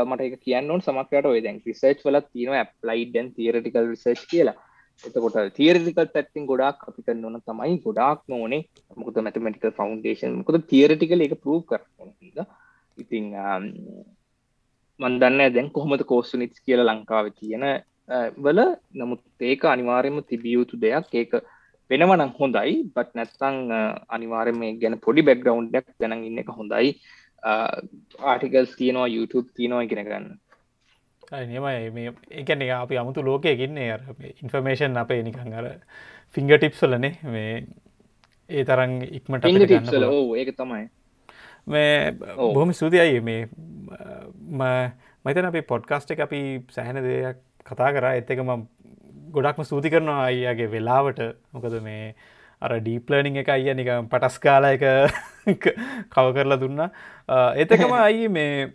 මට එක කියන්න ඕන සමක්කට ඔය දැන් රිසර්ච් වලත් තියෙන ඇප්ලයිඩන් තිරටිකල් රිසර්ච් කියලා. එතකොට තියරටිකල් පැත්තින් ගොඩක් අපි කරන්නවන තමයි ගොඩක් නෝනේ මොකද මැතමටිකල් ෆෞන්ඩේෂන් මොකද තියරටිකල එක පරූ කර ඉතිං මන්දන්න දැන් කොහොමද කෝස්සු නිස් කියල ලංකාව තියෙන වල නමුත් ඒක අනිවාරයම තිබියයුතු දෙයක්. ඒක වෙනවනම් හොඳයි. බත් නැත්තං අනිවාරම ගැන පොඩි බැක්ග්‍රවන්්ඩක් ගැන ඉන්න එක හොඳයි. ආටිකල්ස් තියනවා YouTube තියනවා ඉගෙන ගන්න. නියමයි. මේ එකන අපි අමුතු ලෝකයකින්නේ ඉන්ෆර්මේෂන් අපේ නිකං අර ෆිංග ටිප්සලනේ මේ ඒ තරන් ඉක්මට ඒක තමයි. මේ බොහොම සූතියයි මේ මතන අපි පොඩ්කාස්ට අපි සැහැන දෙයක් කතා කර. එත් එකම ගොඩක්ම සූති කරනවා අයියාගේ වෙලාවට. මොකද මේ අර ඩීප්ලර්නිං එක අයිය නික පටස් කාලා එක කව කරලා දුන්න. එතකම අයි මේ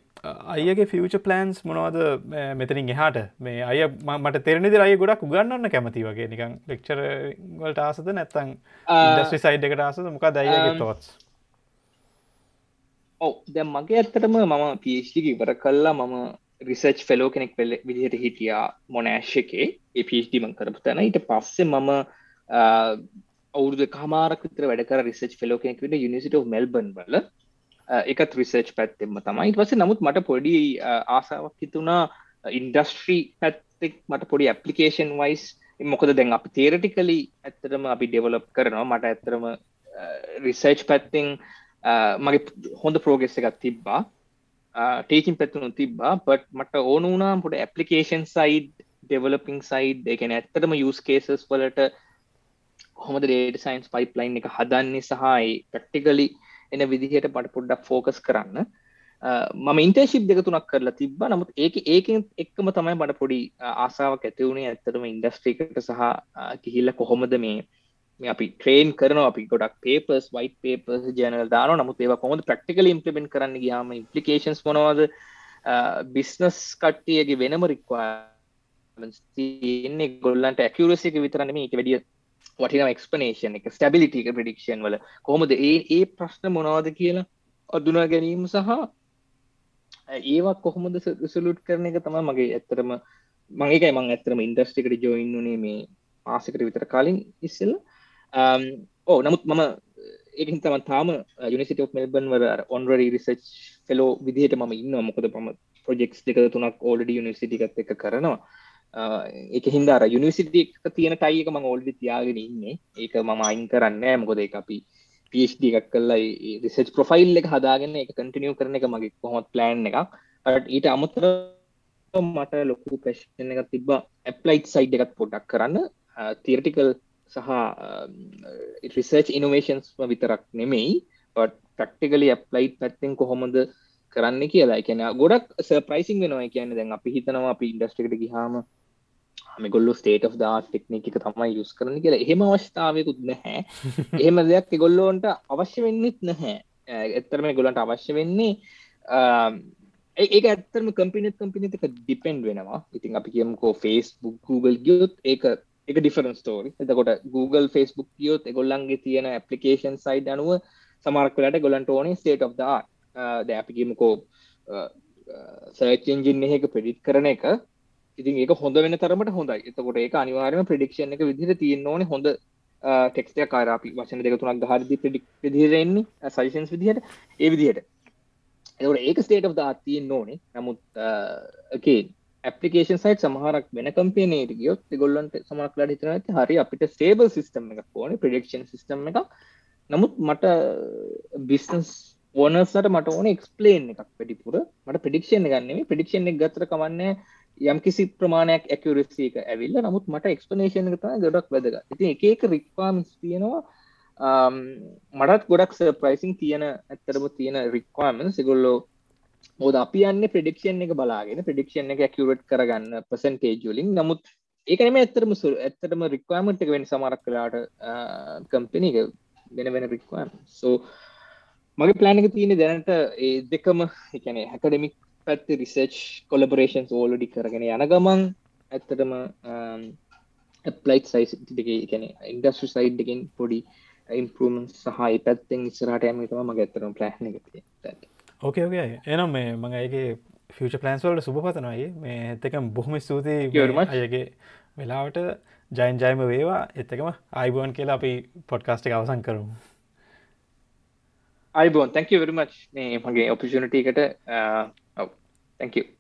අයගේ ෆියච ප්ලන්ස් මොනවද මෙතනින් එහාට? මේ අය මට තෙරනිදි අය ගොඩක් උගන්නන්න කැමති වගේ. නිකං ලෙක්චර වලට ආසද නැත්තං ඉන්ඩස්ට්‍රි සයිඩ් එකට ආසද? මොකක් දයිගේ තොත්ස් ඔව. දැ මගේ ඇත්තටම මම පිෂ්ටික ඉවර කල්ලා මම රිසර්ච් ෆෙලෝ කෙනෙක් පෙල්ල විදිහට හිටියා මොනෑශ් එකේ. ඒ පිෂ්ටිමං කරපු තැන. ඊට පස්සේ මම අවුරුදු කමාරක් විතර වැඩ කර රිසර්ච් ෆෙලෝ කෙනෙක් විට යනිසිට මෙල්බන් බල එකත් රිසර්ච් පැත්තෙම තමයි. පස නමුත් මට පොඩි ආසාවක් හිතුනා ඉන්ඩස්ට්‍රී පැත්තෙක් මට පොඩි ඇපලිකේෂන් වයිස් මොකද දැන් අපි තේරටිකලි ඇත්තරම අපි ඩෙවලප් කරනවා. මට ඇත්තරම රිසර්ච් පැත්තිං මගේ හොඳ ප්‍රෝගෙස්ස එකක් තිබ්බා. ටේචින් පැත්තුනු තිබ්බා බට මට ඕන වුනා පොට ඇපලිකේෂන් සයිඩ් ඩෙවලපිං සයිඩ් එකන ඇත්තටම යස් කේසස් වලට හොමද ඩේට සයින්ස් පයිප්ලයින් එක හදන්නේ සහයි ප්‍රක්ටිකලි එන විදිහයට පට පොඩ්ඩක් ෆෝකස් කරන්න. මම ඉන්ටර්ශිප් දෙක තුනක් කරලා තිබ නමුත් ඒක ඒකෙන් එක්කම තමයි බට පොඩි ආසාාවක් ඇතිවුණේ ඇත්තටම ඉන්ඩස්ට්‍රීකට සහ කිහිල්ල කොහොමද මේ මේ අපි ට්‍රේන් කරන අපි ගොඩක් පේපස් වයි් පේපස් ජනල් දාන නමුත් ඒවා කොමද ප්‍රක්ටිකල ඉම්පලිමෙන්ට කරන්න ගයාම ඉම්පලිකේන්ස් මොනවද? බිස්නස් කට්ටියගේ වෙනම රික්වා තියන්නේ. ගොල්ලන්ට ඇකරසික විතරන්න මේක වැඩිය වටින එක්ස්පනේෂන් එක ස්ටබිලිටික ප්‍රඩික්ෂන් වල. කොහොමද ඒ ඒ ප්‍රශ්න මොනවාද කියලා අදුනා ගැනීම සහ ඒවත් කොහොමද සලුට් කරන එක තම මගේ ඇත්තරම මගේකයි මං ඇත්තරම ඉන්ඩස්ටිකට ජොයින්නුනේ මේ ආසකට විතර කලින් ඉස්සල් Um, oh, ඕ eh, නමුත් eh, මම ඒකින් තම තාම යුනිසිට මෙල්බන් වර ඔන්රරි රිසච් ෆෙලෝ විදිහට ම ඉන්න මොකද පම ප්‍රජෙක්ස් දෙක තුනක් ඕඩ යුනිසිටිකත් eh, එක කරනවා. එක හින්දාර යුනිසිටි තියෙන ටයික ම ඕල්ඩි තියාගෙන ඉන්නේ. ඒක මම අයින් කරන්න මොකද එක අපි පD එකක් කල්ලා රිසච් ප්‍රොෆයිල් එක හදාගෙන එක කටිනියව කරන එක මගේ කොහොත් ප්ලෑන් එකක්. ඊට අමුතර මට ලොකු ප්‍රශ්න එක තිබ ඇප්ලයිට් සයිඩ් එකත් පොඩක් කරන්න. තීරටිකල් සහ රිසර්ච් ඉනෝවේෂන්ස් විතරක් නෙමෙයි ප්‍රක්ටිකලි ඇප්ලයිට් පැත්තෙන් කොහොමද කරන්න කියලා. කියන ගොඩක් ප්‍රයිසින් වෙනවා. කියන්න දැන් අපි හිතනවා අපි ඉන්ඩස්ට්‍රිකට ගහම ගොල්ල ස්ටේට දා ටෙක්නික තමයි යුස් කරන කියලා. එහෙම අවස්ථාවයකුත් නැහැ. එහෙම දෙයක් ගොල්ලෝන්ට අවශ්‍ය වෙන්නෙත් නැහැ. එත්තරම ගොලන්ට අවශ්‍ය වෙන්නේ ඒ ඇත්තරම කම්පිනත් කම්පිනිතක ඩිපෙන්ඩ් වෙනවා. ඉතින් අපි කියමුකෝ ෆේස්බුක් Google ගියොත් ඒක එක ඩිෆරන් ස්ටෝරි එතකොට Google ෆස්බුක් කියයොත් එගොල්ලන්ගේ තියෙන ඇපලිකේෂන් සයිඩ් අනුව සමරක්ලට ගොලන්ට ඕනේ ස්ටේට of ද ද අපි කියමුකෝ සර්චෙන්ජින් එහෙක ප්‍රඩිට් කරන එක. ඉතින් ඒක හොඳ වෙන තරමට හොඳයි. එතකොට ඒක අනිවාර්යම ප්‍රඩික්ෂන් එක විදිහට තියෙන්න ඕනේ. හොඳ ටෙක්ස්ටය කාරාපි වචන දෙක තුනක් හරිදි ප්‍රඩික් විදිරෙන්නේ සයිෂන්ස් විදිහට ඒ විදිහට. එකට ඒක ස්ටේට ද තියෙන් ඕනේ. නමුත් එකේ ඇපලිකේෂන් සයිට සමහරක් වෙන කම්පියනේට ගියොත් ගොල්ලන්ට සමක්ලට හිතන ඇති හරි අපිට ස්ටේබල් සිස්ටම් එක ඕන ප්‍රඩක්ෂන් සිස්ටම් එක නමුත් මට බිස්නස් ඕනසට මට ඕන එක්ස්පලේන් එකක් වැඩිපුර. මට ප්‍රඩික්ෂන් ගන්නේ ප්‍රඩික්ෂන් එක ගතර කමන්නේ යම් කිසි ප්‍රමාණයක් ඇකරසි එක ඇවිල්ල. නමුත් මට එක්ස්පනේෂන් එක තම ගොඩක් වැදග ඉති එක එක රික්වාමිස් තියෙනවා. මටත් ගොඩක් ප්‍රයිසින් තියෙන ඇත්තරම තියෙන රික්වාමන් සිගොල්ලෝ මොද අපි යන්න ප්‍රඩික්ෂන් එක බලාගෙන ප්‍රඩික්ෂන් එක ඇකරට් කරගන්න පසන්ටේජලින් නමුත් ඒකනම ඇත්තරම සු ඇත්තටම රික්වාමට එක වෙන සමරක් කලාට කම්පිනි එක වෙන වෙන රික්වාම් සෝ මගේ ප්ලෑනක තියෙන දැනට ඒ දෙකම එකන හැකඩමික් පැත්ති රිසර්ච් කොලබරේෂන්ස් ඕලඩි කරගෙන යන ගමන් ඇත්තටම ලයිට් සයිසිටික කැන ඉන්ඩස්ට්‍රි සයිඩ්ගෙන් පොඩි ඉම්පරමන් සහයි පැත්තෙන් ඉස්සරහට ඇමතම මගේ ඇතරම් ප්ලෑන එක ඕකේ ඕකේ එනම් මේ මඟ ඒගේ ෆිච පලන්ස්වල්ට සුපපතනයි මේ එත්තකම් බොහොම ස්තුතියි අයගේ වෙලාවට. ජයින් ජයම වේවා. එත්තකම අයිබෝන් කියලා අපි පොඩ්කාස්ට අවසන් කරමු. අයිබෝන් තැක වරමච් මේ මගේ ඔපිෂනටකට Thank you.